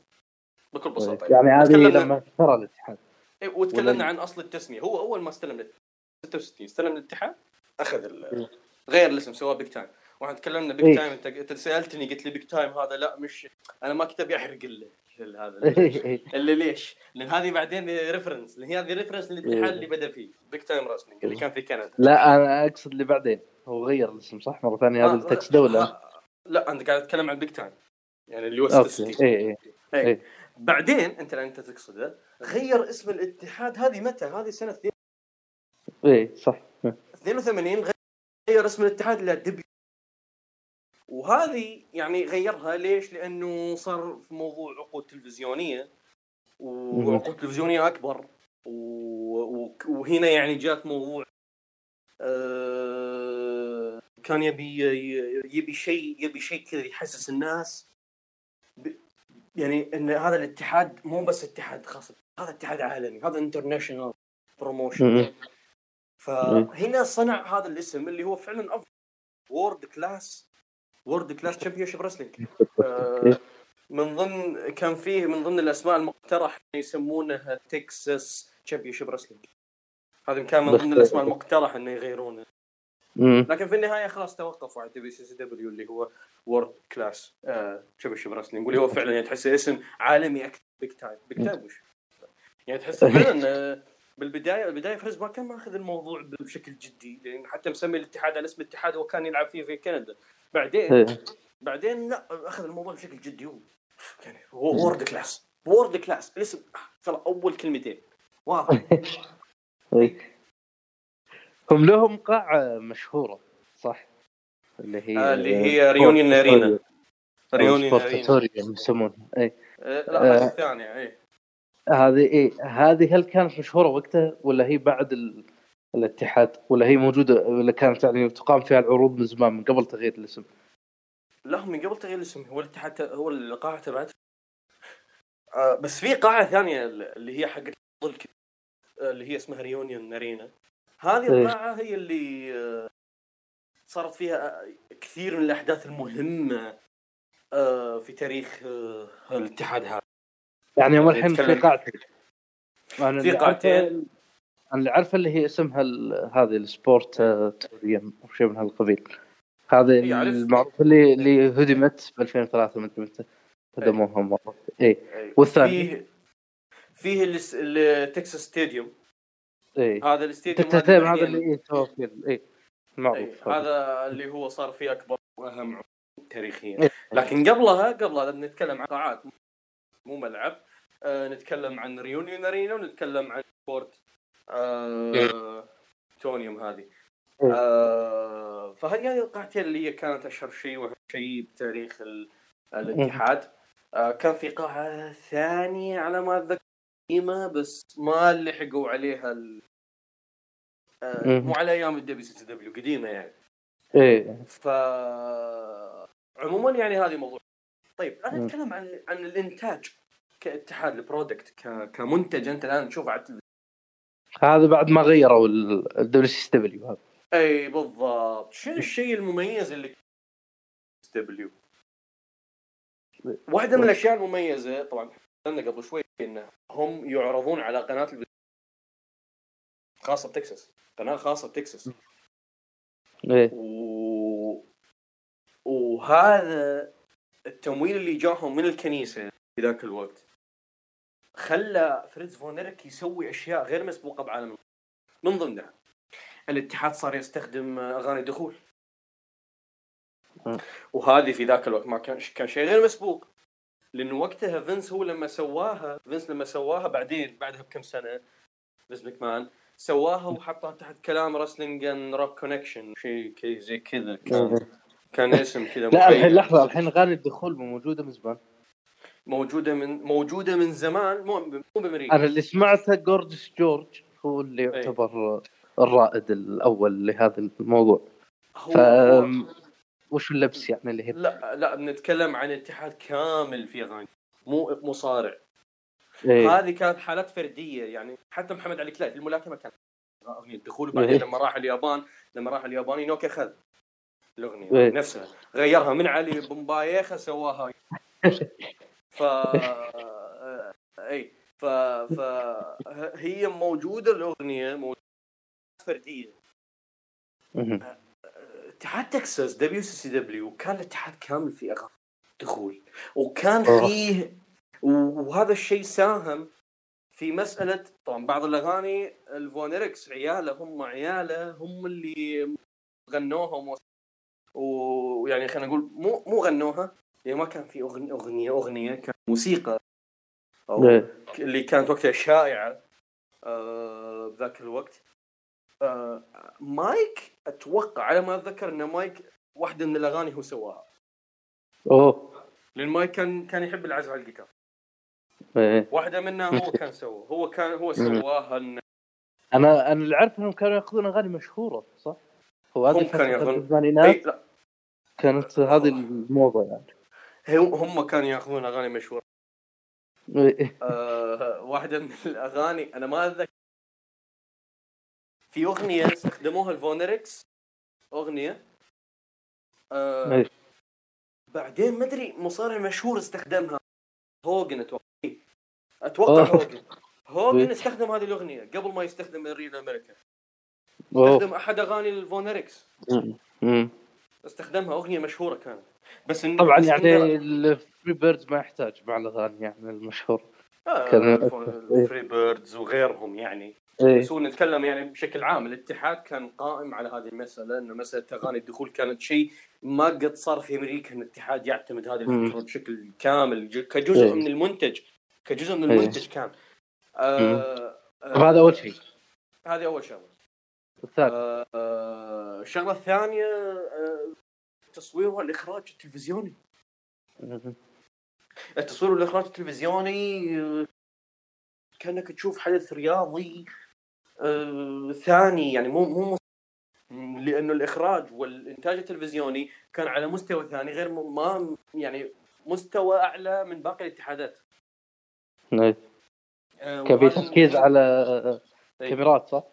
بكل بساطة. يعني هذه تكلمنا- لما اشترى الاتحاد. إيه، وتكلمنا ولا- عن أصل التسمية. هو أول ما استلم الاتحاد 66 استلم الاتحاد أخذ ال- غير الاسم سواه Big Time وإحنا تكلمنا Big إيه. Time انت انت سألتني قلت لي Big Time هذا لا مش أنا ما كنت أبي أحرق ال- ال- هذا إيه. اللي ليش؟ لأن هذه بعدين reference لأن هذه reference للاتحاد إيه. اللي بدأ فيه Big Time Wrestling اللي كان في كندا لا أنا أقصد اللي بعدين هو غير الاسم صح مرة ثانية هذا آه، التكس دولة آه، لا أنت قاعد تتكلم عن بيج تايم يعني اللي أوكي ستاتستيك. اي اي إيه. إيه. بعدين أنت اللي أنت تقصده غير اسم الاتحاد هذه متى؟ هذه سنة اي صح 82 غير اسم الاتحاد إلى دبليو وهذه يعني غيرها ليش؟ لأنه صار في موضوع عقود تلفزيونية وعقود تلفزيونية أكبر. وهنا يعني جات موضوع آه... كان يبي يبي شيء يبي شيء كذا يحسس الناس. يعني إن هذا الاتحاد مو بس اتحاد خاص هذا اتحاد عالمي هذا international promotion. فهنا صنع هذا الاسم اللي هو فعلا أفضل World Class World Class Championship Wrestling من ضمن كان فيه من ضمن الأسماء المقترح يسمونها Texas Championship Wrestling هذا كان من ضمن الأسماء المقترح إنه يغيرونه. لكن في النهاية خلاص توقفوا على WCCW اللي هو World Class Championship Wrestling واللي هو فعلا يعني تحسه اسم عالمي أكثر. big time big time وش؟ يعني تحسه فعلا آه، بالبدايه البدايه فريتز ما كان ماخذ الموضوع بشكل جدي لأن حتى مسمي الاتحاد على اسم الاتحاد وكان يلعب فيه في كندا. بعدين إيه. بعدين لا أخذ الموضوع بشكل جدي يعني هو World Class World Class الاسم آه، ترى أول كلمتين. واضح. إيه. هم لهم قاعة مشهورة صح؟ اللي هي آه، اللي هي Reunion Arena Reunion Arena يسمونها. اي آه، لا هذه الثانية اي هذه إيه. هذه هل كانت مشهورة وقتها ولا هي بعد ال... الاتحاد ولا هي موجودة ولا كانت يعني تقام فيها العروض من زمان من قبل تغيير الاسم؟ لا من قبل تغيير الاسم. هو الاتحاد هو القاعة تبعته آه بس في قاعة ثانية اللي هي حق آه، اللي هي اسمها Reunion Arena هذه إيه. القاعة هي اللي آه، صارت فيها كثير من الأحداث المهمة آه، في تاريخ الاتحاد هذا. يعني هم يعني الحين في نتكلم- قاعتين في قاعتين. أنا اللي عارفه اللي هي اسمها هذه ال Sport آه، torium أو شيء من هالقبيل. هذا إي، عارف. المعروف اللي اللي هدمت ب 2003 ما أدري متى هدموها مرة. اي أي. والثاني؟ فيه فيه ال Texas Stadium اي هذا ال stadium التتم هذا اللي إيه ال- اي أي، المعروف هذا اللي هو صار فيه أكبر وأهم تاريخيا. إيه. لكن قبلها قبلها لما نتكلم عن قاعات مو ملعب آه نتكلم عن Reunion Arena ونتكلم عن Sport آه torium هذه. إيه. آه فهذه هذه القاعتين اللي هي كانت أشهر شيء واهم شيء بتاريخ ال- الاتحاد؟ آه كان في قاعة ثانية على ما أتذكر قديمة بس ما لحقوا عليها ال... آه. مو على أيام ال WCW قديمة يعني. اي ف عموما يعني هذه موضوع. طيب أنا. أتكلم عن عن الإنتاج كاتحاد ال product ك... كمنتج. أنت الآن تشوفه على هذا بعد ما غيروا ال WCW هذا. أي بالضبط. شنو الشيء المميز اللي دبليو؟ واحدة من الأشياء المميزة طبعا قلنا قبل شوي إن هم يعرضون على قناة خاصة بتكساس. قناة خاصة بتكساس. إيه. و... وهذا التمويل اللي جاهم من الكنيسة في ذاك الوقت. خلى فريتز فون إيرك يسوي أشياء غير مسبوقة بعالم من ضمنها الاتحاد صار يستخدم أغاني دخول. وهذه في ذاك الوقت ما كان كان شيء غير مسبوق. لأنه وقتها فينس هو لما سواها فينس لما سواها بعدين بعدها بكم سنة فينس ماكمان سواها وحطها تحت كلام Wrestling and Rock Connection. شيء زي كذا كان كان اسم كذا لا الحين. لحظة الحين اغاني الدخول موجودة من زمان. موجودة من موجودة من زمان مو مو بأمريكا أنا اللي سمعته جورج جورج هو اللي إيه. يعتبر الرائد الأول لهذا الموضوع هو ف هو- وش اللبس يعني اللي هي لا لا بنتكلم عن اتحاد كامل في اغاني مو مصارع إيه. هذه كانت حالات فردية يعني حتى محمد علي كلاي في الملاكمة كان أغنية الدخول وبعدين إيه. لما راح اليابان لما راح اليابان ينوكي اخذ الأغنية إيه. نفسها غيرها من علي بومبايخا سواها ف اي ف ف هي موجودة الأغنية موجودة فردية. اتحاد تكساس WCCW كان الاتحاد كامل في أغاني دخول وكان. فيه وهذا الشيء ساهم في مساله طبعا بعض الأغاني الفون إيركس عياله هم عياله هم اللي غنوها ومو- ويعني خلينا نقول مو مو غنوها يعني ما كان في اغنيه اغنيه أغنية كان موسيقى. إيه. اللي كانت وقتها شائعه آه، بذاك الوقت. آه، مايك أتوقع على ما أتذكر إن مايك واحدة من الأغاني هو سواها. أوه. لأن مايك كان كان يحب العزف على الجيتار. إيه. واحدة منها هو كان سوى هو كان هو سواها إن أنا أنا اللي أعرف إنهم كانوا يأخذون أغاني مشهورة صح؟ هو هذه كانوا الثمانينات إي، لا. كانت هذه الموضة يعني. هم كانوا ياخذون أغاني مشهورة إيه. آه، واحدة من الأغاني أنا ما اتذكر في أغنية استخدموها الفون إيركس أغنية آه، إيه. بعدين ما أدري مصارع مشهور استخدمها هوجان أتوقع أتوقع أوه. هوجان هوجان إيه. استخدم هذه الأغنية قبل ما يستخدم ال Real American. استخدم أحد أغاني الفون إيركس. استخدمها أغنية مشهورة كانت بس إن طبعا بس يعني ال Freebirds ما يحتاج مع الأغاني يعني المشهور. آه كان- الفري بيردز وغيرهم يعني. إيه. بس هو نتكلم يعني بشكل عام الاتحاد كان قائم على هذه المسألة إنه مسألة أغاني الدخول كانت شيء ما قد صار في أمريكا إن الاتحاد يعتمد هذه. الفكرة بشكل كامل كجزء إيه. من المنتج كجزء من إيه. المنتج كان. آه طب هذا أول شيء. هذه أول شغلة. الثاني. آه آه الشغلة الثانية آه التصوير والاخراج التلفزيوني. التصوير والإخراج التلفزيوني آه، كأنك تشوف حدث رياضي آه، ثاني يعني مو مو لأنه الإخراج والإنتاج التلفزيوني كان على مستوى ثاني غير ما يعني مستوى أعلى من باقي الاتحادات إيه. آه، كان في تركيز على إيه. كاميرات صح؟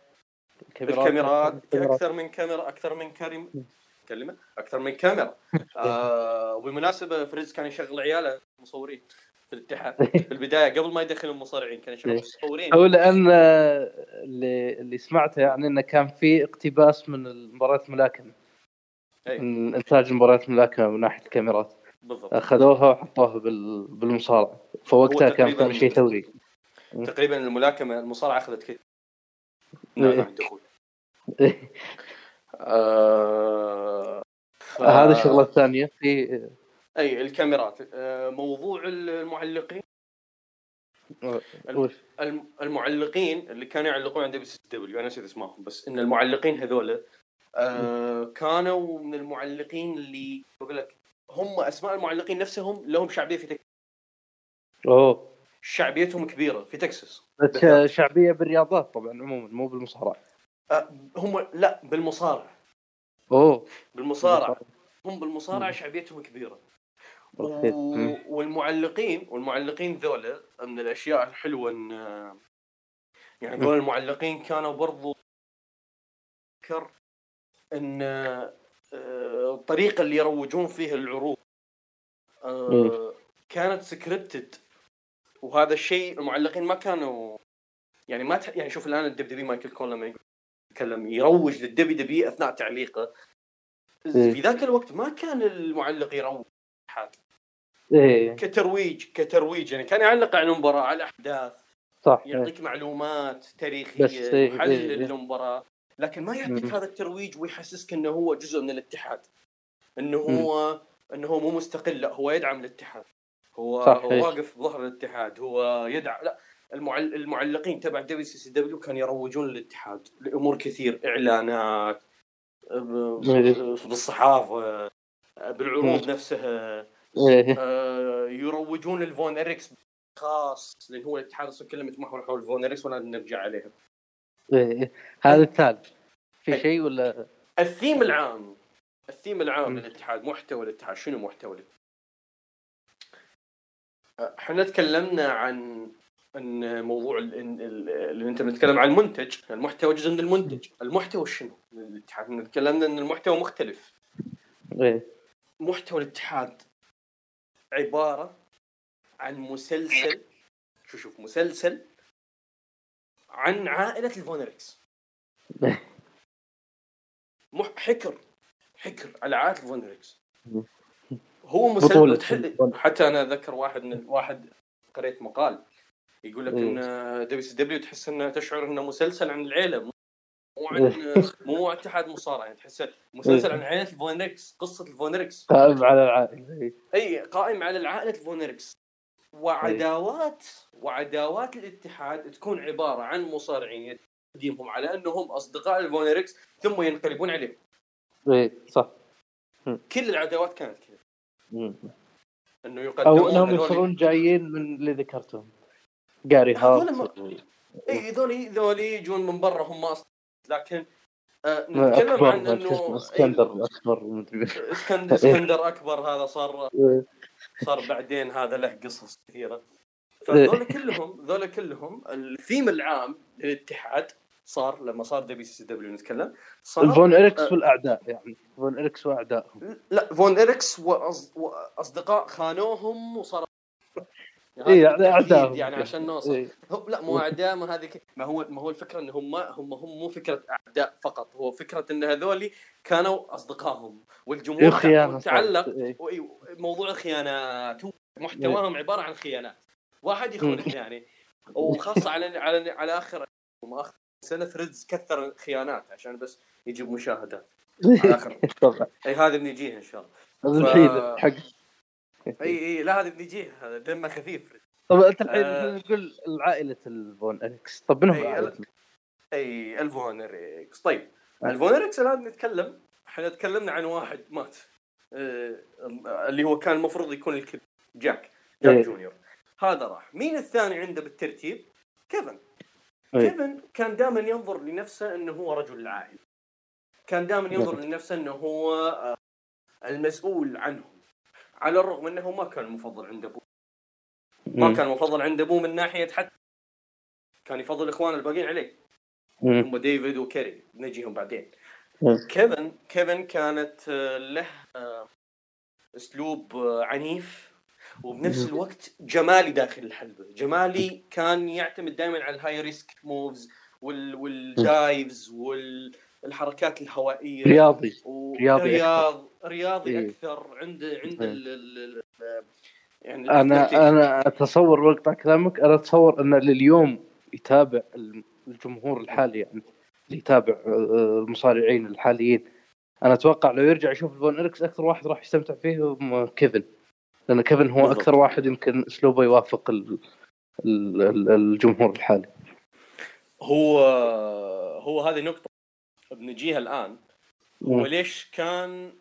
الكاميرات الكاميرات. أكثر من كاميرا أكثر من كريم كلمه أكثر من كاميرا. آه وبالمناسبة فريز كان يشغل عياله مصورين في الاتحاد. في البداية قبل ما يدخل المصارعين كان يشغل إيه. مصورين. هو لأن اللي اللي سمعته يعني إنه كان في اقتباس من مباريات الملاكمة. إيه. من إنتاج مباريات الملاكمة من ناحية الكاميرات. بالضبط. أخذوها وحطوها بال... بالمصارعه فوقتها كان كان شيء ثوري. تقريبا الملاكمة المصارعة أخذت كذا. نعم الدخول آه ف- هذه الشغلة الثانية في أي الكاميرات. آه موضوع المعلقين. المعلقين اللي كانوا يعلقون عند بي دبليو. أنا نسيت اسمائهم بس إن المعلقين هذول آه كانوا من المعلقين اللي بقول لك هم أسماء المعلقين نفسهم لهم شعبية في تكساس أوه. شعبيتهم كبيرة في تكساس. بس شعبية بالرياضات طبعا عموما مو بالمصارعة. آه هم لا بالمصارعة. أوه. بالمصارعة. هم بالمصارعة شعبيتهم كبيرة. و... والمعلقين والمعلقين ذولا من الأشياء الحلوة إن يعني ذول المعلقين كانوا برضو ذكر إن آه، الطريقة اللي يروجون فيها العروض آه،. كانت scripted وهذا الشيء المعلقين ما كانوا يعني ما ت... يعني شوف الآن ال WWE مايكل كول لما يتكلم يروج لل WWE أثناء تعليقه مم. في ذاك الوقت ما كان المعلق يروج حد إيه كترويج كترويج يعني كان يعلق على المباراة على الأحداث صح إيه. يعطيك معلومات بس تاريخيه إيه، يحلل إيه، إيه. المباراة لكن ما يعطيك. هذا الترويج ويحسسك إنه هو جزء من الاتحاد إنه هو إنه هو مو مستقل لا هو يدعم الاتحاد هو صح، هو إيه. واقف بظهر الاتحاد هو يدعم لا. المعلقين تبع WCCW كانوا يروجون للاتحاد لأمور كثير إعلانات إيه. بالصحافة بالعروض. نفسها إيه آه، يروجون للفون إريكس خاص لأن هو الاتحاد أصلا كله متمحور حول الفون إريكس ولا نرجع عليها إيه هذا الثالث في إيه. شيء ولا الثيم العام الثيم العام. للاتحاد محتوى الاتحاد شنو محتوى الاتحاد؟ آه، إحنا تكلمنا عن إن موضوع ال- ال- ال- اللي أنت بنتكلم عن المنتج المحتوى جزء من المنتج. المحتوى شنو؟ الاتحاد تكلمنا إن المحتوى مختلف. إيه. محتوى الاتحاد عبارة عن مسلسل شو شوف مسلسل عن عائلة الفون إريكس مح حكر حكر على عائلة الفون إريكس مم. هو مسلسل. حتى أنا اتذكر واحد من واحد قريت مقال. يقول لك إيه. إن WCW تحس انه تشعر إنه مسلسل عن العيلة مو عن إيه. مو اتحاد مصارعة. يعني تحسه مسلسل عن عائله الفون إريكس قصة الفون إريكس قائم على العائلة إي قائم على العائلة الفون إريكس وعداوات وعداوات الاتحاد تكون عبارة عن مصارعين يقدمهم على إنهم أصدقاء الفون إريكس ثم ينقلبون عليهم. اي صح. كل العداوات كانت كذا. إنه يقدمون أو إنهم يصيرون جايين من اللي ذكرتهم. جاري هارت ما- اي ذولي ذولي يجون من برا هم أصلا لكن آه نتكلم عن إنه إسكندر أكبر مدري إيه، إسكندر إسكندر أكبر هذا صار إيه. صار بعدين هذا له قصص كثيرة إيه. فذول كلهم ذول كلهم الثيم العام للاتحاد صار لما صار WCW نتكلم صار الفون إريكس آه. والأعداء يعني فون إريكس وأعدائهم لا فون إريكس وأص... وأصدقاء خانوهم وصار يعني بالتحديد اعدائهم يعني عشان نوصل. إيه. لا مو أعداء ما هذه ما هو ما هو الفكرة إن هم هم هم مو فكرة أعداء فقط. هو فكرة إن هذول كانوا أصدقائهم. والجمهور إيه، تعلق. إيه. وإي- موضوع الخيانات محتواهم عبارة عن خيانات. واحد يخون. الثاني وخاصة على على على آخر آخر سنة ثريدز كثر الخيانات عشان بس يجيب مشاهدات. على آخر. اي هذا بنجيها إن شاء الله. ف- الحين حق اي اي لا هذا بنجيها هذا دمه خفيف. طب انت الحين آه. آه. نقول عائله الفون اريكس طب منهم إي، عائله أي الفون إريكس طيب الفونريكس الآن نتكلم إحنا تكلمنا عن واحد مات. آه، اللي هو كان المفروض يكون الكل جاك جاك إيه. جونيور. هذا راح. مين الثاني عنده بالترتيب؟ كيفن. إيه. كيفن كان دائما ينظر لنفسه إنه هو رجل العائلة. كان دائما ينظر لنفسه إنه هو آه، المسؤول عنهم على الرغم انه ما كان مفضل عند ابوه ما. كان مفضل عند ابوه من ناحية حتى كان يفضل اخوانه الباقيين عليه. هم ديفيد وكيري نجيهم بعدين. كيفن كيفن كانت آه، له آه، أسلوب آه، عنيف وبنفس الوقت جمالي داخل الحلبة جمالي كان يعتمد دائما على ال high risk moves وال والحركات الهوائية. رياضي و- رياضي رياض رياضي إيه. أكثر. عند عند إيه. ال ال يعني أنا أنا أتصور واقطع كلامك أنا أتصور أن لليوم يتابع الجمهور الحالي يعني اللي يتابع آه، المصارعين الحاليين. أنا أتوقع لو يرجع يشوف الفون إريكس أكثر واحد راح يستمتع فيه كيفن. لأن كيفن هو بالضبط. أكثر واحد يمكن أسلوبه يوافق ال- ال- ال- الجمهور الحالي. هو هو هذه نقطة. بنجيها الآن. هو مم. ليش كان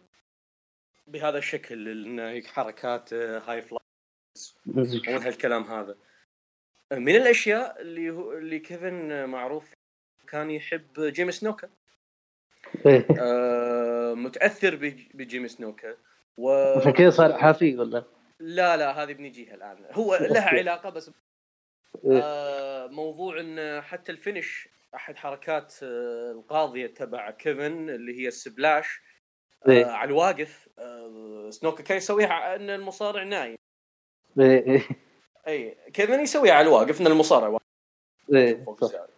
بهذا الشكل؟ انه حركات آه، high fly ومن هالكلام هذا. من الأشياء اللي هو اللي كيفن معروف كان يحب جيمي سنوكا إيه. آه، متأثر بج- بجيمي سنوكا و عشان كذا صار حافي ولا؟ لا لا هذه بنجيها الآن. هو لها علاقة بس إيه. آه، موضوع إن حتى ال finish أحد حركات آه، القاضية تبع كيفن اللي هي ال splash إيه. على الواقف آه، سنوكا كان يسويها إن المصارع نايم إيه. إي كيفن يسويها على الواقف إن المصارع واقف. السيارة.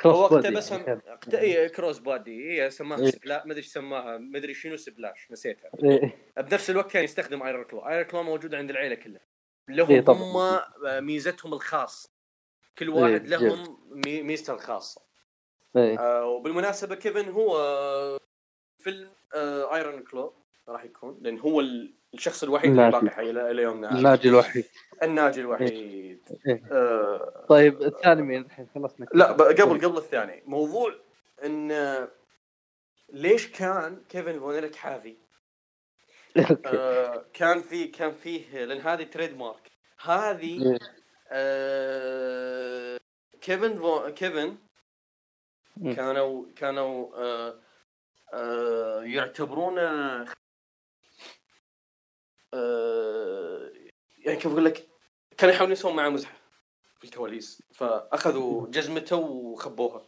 cross اقتبسها يعني أقت- إيه، cross body هي سماها إيه. spla- ما أدري سماها ما أدري شنو splash نسيتها. إيه. بنفس الوقت كان يستخدم iron claw iron claw موجوده عند العيلة كلها لهم إيه،. هم ميزتهم الخاصة كل واحد إيه، لهم مي- ميزته الخاصة. آه وبالمناسبة كيفن هو آه، فيلم آه Iron Claw راح يكون لأن هو ال- الشخص الوحيد اللي. باقي حي إلى يومنا. الناجي الوحيد الناجي الوحيد إيه. آه طيب الثاني مين الحين خلصنا لا قبل قبل الثاني موضوع إن آه، ليش كان كيفن فون إريك حافي آه كان في كان فيه لأن هذه تريد مارك هذه إيه. آه كيفن فو كيفن. كانوا كانوا آه آه يعتبرونه آه يعني كيف أقول لك كانوا يحاولون يسوون معه مزحة في الكواليس فأخذوا جزمته وخبوها.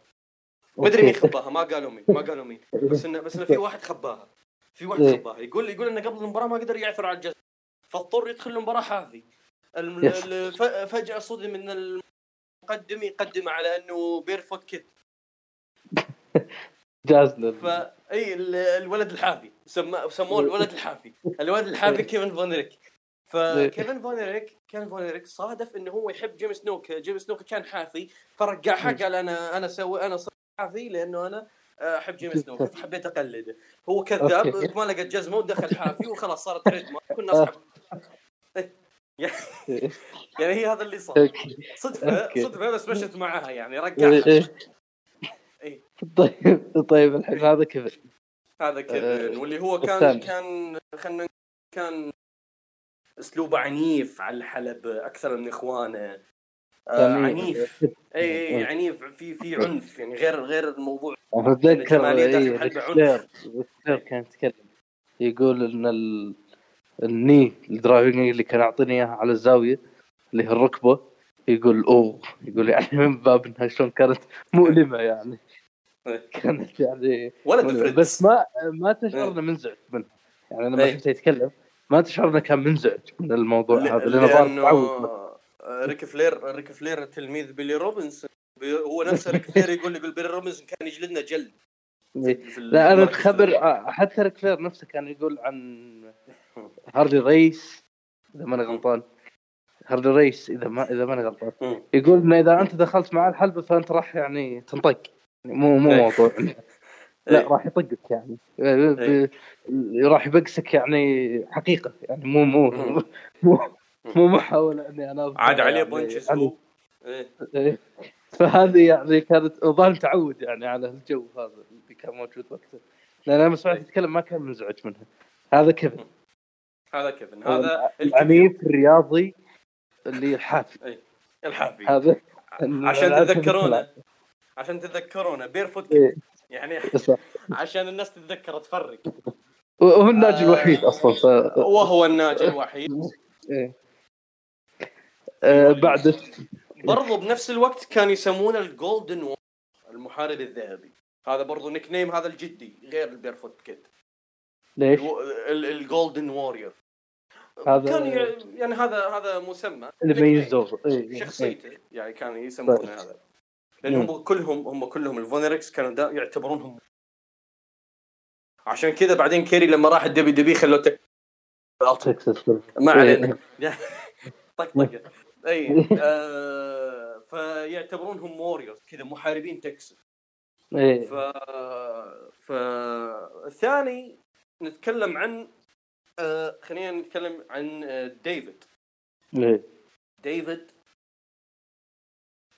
ما أدري مين. خباها ما قالوا مين ما قالوا مين. بس إنه بس إنه في واحد خباها في واحد. خباها. يقول يقول إنه قبل المباراة ما قدر يعثر على الجزمة فاضطر يدخل المباراة حافي. فجأة صدم إن المقدم يقدم على إنه barefoot kid جازنا. فا إي ال- الولد الحافي. سماه سموه الولد الحافي. الولد الحافي كيفن فون إريك فكيفن فون إريك كيفن فون إريك صادف إنه هو يحب جيمي سنوكا. جيمي سنوكا كان حافي. فرجعها قال أنا أنا سوي أنا صرت حافي لأنه أنا أحب جيم سنوك. فحبيت أقلده. هو كذاب. ما لقى جزمة ودخل حافي وخلاص صارت تريد مارك والناس حب يعني هي هذا اللي صار. صدفه. صدفة بس مشت معاها يعني. إيه. طيب طيب الحين هذا كيف هذا كيفن آه، واللي هو كان الثاني. كان خلينا كان أسلوبه عنيف على الحلب أكثر من إخوانه. آه عنيف. إي إي. عنيف في في عنف يعني غير غير الموضوع. أتذكر داخل إيه، كان يتكلم. يقول إن ال... ال knee ال driving اللي كان يعطيني اياها على الزاوية اللي هي الركبة يقول أوه يقول يعني من باب إنها شلون كانت مؤلمة يعني. كانت يعني مؤلمة. فريدز بس ما ما تشعرنا منزعج منها يعني لما إيه. شفته يتكلم ما تشعرنا كان منزعج من الموضوع ل- هذا لأنه تعود ريك فلير ريك فلير تلميذ بيلي روبنسون بي- هو نفسه ريك فلير يقول يقول بيلي روبنسون كان يجلدنا جلد إيه. لا أنا الخبر. آه، حتى ريك فلير نفسه كان يقول عن هارلي ريس إذا ماني غلطان هارلي ريس إذا ما إذا ماني غلطان مم. يقول إنه إذا أنت دخلت مع الحلبة فأنت راح يعني تنطق مو مو إيه. موضوع لا إيه. راح يطقك يعني ب- راح يبقسك يعني حقيقة يعني مو مو. مو مو محاولة إني أنا عاد عليه يعني بنشز علي. هو إيه. إيه. فهذه يعني كانت ظهر تعود يعني على الجو هذا اللي كان موجود وقتها لأن أنا لما سمعت إيه. يتكلم ما كان منزعج منها هذا كيفن هذا كيفن هذا العنيف الرياضي اللي الحافي الحافي هذا عشان تتذكرونه عشان تتذكرونه barefoot إيه. يعني. عشان الناس تتذكر تفرق وهو الناجي آه. الوحيد أصلا ف... وهو الناجي الوحيد إيه. آه بعد برضو بنفس الوقت كان يسمونه ال golden المحارب الذهبي هذا برضو nickname هذا الجدي غير ال barefoot kid ليش؟ ال golden warrior هذا- كان يعني هذا هذا مسمى اللي إيه. إيه. شخصيته يعني كانوا يسمونه هذا لأن هم كلهم هم كلهم الفونركس كانوا دا يعتبرونهم. عشان كذا بعدين كيري لما راح الدبي دبي خلوه تك ما إيه. علينا. طقطقه اي آه فيعتبرونهم ووريرز كذا محاربين تكساس إيه. ف فالثاني نتكلم عن آه خلينا نتكلم عن آه ديفيد. إيه. ديفيد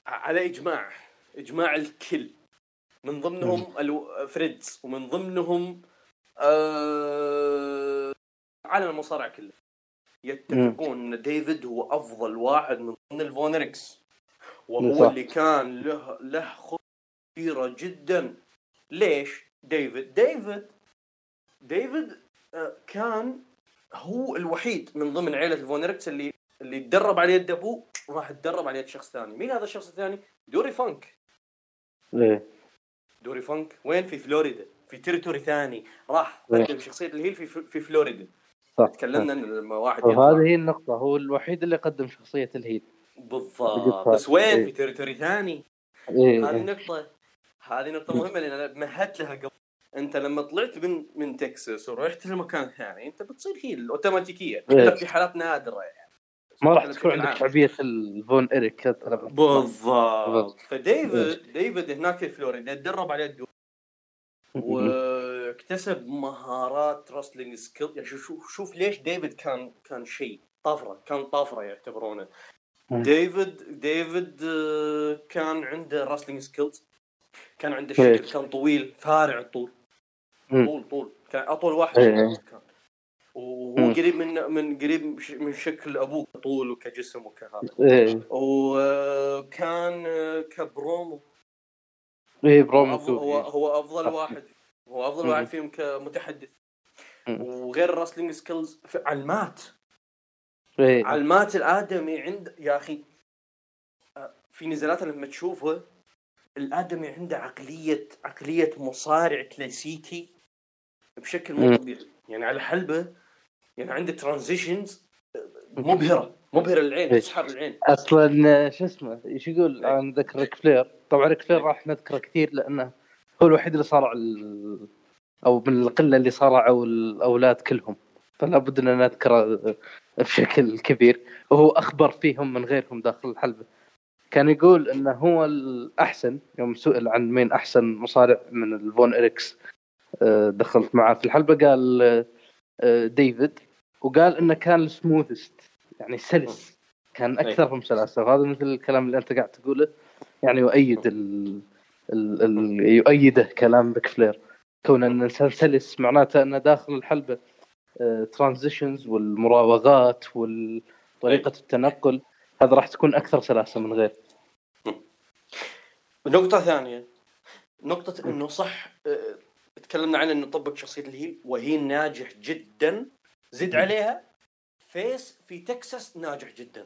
على اجماع إجماع الكل. من ضمنهم ألو... فريندز ومن ضمنهم آه... عالم المصارعه كله. يتفقون إن ديفيد هو أفضل واحد من ضمن الفون اريكس وهو صح. اللي كان له له خطوه كبيرة جدا. ليش؟ ديفيد. ديفيد ديفيد آه، كان هو الوحيد من ضمن عيلة الفون اريكس اللي اللي تدرب على يد ابوه وراح تدرب على يد شخص ثاني، مين هذا الشخص الثاني؟ دوري فانك، إيه. دوري فانك وين في فلوريدا، في territory ثاني، راح إيه. قدم شخصية ال heel في في فلوريدا، صح. تكلمنا إن لما واحد وهذه يطلع هي النقطة. هو الوحيد اللي قدم شخصية ال heel بالضبط. بس وين إيه. في territory ثاني؟ هذه إيه. نقطة. هذه نقطة مهمة لأن أنا مهدت لها قبل. أنت لما طلعت من من تكساس ورحت لمكان ثاني أنت بتصير heel أوتوماتيكيا إيه. في حالات نادرة يعني. ما راح تكون عندك عام. شعبية الفون اريك. بالضبط فديفيد ديفيد هناك في فلوريدا تدرب على الدو واكتسب مهارات wrestling skill يعني شوف شوف, شوف ليش ديفيد كان كان شيء طفرة كان طفرة يعتبرونه. ديفيد ديفيد آه، كان عنده wrestling skills كان عنده. شكل كان طويل فارع الطول. طول طول كان أطول واحد إيه. كان وهو. قريب من من قريب من شكل ابوه كطول وكجسم وكهذا إيه وكان كبرومو إيه برومو هو. هو أفضل واحد هو أفضل. واحد فيهم كمتحدث. وغير ال wrestling skills إيه على ال mat الآدمي عند يا أخي آه، في نزالات لما تشوفه الآدمي عنده عقليه عقلية مصارع كلاسيكي بشكل مو. طبيعي يعني على حلبه يعني عنده transitions مبهرة مبهرة للعين إيه. تسحر العين. أصلا شو اسمه إيش يقول إيه. عندك ريك فلير؟ طبعا ريك فلير راح نذكره كثير لأنه هو الوحيد اللي صارع ال... أو من القلة اللي صارعوا الأولاد كلهم. فلا بد أن نذكره بشكل كبير. وهو أخبر فيهم من غيرهم داخل الحلبة. كان يقول انه هو الأحسن يوم سئل عن مين أحسن مصارع من الفون إريكس آه، دخلت معاه في الحلبة قال آه، ديفيد. وقال إنه كان السموثست يعني سلس. كان اكثرهم سلاسه وهذا مثل الكلام اللي أنت قاعد تقوله يعني يؤيد ال... ال... ال... يؤيده كلام ريك فلير. كون إن الإنسان سلس معناته إنه داخل الحلبة transitions والمراوغات وطريقه التنقل. هذا راح تكون أكثر سلاسة من غير. نقطة ثانية. نقطة إنه صح آه، تكلمنا عن إنه طبق شخصية ال heel وهي ناجح جدا. زد عليها face في تكساس ناجح جدا.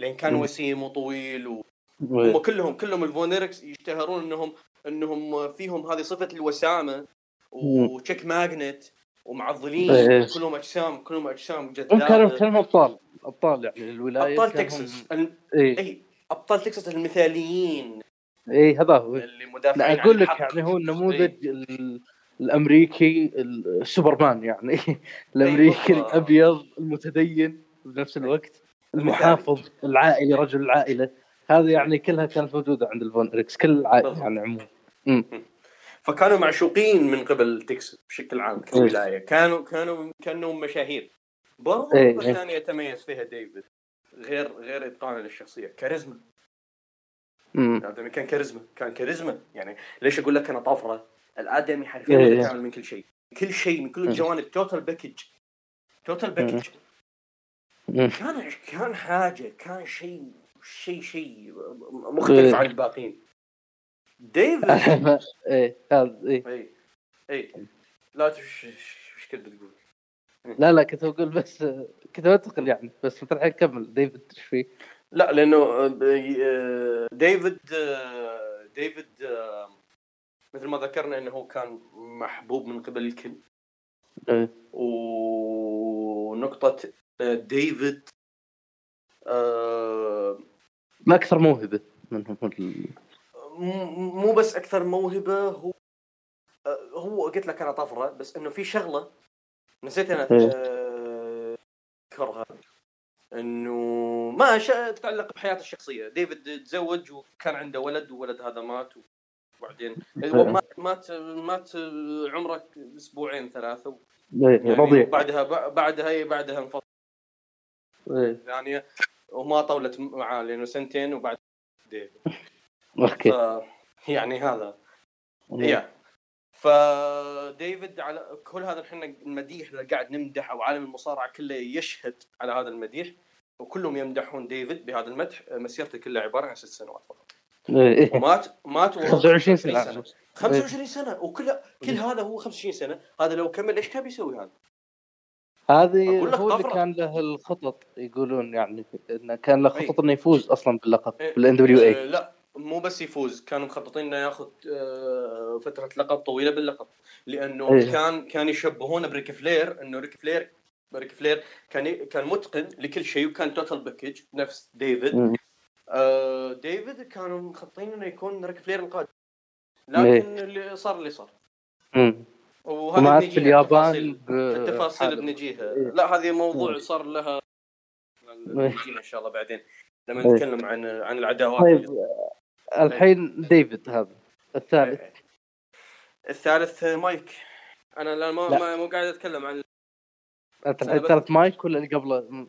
لأن كان وسيم وطويل وهم كلهم كلهم الفون اريكس يشتهرون انهم إنهم فيهم هذه صفة الوسامة و chick magnet ومعضلين. كلهم اجسام كلهم أجسام جذابة. كانوا كانوا أبطال. أبطال يعني الولايه أبطال تكساس. إيه. إي. أبطال تكساس المثاليين. إي هذا هو. اللي مدافعين لا أقول لك يعني هو النموذج إيه. الأمريكي السوبرمان يعني. الأمريكي أيوة. الأبيض المتدين بنفس الوقت المحافظ العائلي رجل العائلة. هذه يعني كلها كانت موجودة عند الفون إريكس كل العائله يعني عموما. فكانوا معشوقين من قبل تكساس بشكل عام كولايه كانوا كانوا كانوا مشاهير. برضو إيه. ثانية يتميز فيها ديفيد. غير غير اتقانه للشخصية. كاريزما. الادمي كان كاريزما. كان كاريزما. يعني ليش أقول لك أنا طفرة؟ الآدمي حرفيا إيه. يتعامل من كل شيء. كل شيء من كل الجوانب. total package total package كان كان حاجة كان شيء شيء شيء مختلف عن الباقيين. ديفيد إيه إيه. اي اي لا إيش كنت بتقول؟ لا لا كنت بقول بس كنت بنتقل يعني بس انت الحين كمل. ديفيد إيش فيه؟ لا لأنه ديفيد آه، ديفيد آه، مثل ما ذكرنا إنه هو كان محبوب من قبل الكل. إيه. ونقطة ديفيد ما أكثر موهبة منهم مو بس أكثر موهبة هو هو قلت لك أنا طفرة بس إنه في شغلة نسيت أنا إيه. اذكرها إنه ما تتعلق بحياته الشخصية. ديفيد تزوج وكان عنده ولد وولد هذا مات وبعدين إيه. مات مات مات عمره أسبوعين ثلاثة إيه، يعني بعدها بعدها بعدها انفصل. يعني وما طولت معاه لأنه سنتين وبعد ديفيد okay. ف... يعني هذا. يا. فديفيد على كل هذا إحنا المديح اللي قاعد نمدح أو عالم المصارعة كله يشهد على هذا المديح وكلهم يمدحون ديفيد بهذا المدح. مسيرته كلها عبارة عن ست سنوات فقط. إيه. ومات مات 25 سنة. 25 سنة. وكل كل هذا هو 25 سنة. هذا لو كمل إيش كان بيسوي هذا؟ هذه هو اللي كان له الخطط يقولون يعني إنه كان له خطط إنه يفوز أصلا باللقب إيه. بال NWA لا مو بس يفوز. كانوا مخططين إنه ياخذ آه، فترة لقب طويلة باللقب. لأنه إيه. كان كان يشبهونه بريك فلير إنه ريك فلير ريك فلير كان كان متقن لكل شيء وكان total package نفس ديفيد. ديفيد كانوا مخططين إنه يكون ريك فلير القادم. لكن إيه. اللي صار اللي صار. وهذا في اليابان التفاصيل. بنجيها. إيه. لا هذه موضوع صار لها إن شاء الله بعدين لما نتكلم عن عن العداوات. طيب الحين ديفيد هذا الثالث. الثالث مايك. أنا لا ما. مو قاعد أتكلم عن الثالث مايك ولا اللي قبله؟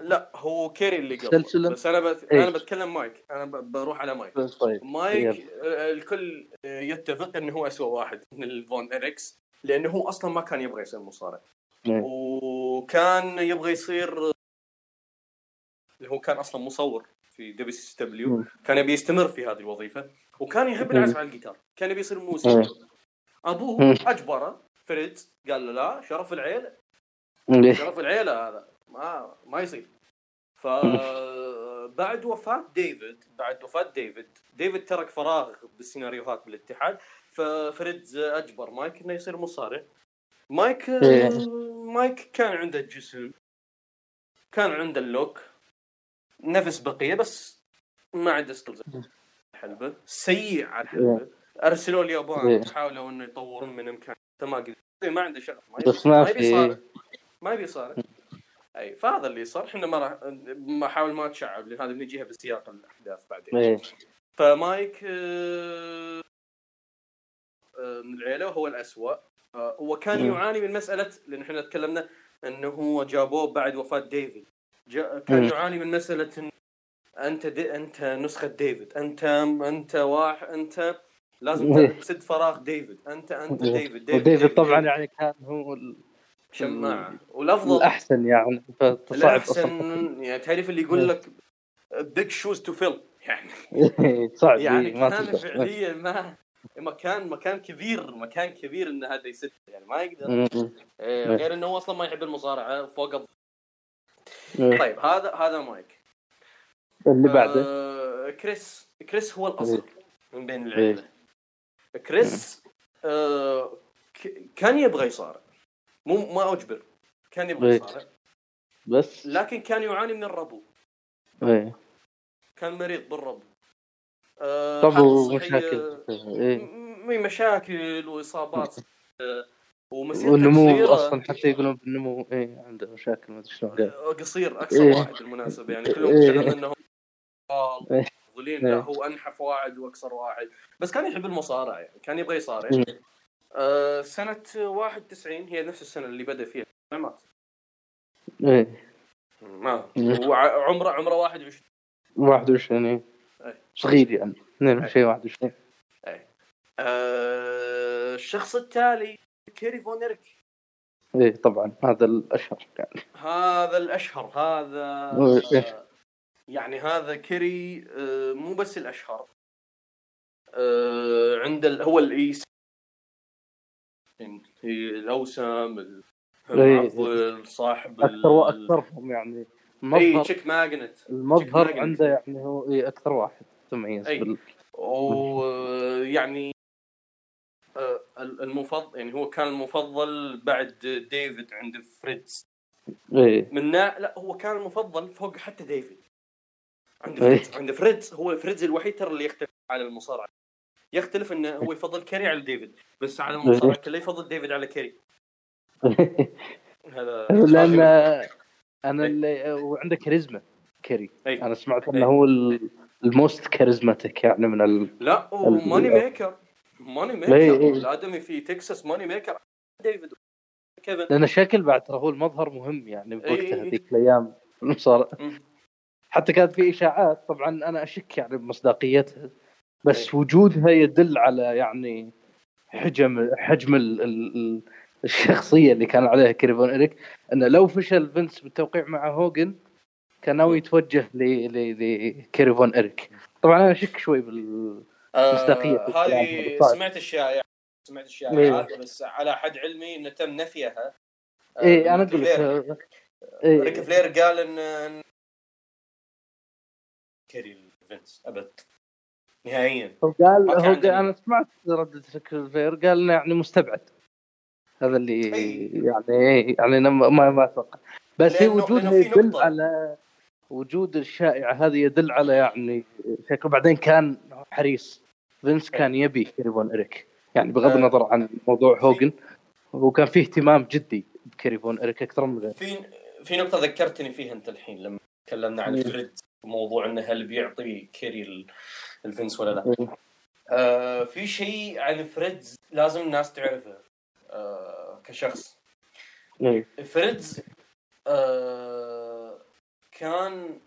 لا هو كيري اللي قبل. سلسلة. بس أنا بت... أنا بتكلم مايك. أنا بروح على مايك. طيب. مايك الكل يتفق انه هو اسوء واحد من الفون اريكس لأنه هو أصلا ما كان يبغى يصير مصارع وكان يبغى يصير اللي هو كان أصلا مصور في WCW. كان يبي يستمر في هذه الوظيفة وكان يحب العزف على الجيتار. كان يبي يصير موسيقى أبوه أجبره فريتز قال له لا شرف العيلة. شرف العيلة هذا. ما ما يصير. ف بعد وفاة ديفيد بعد وفاة ديفيد. ديفيد ترك فراغ بالسيناريوهات بالاتحاد ففريتز أجبر مايك إنه يصير مصارع. مايك إيه. مايك كان عنده الجسم كان عنده ال look نفس بقية بس ما عنده سكيلز الحلبة. سيء على الحلبة. أرسلوا اليابان إيه. حاولوا إنه يطورون من امكان ما قدر ما عنده شغف ما يبي ما ما في- ما يبي يصارع. أي فهذا اللي صار. إحنا ما راح ما حاول ما تشعب لأن هذا بنجيها بسياق الأحداث بعدين. إيه. فمايك آه، آه، من العيلة وهو الأسوأ. آه، هو كان مم. يعاني من مسألة لأن إحنا تكلمنا إنه هو جابوه بعد وفاة ديفيد. جا كان مم. يعاني من مسألة إن أنت دي أنت نسخة ديفيد. أنت أنت واحد أنت لازم إيه. تسد فراغ ديفيد. أنت أنت إيه. ديفيد. ديفيد, وديفيد طبعا يعني كان هو ال- شماعة. والافضل الأحسن يعني فتصعب. الأحسن يعني تعرف اللي يقول لك big shoes to fill يعني صعب يعني إيه، ما كان فعليا ما مكان مكان كبير مكان كبير إن هذا يسد يعني ما يقدر. إيه. غير إنه هو أصلا ما يحب المصارعة فوق الض-. طيب هذا هذا مايك. اللي بعده؟ آه كريس كريس هو الاصغر من بين. العيلة. كريس آه ك- كان يبغى يصارع. مو ما أجبر. كان يبغى إيه. يصارع. بس. لكن كان يعاني من الربو. إيه. كان مريض بالربو. آه طب ومشاكل؟ إيه. مشاكل وإصابات آه، ومسيرته والنمو. أصلا حتى يقولون بالنمو إيه عنده مشاكل ما أدري شلون آه، قصير اقصر إيه. واحد بالمناسبة. يعني كلهم إيه. يشتغلون انهم إيه. ظلين لا إيه. هو أنحف واحد وأقصر واحد. بس كان يحب المصارعة يعني. كان يبغى يصارع. آه سنة 91 هي نفس السنة اللي بدأ فيها. مات. إيه. ما. وعمره عمره 21 21 إيه. إيه. صغير يعني. 22 21 آه الشخص التالي كيري فون إيه طبعا. هذا الأشهر يعني هذا الأشهر هذا إيه. يعني هذا كيري آه، مو بس الأشهر. عند. هو هي الأوسم ال- إيه. المعضل صاحب أكثر وأكثرهم يعني اي المظهر chick magnet المظهر. عنده يعني هو إيه أكثر واحد تميز أي. بال... ويعني آه، المفضل يعني هو كان المفضل بعد ديفيد عند فريتز إيه من نا... لا هو كان المفضل فوق حتى ديفيد عند إيه. فريتز عند فريتز هو فريتز الوحيد ترى اللي يختلف على المصارعة يختلف إنه هو يفضل كيري على ديفيد بس على المصارعه كله يفضل ديفيد على كيري هذا لأن أنا إيه. اللي وعنده كاريزما كيري أي. أنا سمعت إيه. انه هو ال- ال most charismatic يعني من ال... لا و money maker money إيه، maker إيه. الأدمي في تكساس money maker ديفيد كيفن لأن شكل بعد ترى هو المظهر مهم يعني إيه، بوقتها إيه. هذيك الأيام المصارعة مم. حتى كانت في إشاعات طبعا أنا أشك يعني بمصداقيتها بس إيه. وجودها يدل على يعني حجم حجم ال... ال... ال- الشخصية اللي كان عليها كيري فون إريك إنه لو فشل فينس بالتوقيع مع هوجن كان ناوي يتوجه ل ل لكيري فون إريك طبعا أنا أشك شوي آه في الكلام هذه صعب. سمعت الشائعات سمعت إيه. الشائعات بس على حد علمي إنه تم نفيها آه، إيه أنا أقول. لك إيه. ريك فلير قال ان كيري فينس أبد نهائيا هو قال هو قال أنا سمعت ريك فلير قال إنه يعني مستبعد هذا اللي أي. يعني يعني ما ما أتوقع بس هي وجودها يدل. على وجود الشائعة هذه يدل على يعني شكله بعدين كان حريص فينس كان يبي كيري فون إريك يعني بغض. النظر عن موضوع هوجن هو كان فيه اهتمام جدي بكيري فون إريك أكثر من غيره في في نقطة ذكرتني فيها أنت الحين لما تكلمنا عن. فريتز موضوع إنه هل بيعطي كيري ال- الفنس ولا لا آه في شيء عن فريتز لازم الناس تعرفه آه كشخص إيه. فريتز آه كان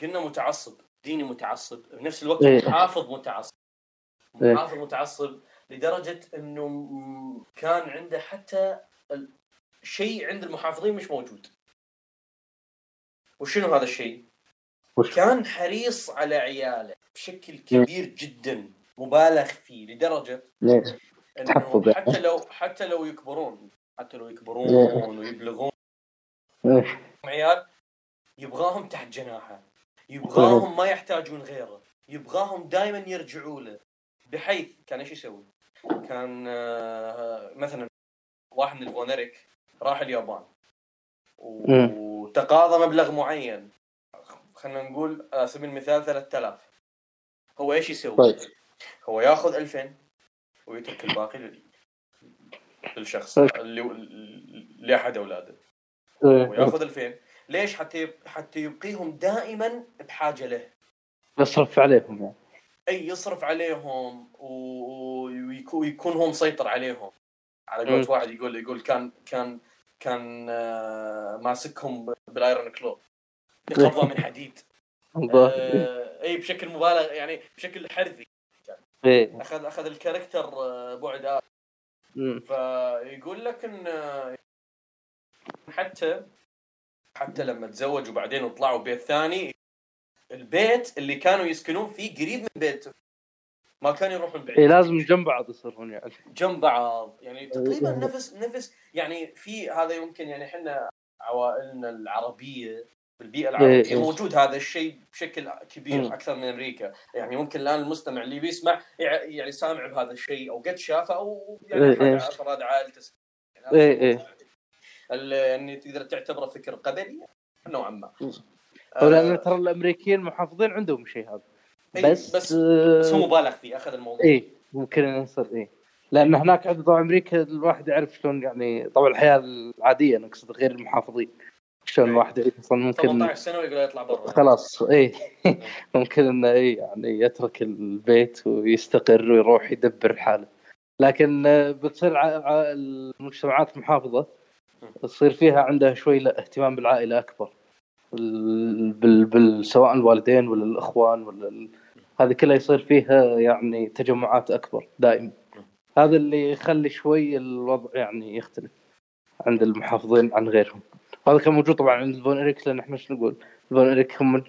قلنا متعصب ديني متعصب بنفس الوقت إيه. محافظ متعصب إيه. محافظ متعصب لدرجة إنه كان عنده حتى شيء عند المحافظين مش موجود وشنو هذا الشيء؟ كان حريص على عياله بشكل كبير جدا مبالغ فيه. انه تحفظ يعني. حتى لو حتى لو يكبرون حتى لو يكبرون ويبلغون. عيال يبغاهم تحت جناحه يبغاهم ما يحتاجون غيره يبغاهم دائما يرجعوا له بحيث كان إيش يسوي؟ كان آه، مثلا واحد من الفونريك راح اليابان وتقاضى مبلغ معين خلينا نقول على سبيل المثال 3000 هو إيش يسوي؟ طيب. هو ياخذ 2000 ويترك الباقي لل- للشخص اللي لأحد أولاده إيه. وياخذ ألفين ليش حتى. حتى يبقيهم دائما بحاجة له يصرف عليهم يعني إي يصرف عليهم ويكون هو مسيطر عليهم على مم. قولة واحد يقول يقول كان كان كان آه، ماسكهم بالأيرون كلو بقبضه من حديد آه، اي بشكل مبالغ يعني بشكل حرفي. إيه. أخذ أخذ الكاركتر آه، بعد آخر. فيقول لك إن آه، حتى حتى لما تزوجوا بعدين وطلعوا بيت ثاني البيت اللي كانوا يسكنون فيه قريب من بيته ما كانوا يروحون بعيد. إيه لازم جنب بعض يصيرون يعني. جنب بعض. يعني تقريبا إيه. نفس نفس يعني في هذا يمكن يعني إحنا عوائلنا العربية بالبيئة إيه، العربية إيه. موجود هذا الشيء بشكل كبير مم. أكثر من أمريكا يعني ممكن الآن المستمع اللي بيسمع يع- يعني سامع بهذا الشيء أو قد شافه أو يعني إيه، إيه. أفراد عائلته يعني. موجود. ال- يعني تقدر تعتبره فكر قبلي نوعا ما لأن آه، ترى الأمريكيين محافظين عندهم شيء هذا بس بس- آه، بس هو مبالغ فيه أخذ الموضوع إيه ممكن يصير إيه لأن هناك عند أمريكا الواحد يعرف شلون يعني طبعا الحياة العادية أنا اقصد غير المحافظين شلون. الواحد يعيش أصلا ممكن 18 سنة ويقدر يطلع برا. خلاص إيه. ممكن إنه إيه يعني يترك البيت ويستقر ويروح يدبر حاله. لكن بتصير المجتمعات المحافظه تصير فيها عندها شوي لا اهتمام بالعائلة أكبر. بال... بال... بال... سواء الوالدين ولا الإخوان ولا ال... هذه كلها يصير فيها يعني تجمعات أكبر دائما هذا اللي يخلي شوي الوضع يعني يختلف عند المحافظين عن غيرهم. هذا كان موجود طبعا عند الفون إريك لأن إحنا شو نقول؟ الفون إريك هم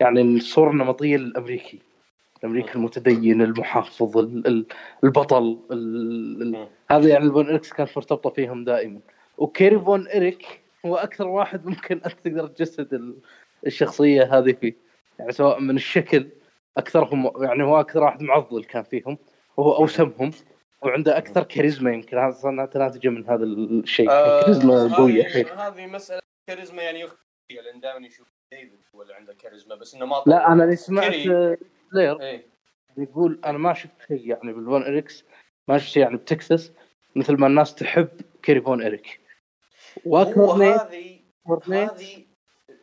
يعني الصورة النمطية للامريكي الأمريكي المتدين المحافظ ال- ال- البطل ال-. هذا يعني الفون اريكس كانت مرتبطة فيهم دائما. وكيري فون إريك هو أكثر واحد ممكن أنت تقدر تجسد ال- الشخصية هذه فيه. يعني سواء من الشكل أكثرهم يعني هو أكثر واحد معضل كان فيهم وهو أوسمهم. وعنده أكثر كاريزما يمكن. هذا صار ناتجه من هذا الشيء. آه، كاريزما قوية. هذه مسألة كاريزما يعني لأن دائما يشوف ديفيد هو اللي عنده كاريزما بس إنه ما لا أنا اللي سمعت آه، فلير إيه. يقول أنا ما شفت شيء يعني بالفون إريكس ما شفت شيء يعني بتكساس مثل ما الناس تحب كيري فون إريك. وكورنيت هذه هذه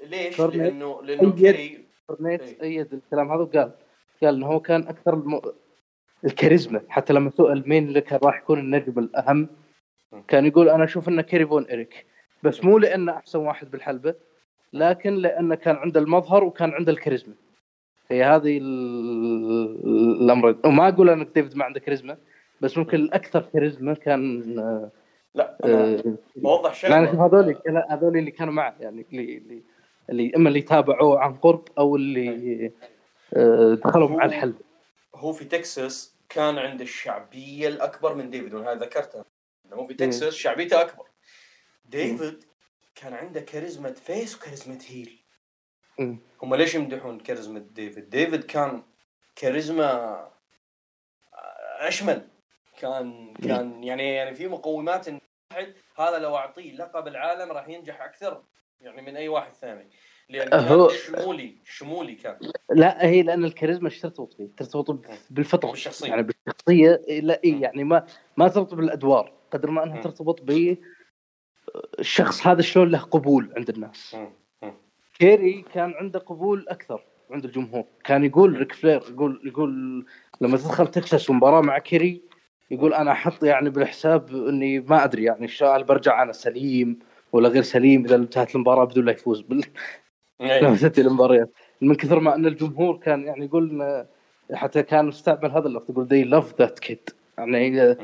ليش؟ لأنه لأنه. كيري كورنيت. إيه. ايد الكلام هذا وقال قال إنه هو كان أكثر الم... الكاريزما. حتى لما سئل مين اللي كان راح يكون النجم الأهم كان يقول أنا أشوف إنه كيري فون اريك بس مو لأنه أحسن واحد بالحلبة لكن لأنه كان عنده المظهر وكان عنده الكاريزما. هي هذه ال- الأمر. وما أقول أنك ديفيد ما عنده كاريزما بس ممكن الأكثر كاريزما كان آه، لا آه، بوضح أنا أشوف شغله هذول هذول اللي كانوا معه يعني اللي اللي, إما اللي تابعوه عن قرب أو اللي آه، دخلوا مع هو- الحلب هو في تكساس كان عنده الشعبية الأكبر من ديفيد وهذا ذكرته. إنه هو في. تكساس شعبيته أكبر. ديفيد كان عنده كاريزما face وكاريزما heel. هم ليش يمدحون كاريزما ديفيد؟ ديفيد كان كاريزما أشمل. كان كان يعني يعني في مقومات إن واحد هذا لو أعطيه لقب العالم راح ينجح أكثر يعني من أي واحد ثاني. لأن هو- كان شمولي شمولي كان لا هي لأن الكاريزما إيش ترتبط فيه؟ ترتبط بالفطره بالشخصية. يعني بالشخصية لا إيه يعني ما ما ترتبط بالأدوار قدر ما أنها مم. ترتبط ب الشخص هذا شلون له قبول عند الناس مم. مم. كيري كان عنده قبول أكثر عند الجمهور كان يقول ريك فلير يقول يقول لما تدخل تكساس ومباراه مع كيري يقول أنا أحط يعني بالحساب إني ما أدري يعني هل برجع أنا سليم ولا غير سليم إذا انتهت المباراة بدون لا يفوز بال... إيه. لما تنتهي المباريات. من كثر ما أن الجمهور كان يعني يقول حتى كان استعمل هذا اللفظ يقول they love that kid. يعني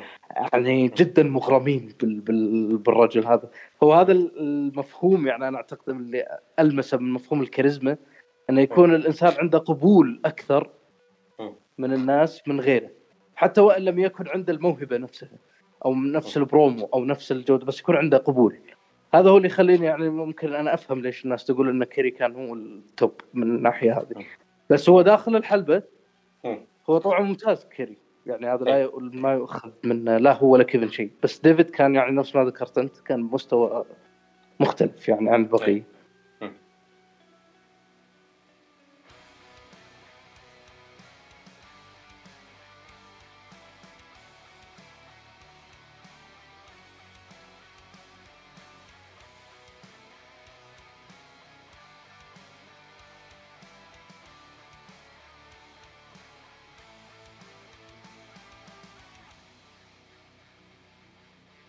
يعني جدا مغرمين بال بال بالرجل هذا. هو هذا المفهوم يعني أنا أعتقد اللي المسه من مفهوم الكاريزما إنه يكون الإنسان عنده قبول أكثر من الناس من غيره. حتى وإن لم يكن عنده الموهبة نفسها أو نفس البرومو أو نفس الجودة بس يكون عنده قبول. هذا هو اللي يخليني يعني ممكن أنا أفهم ليش الناس تقول إن كيري كان هو ال top من الناحية هذه. بس هو داخل الحلبة. هو طبعا ممتاز كيري. يعني هذا لا يقول- ما يؤخذ من لا هو ولا كيفن شيء بس ديفيد كان يعني نفس ما ذكرت أنت كان مستوى مختلف يعني عن البقية.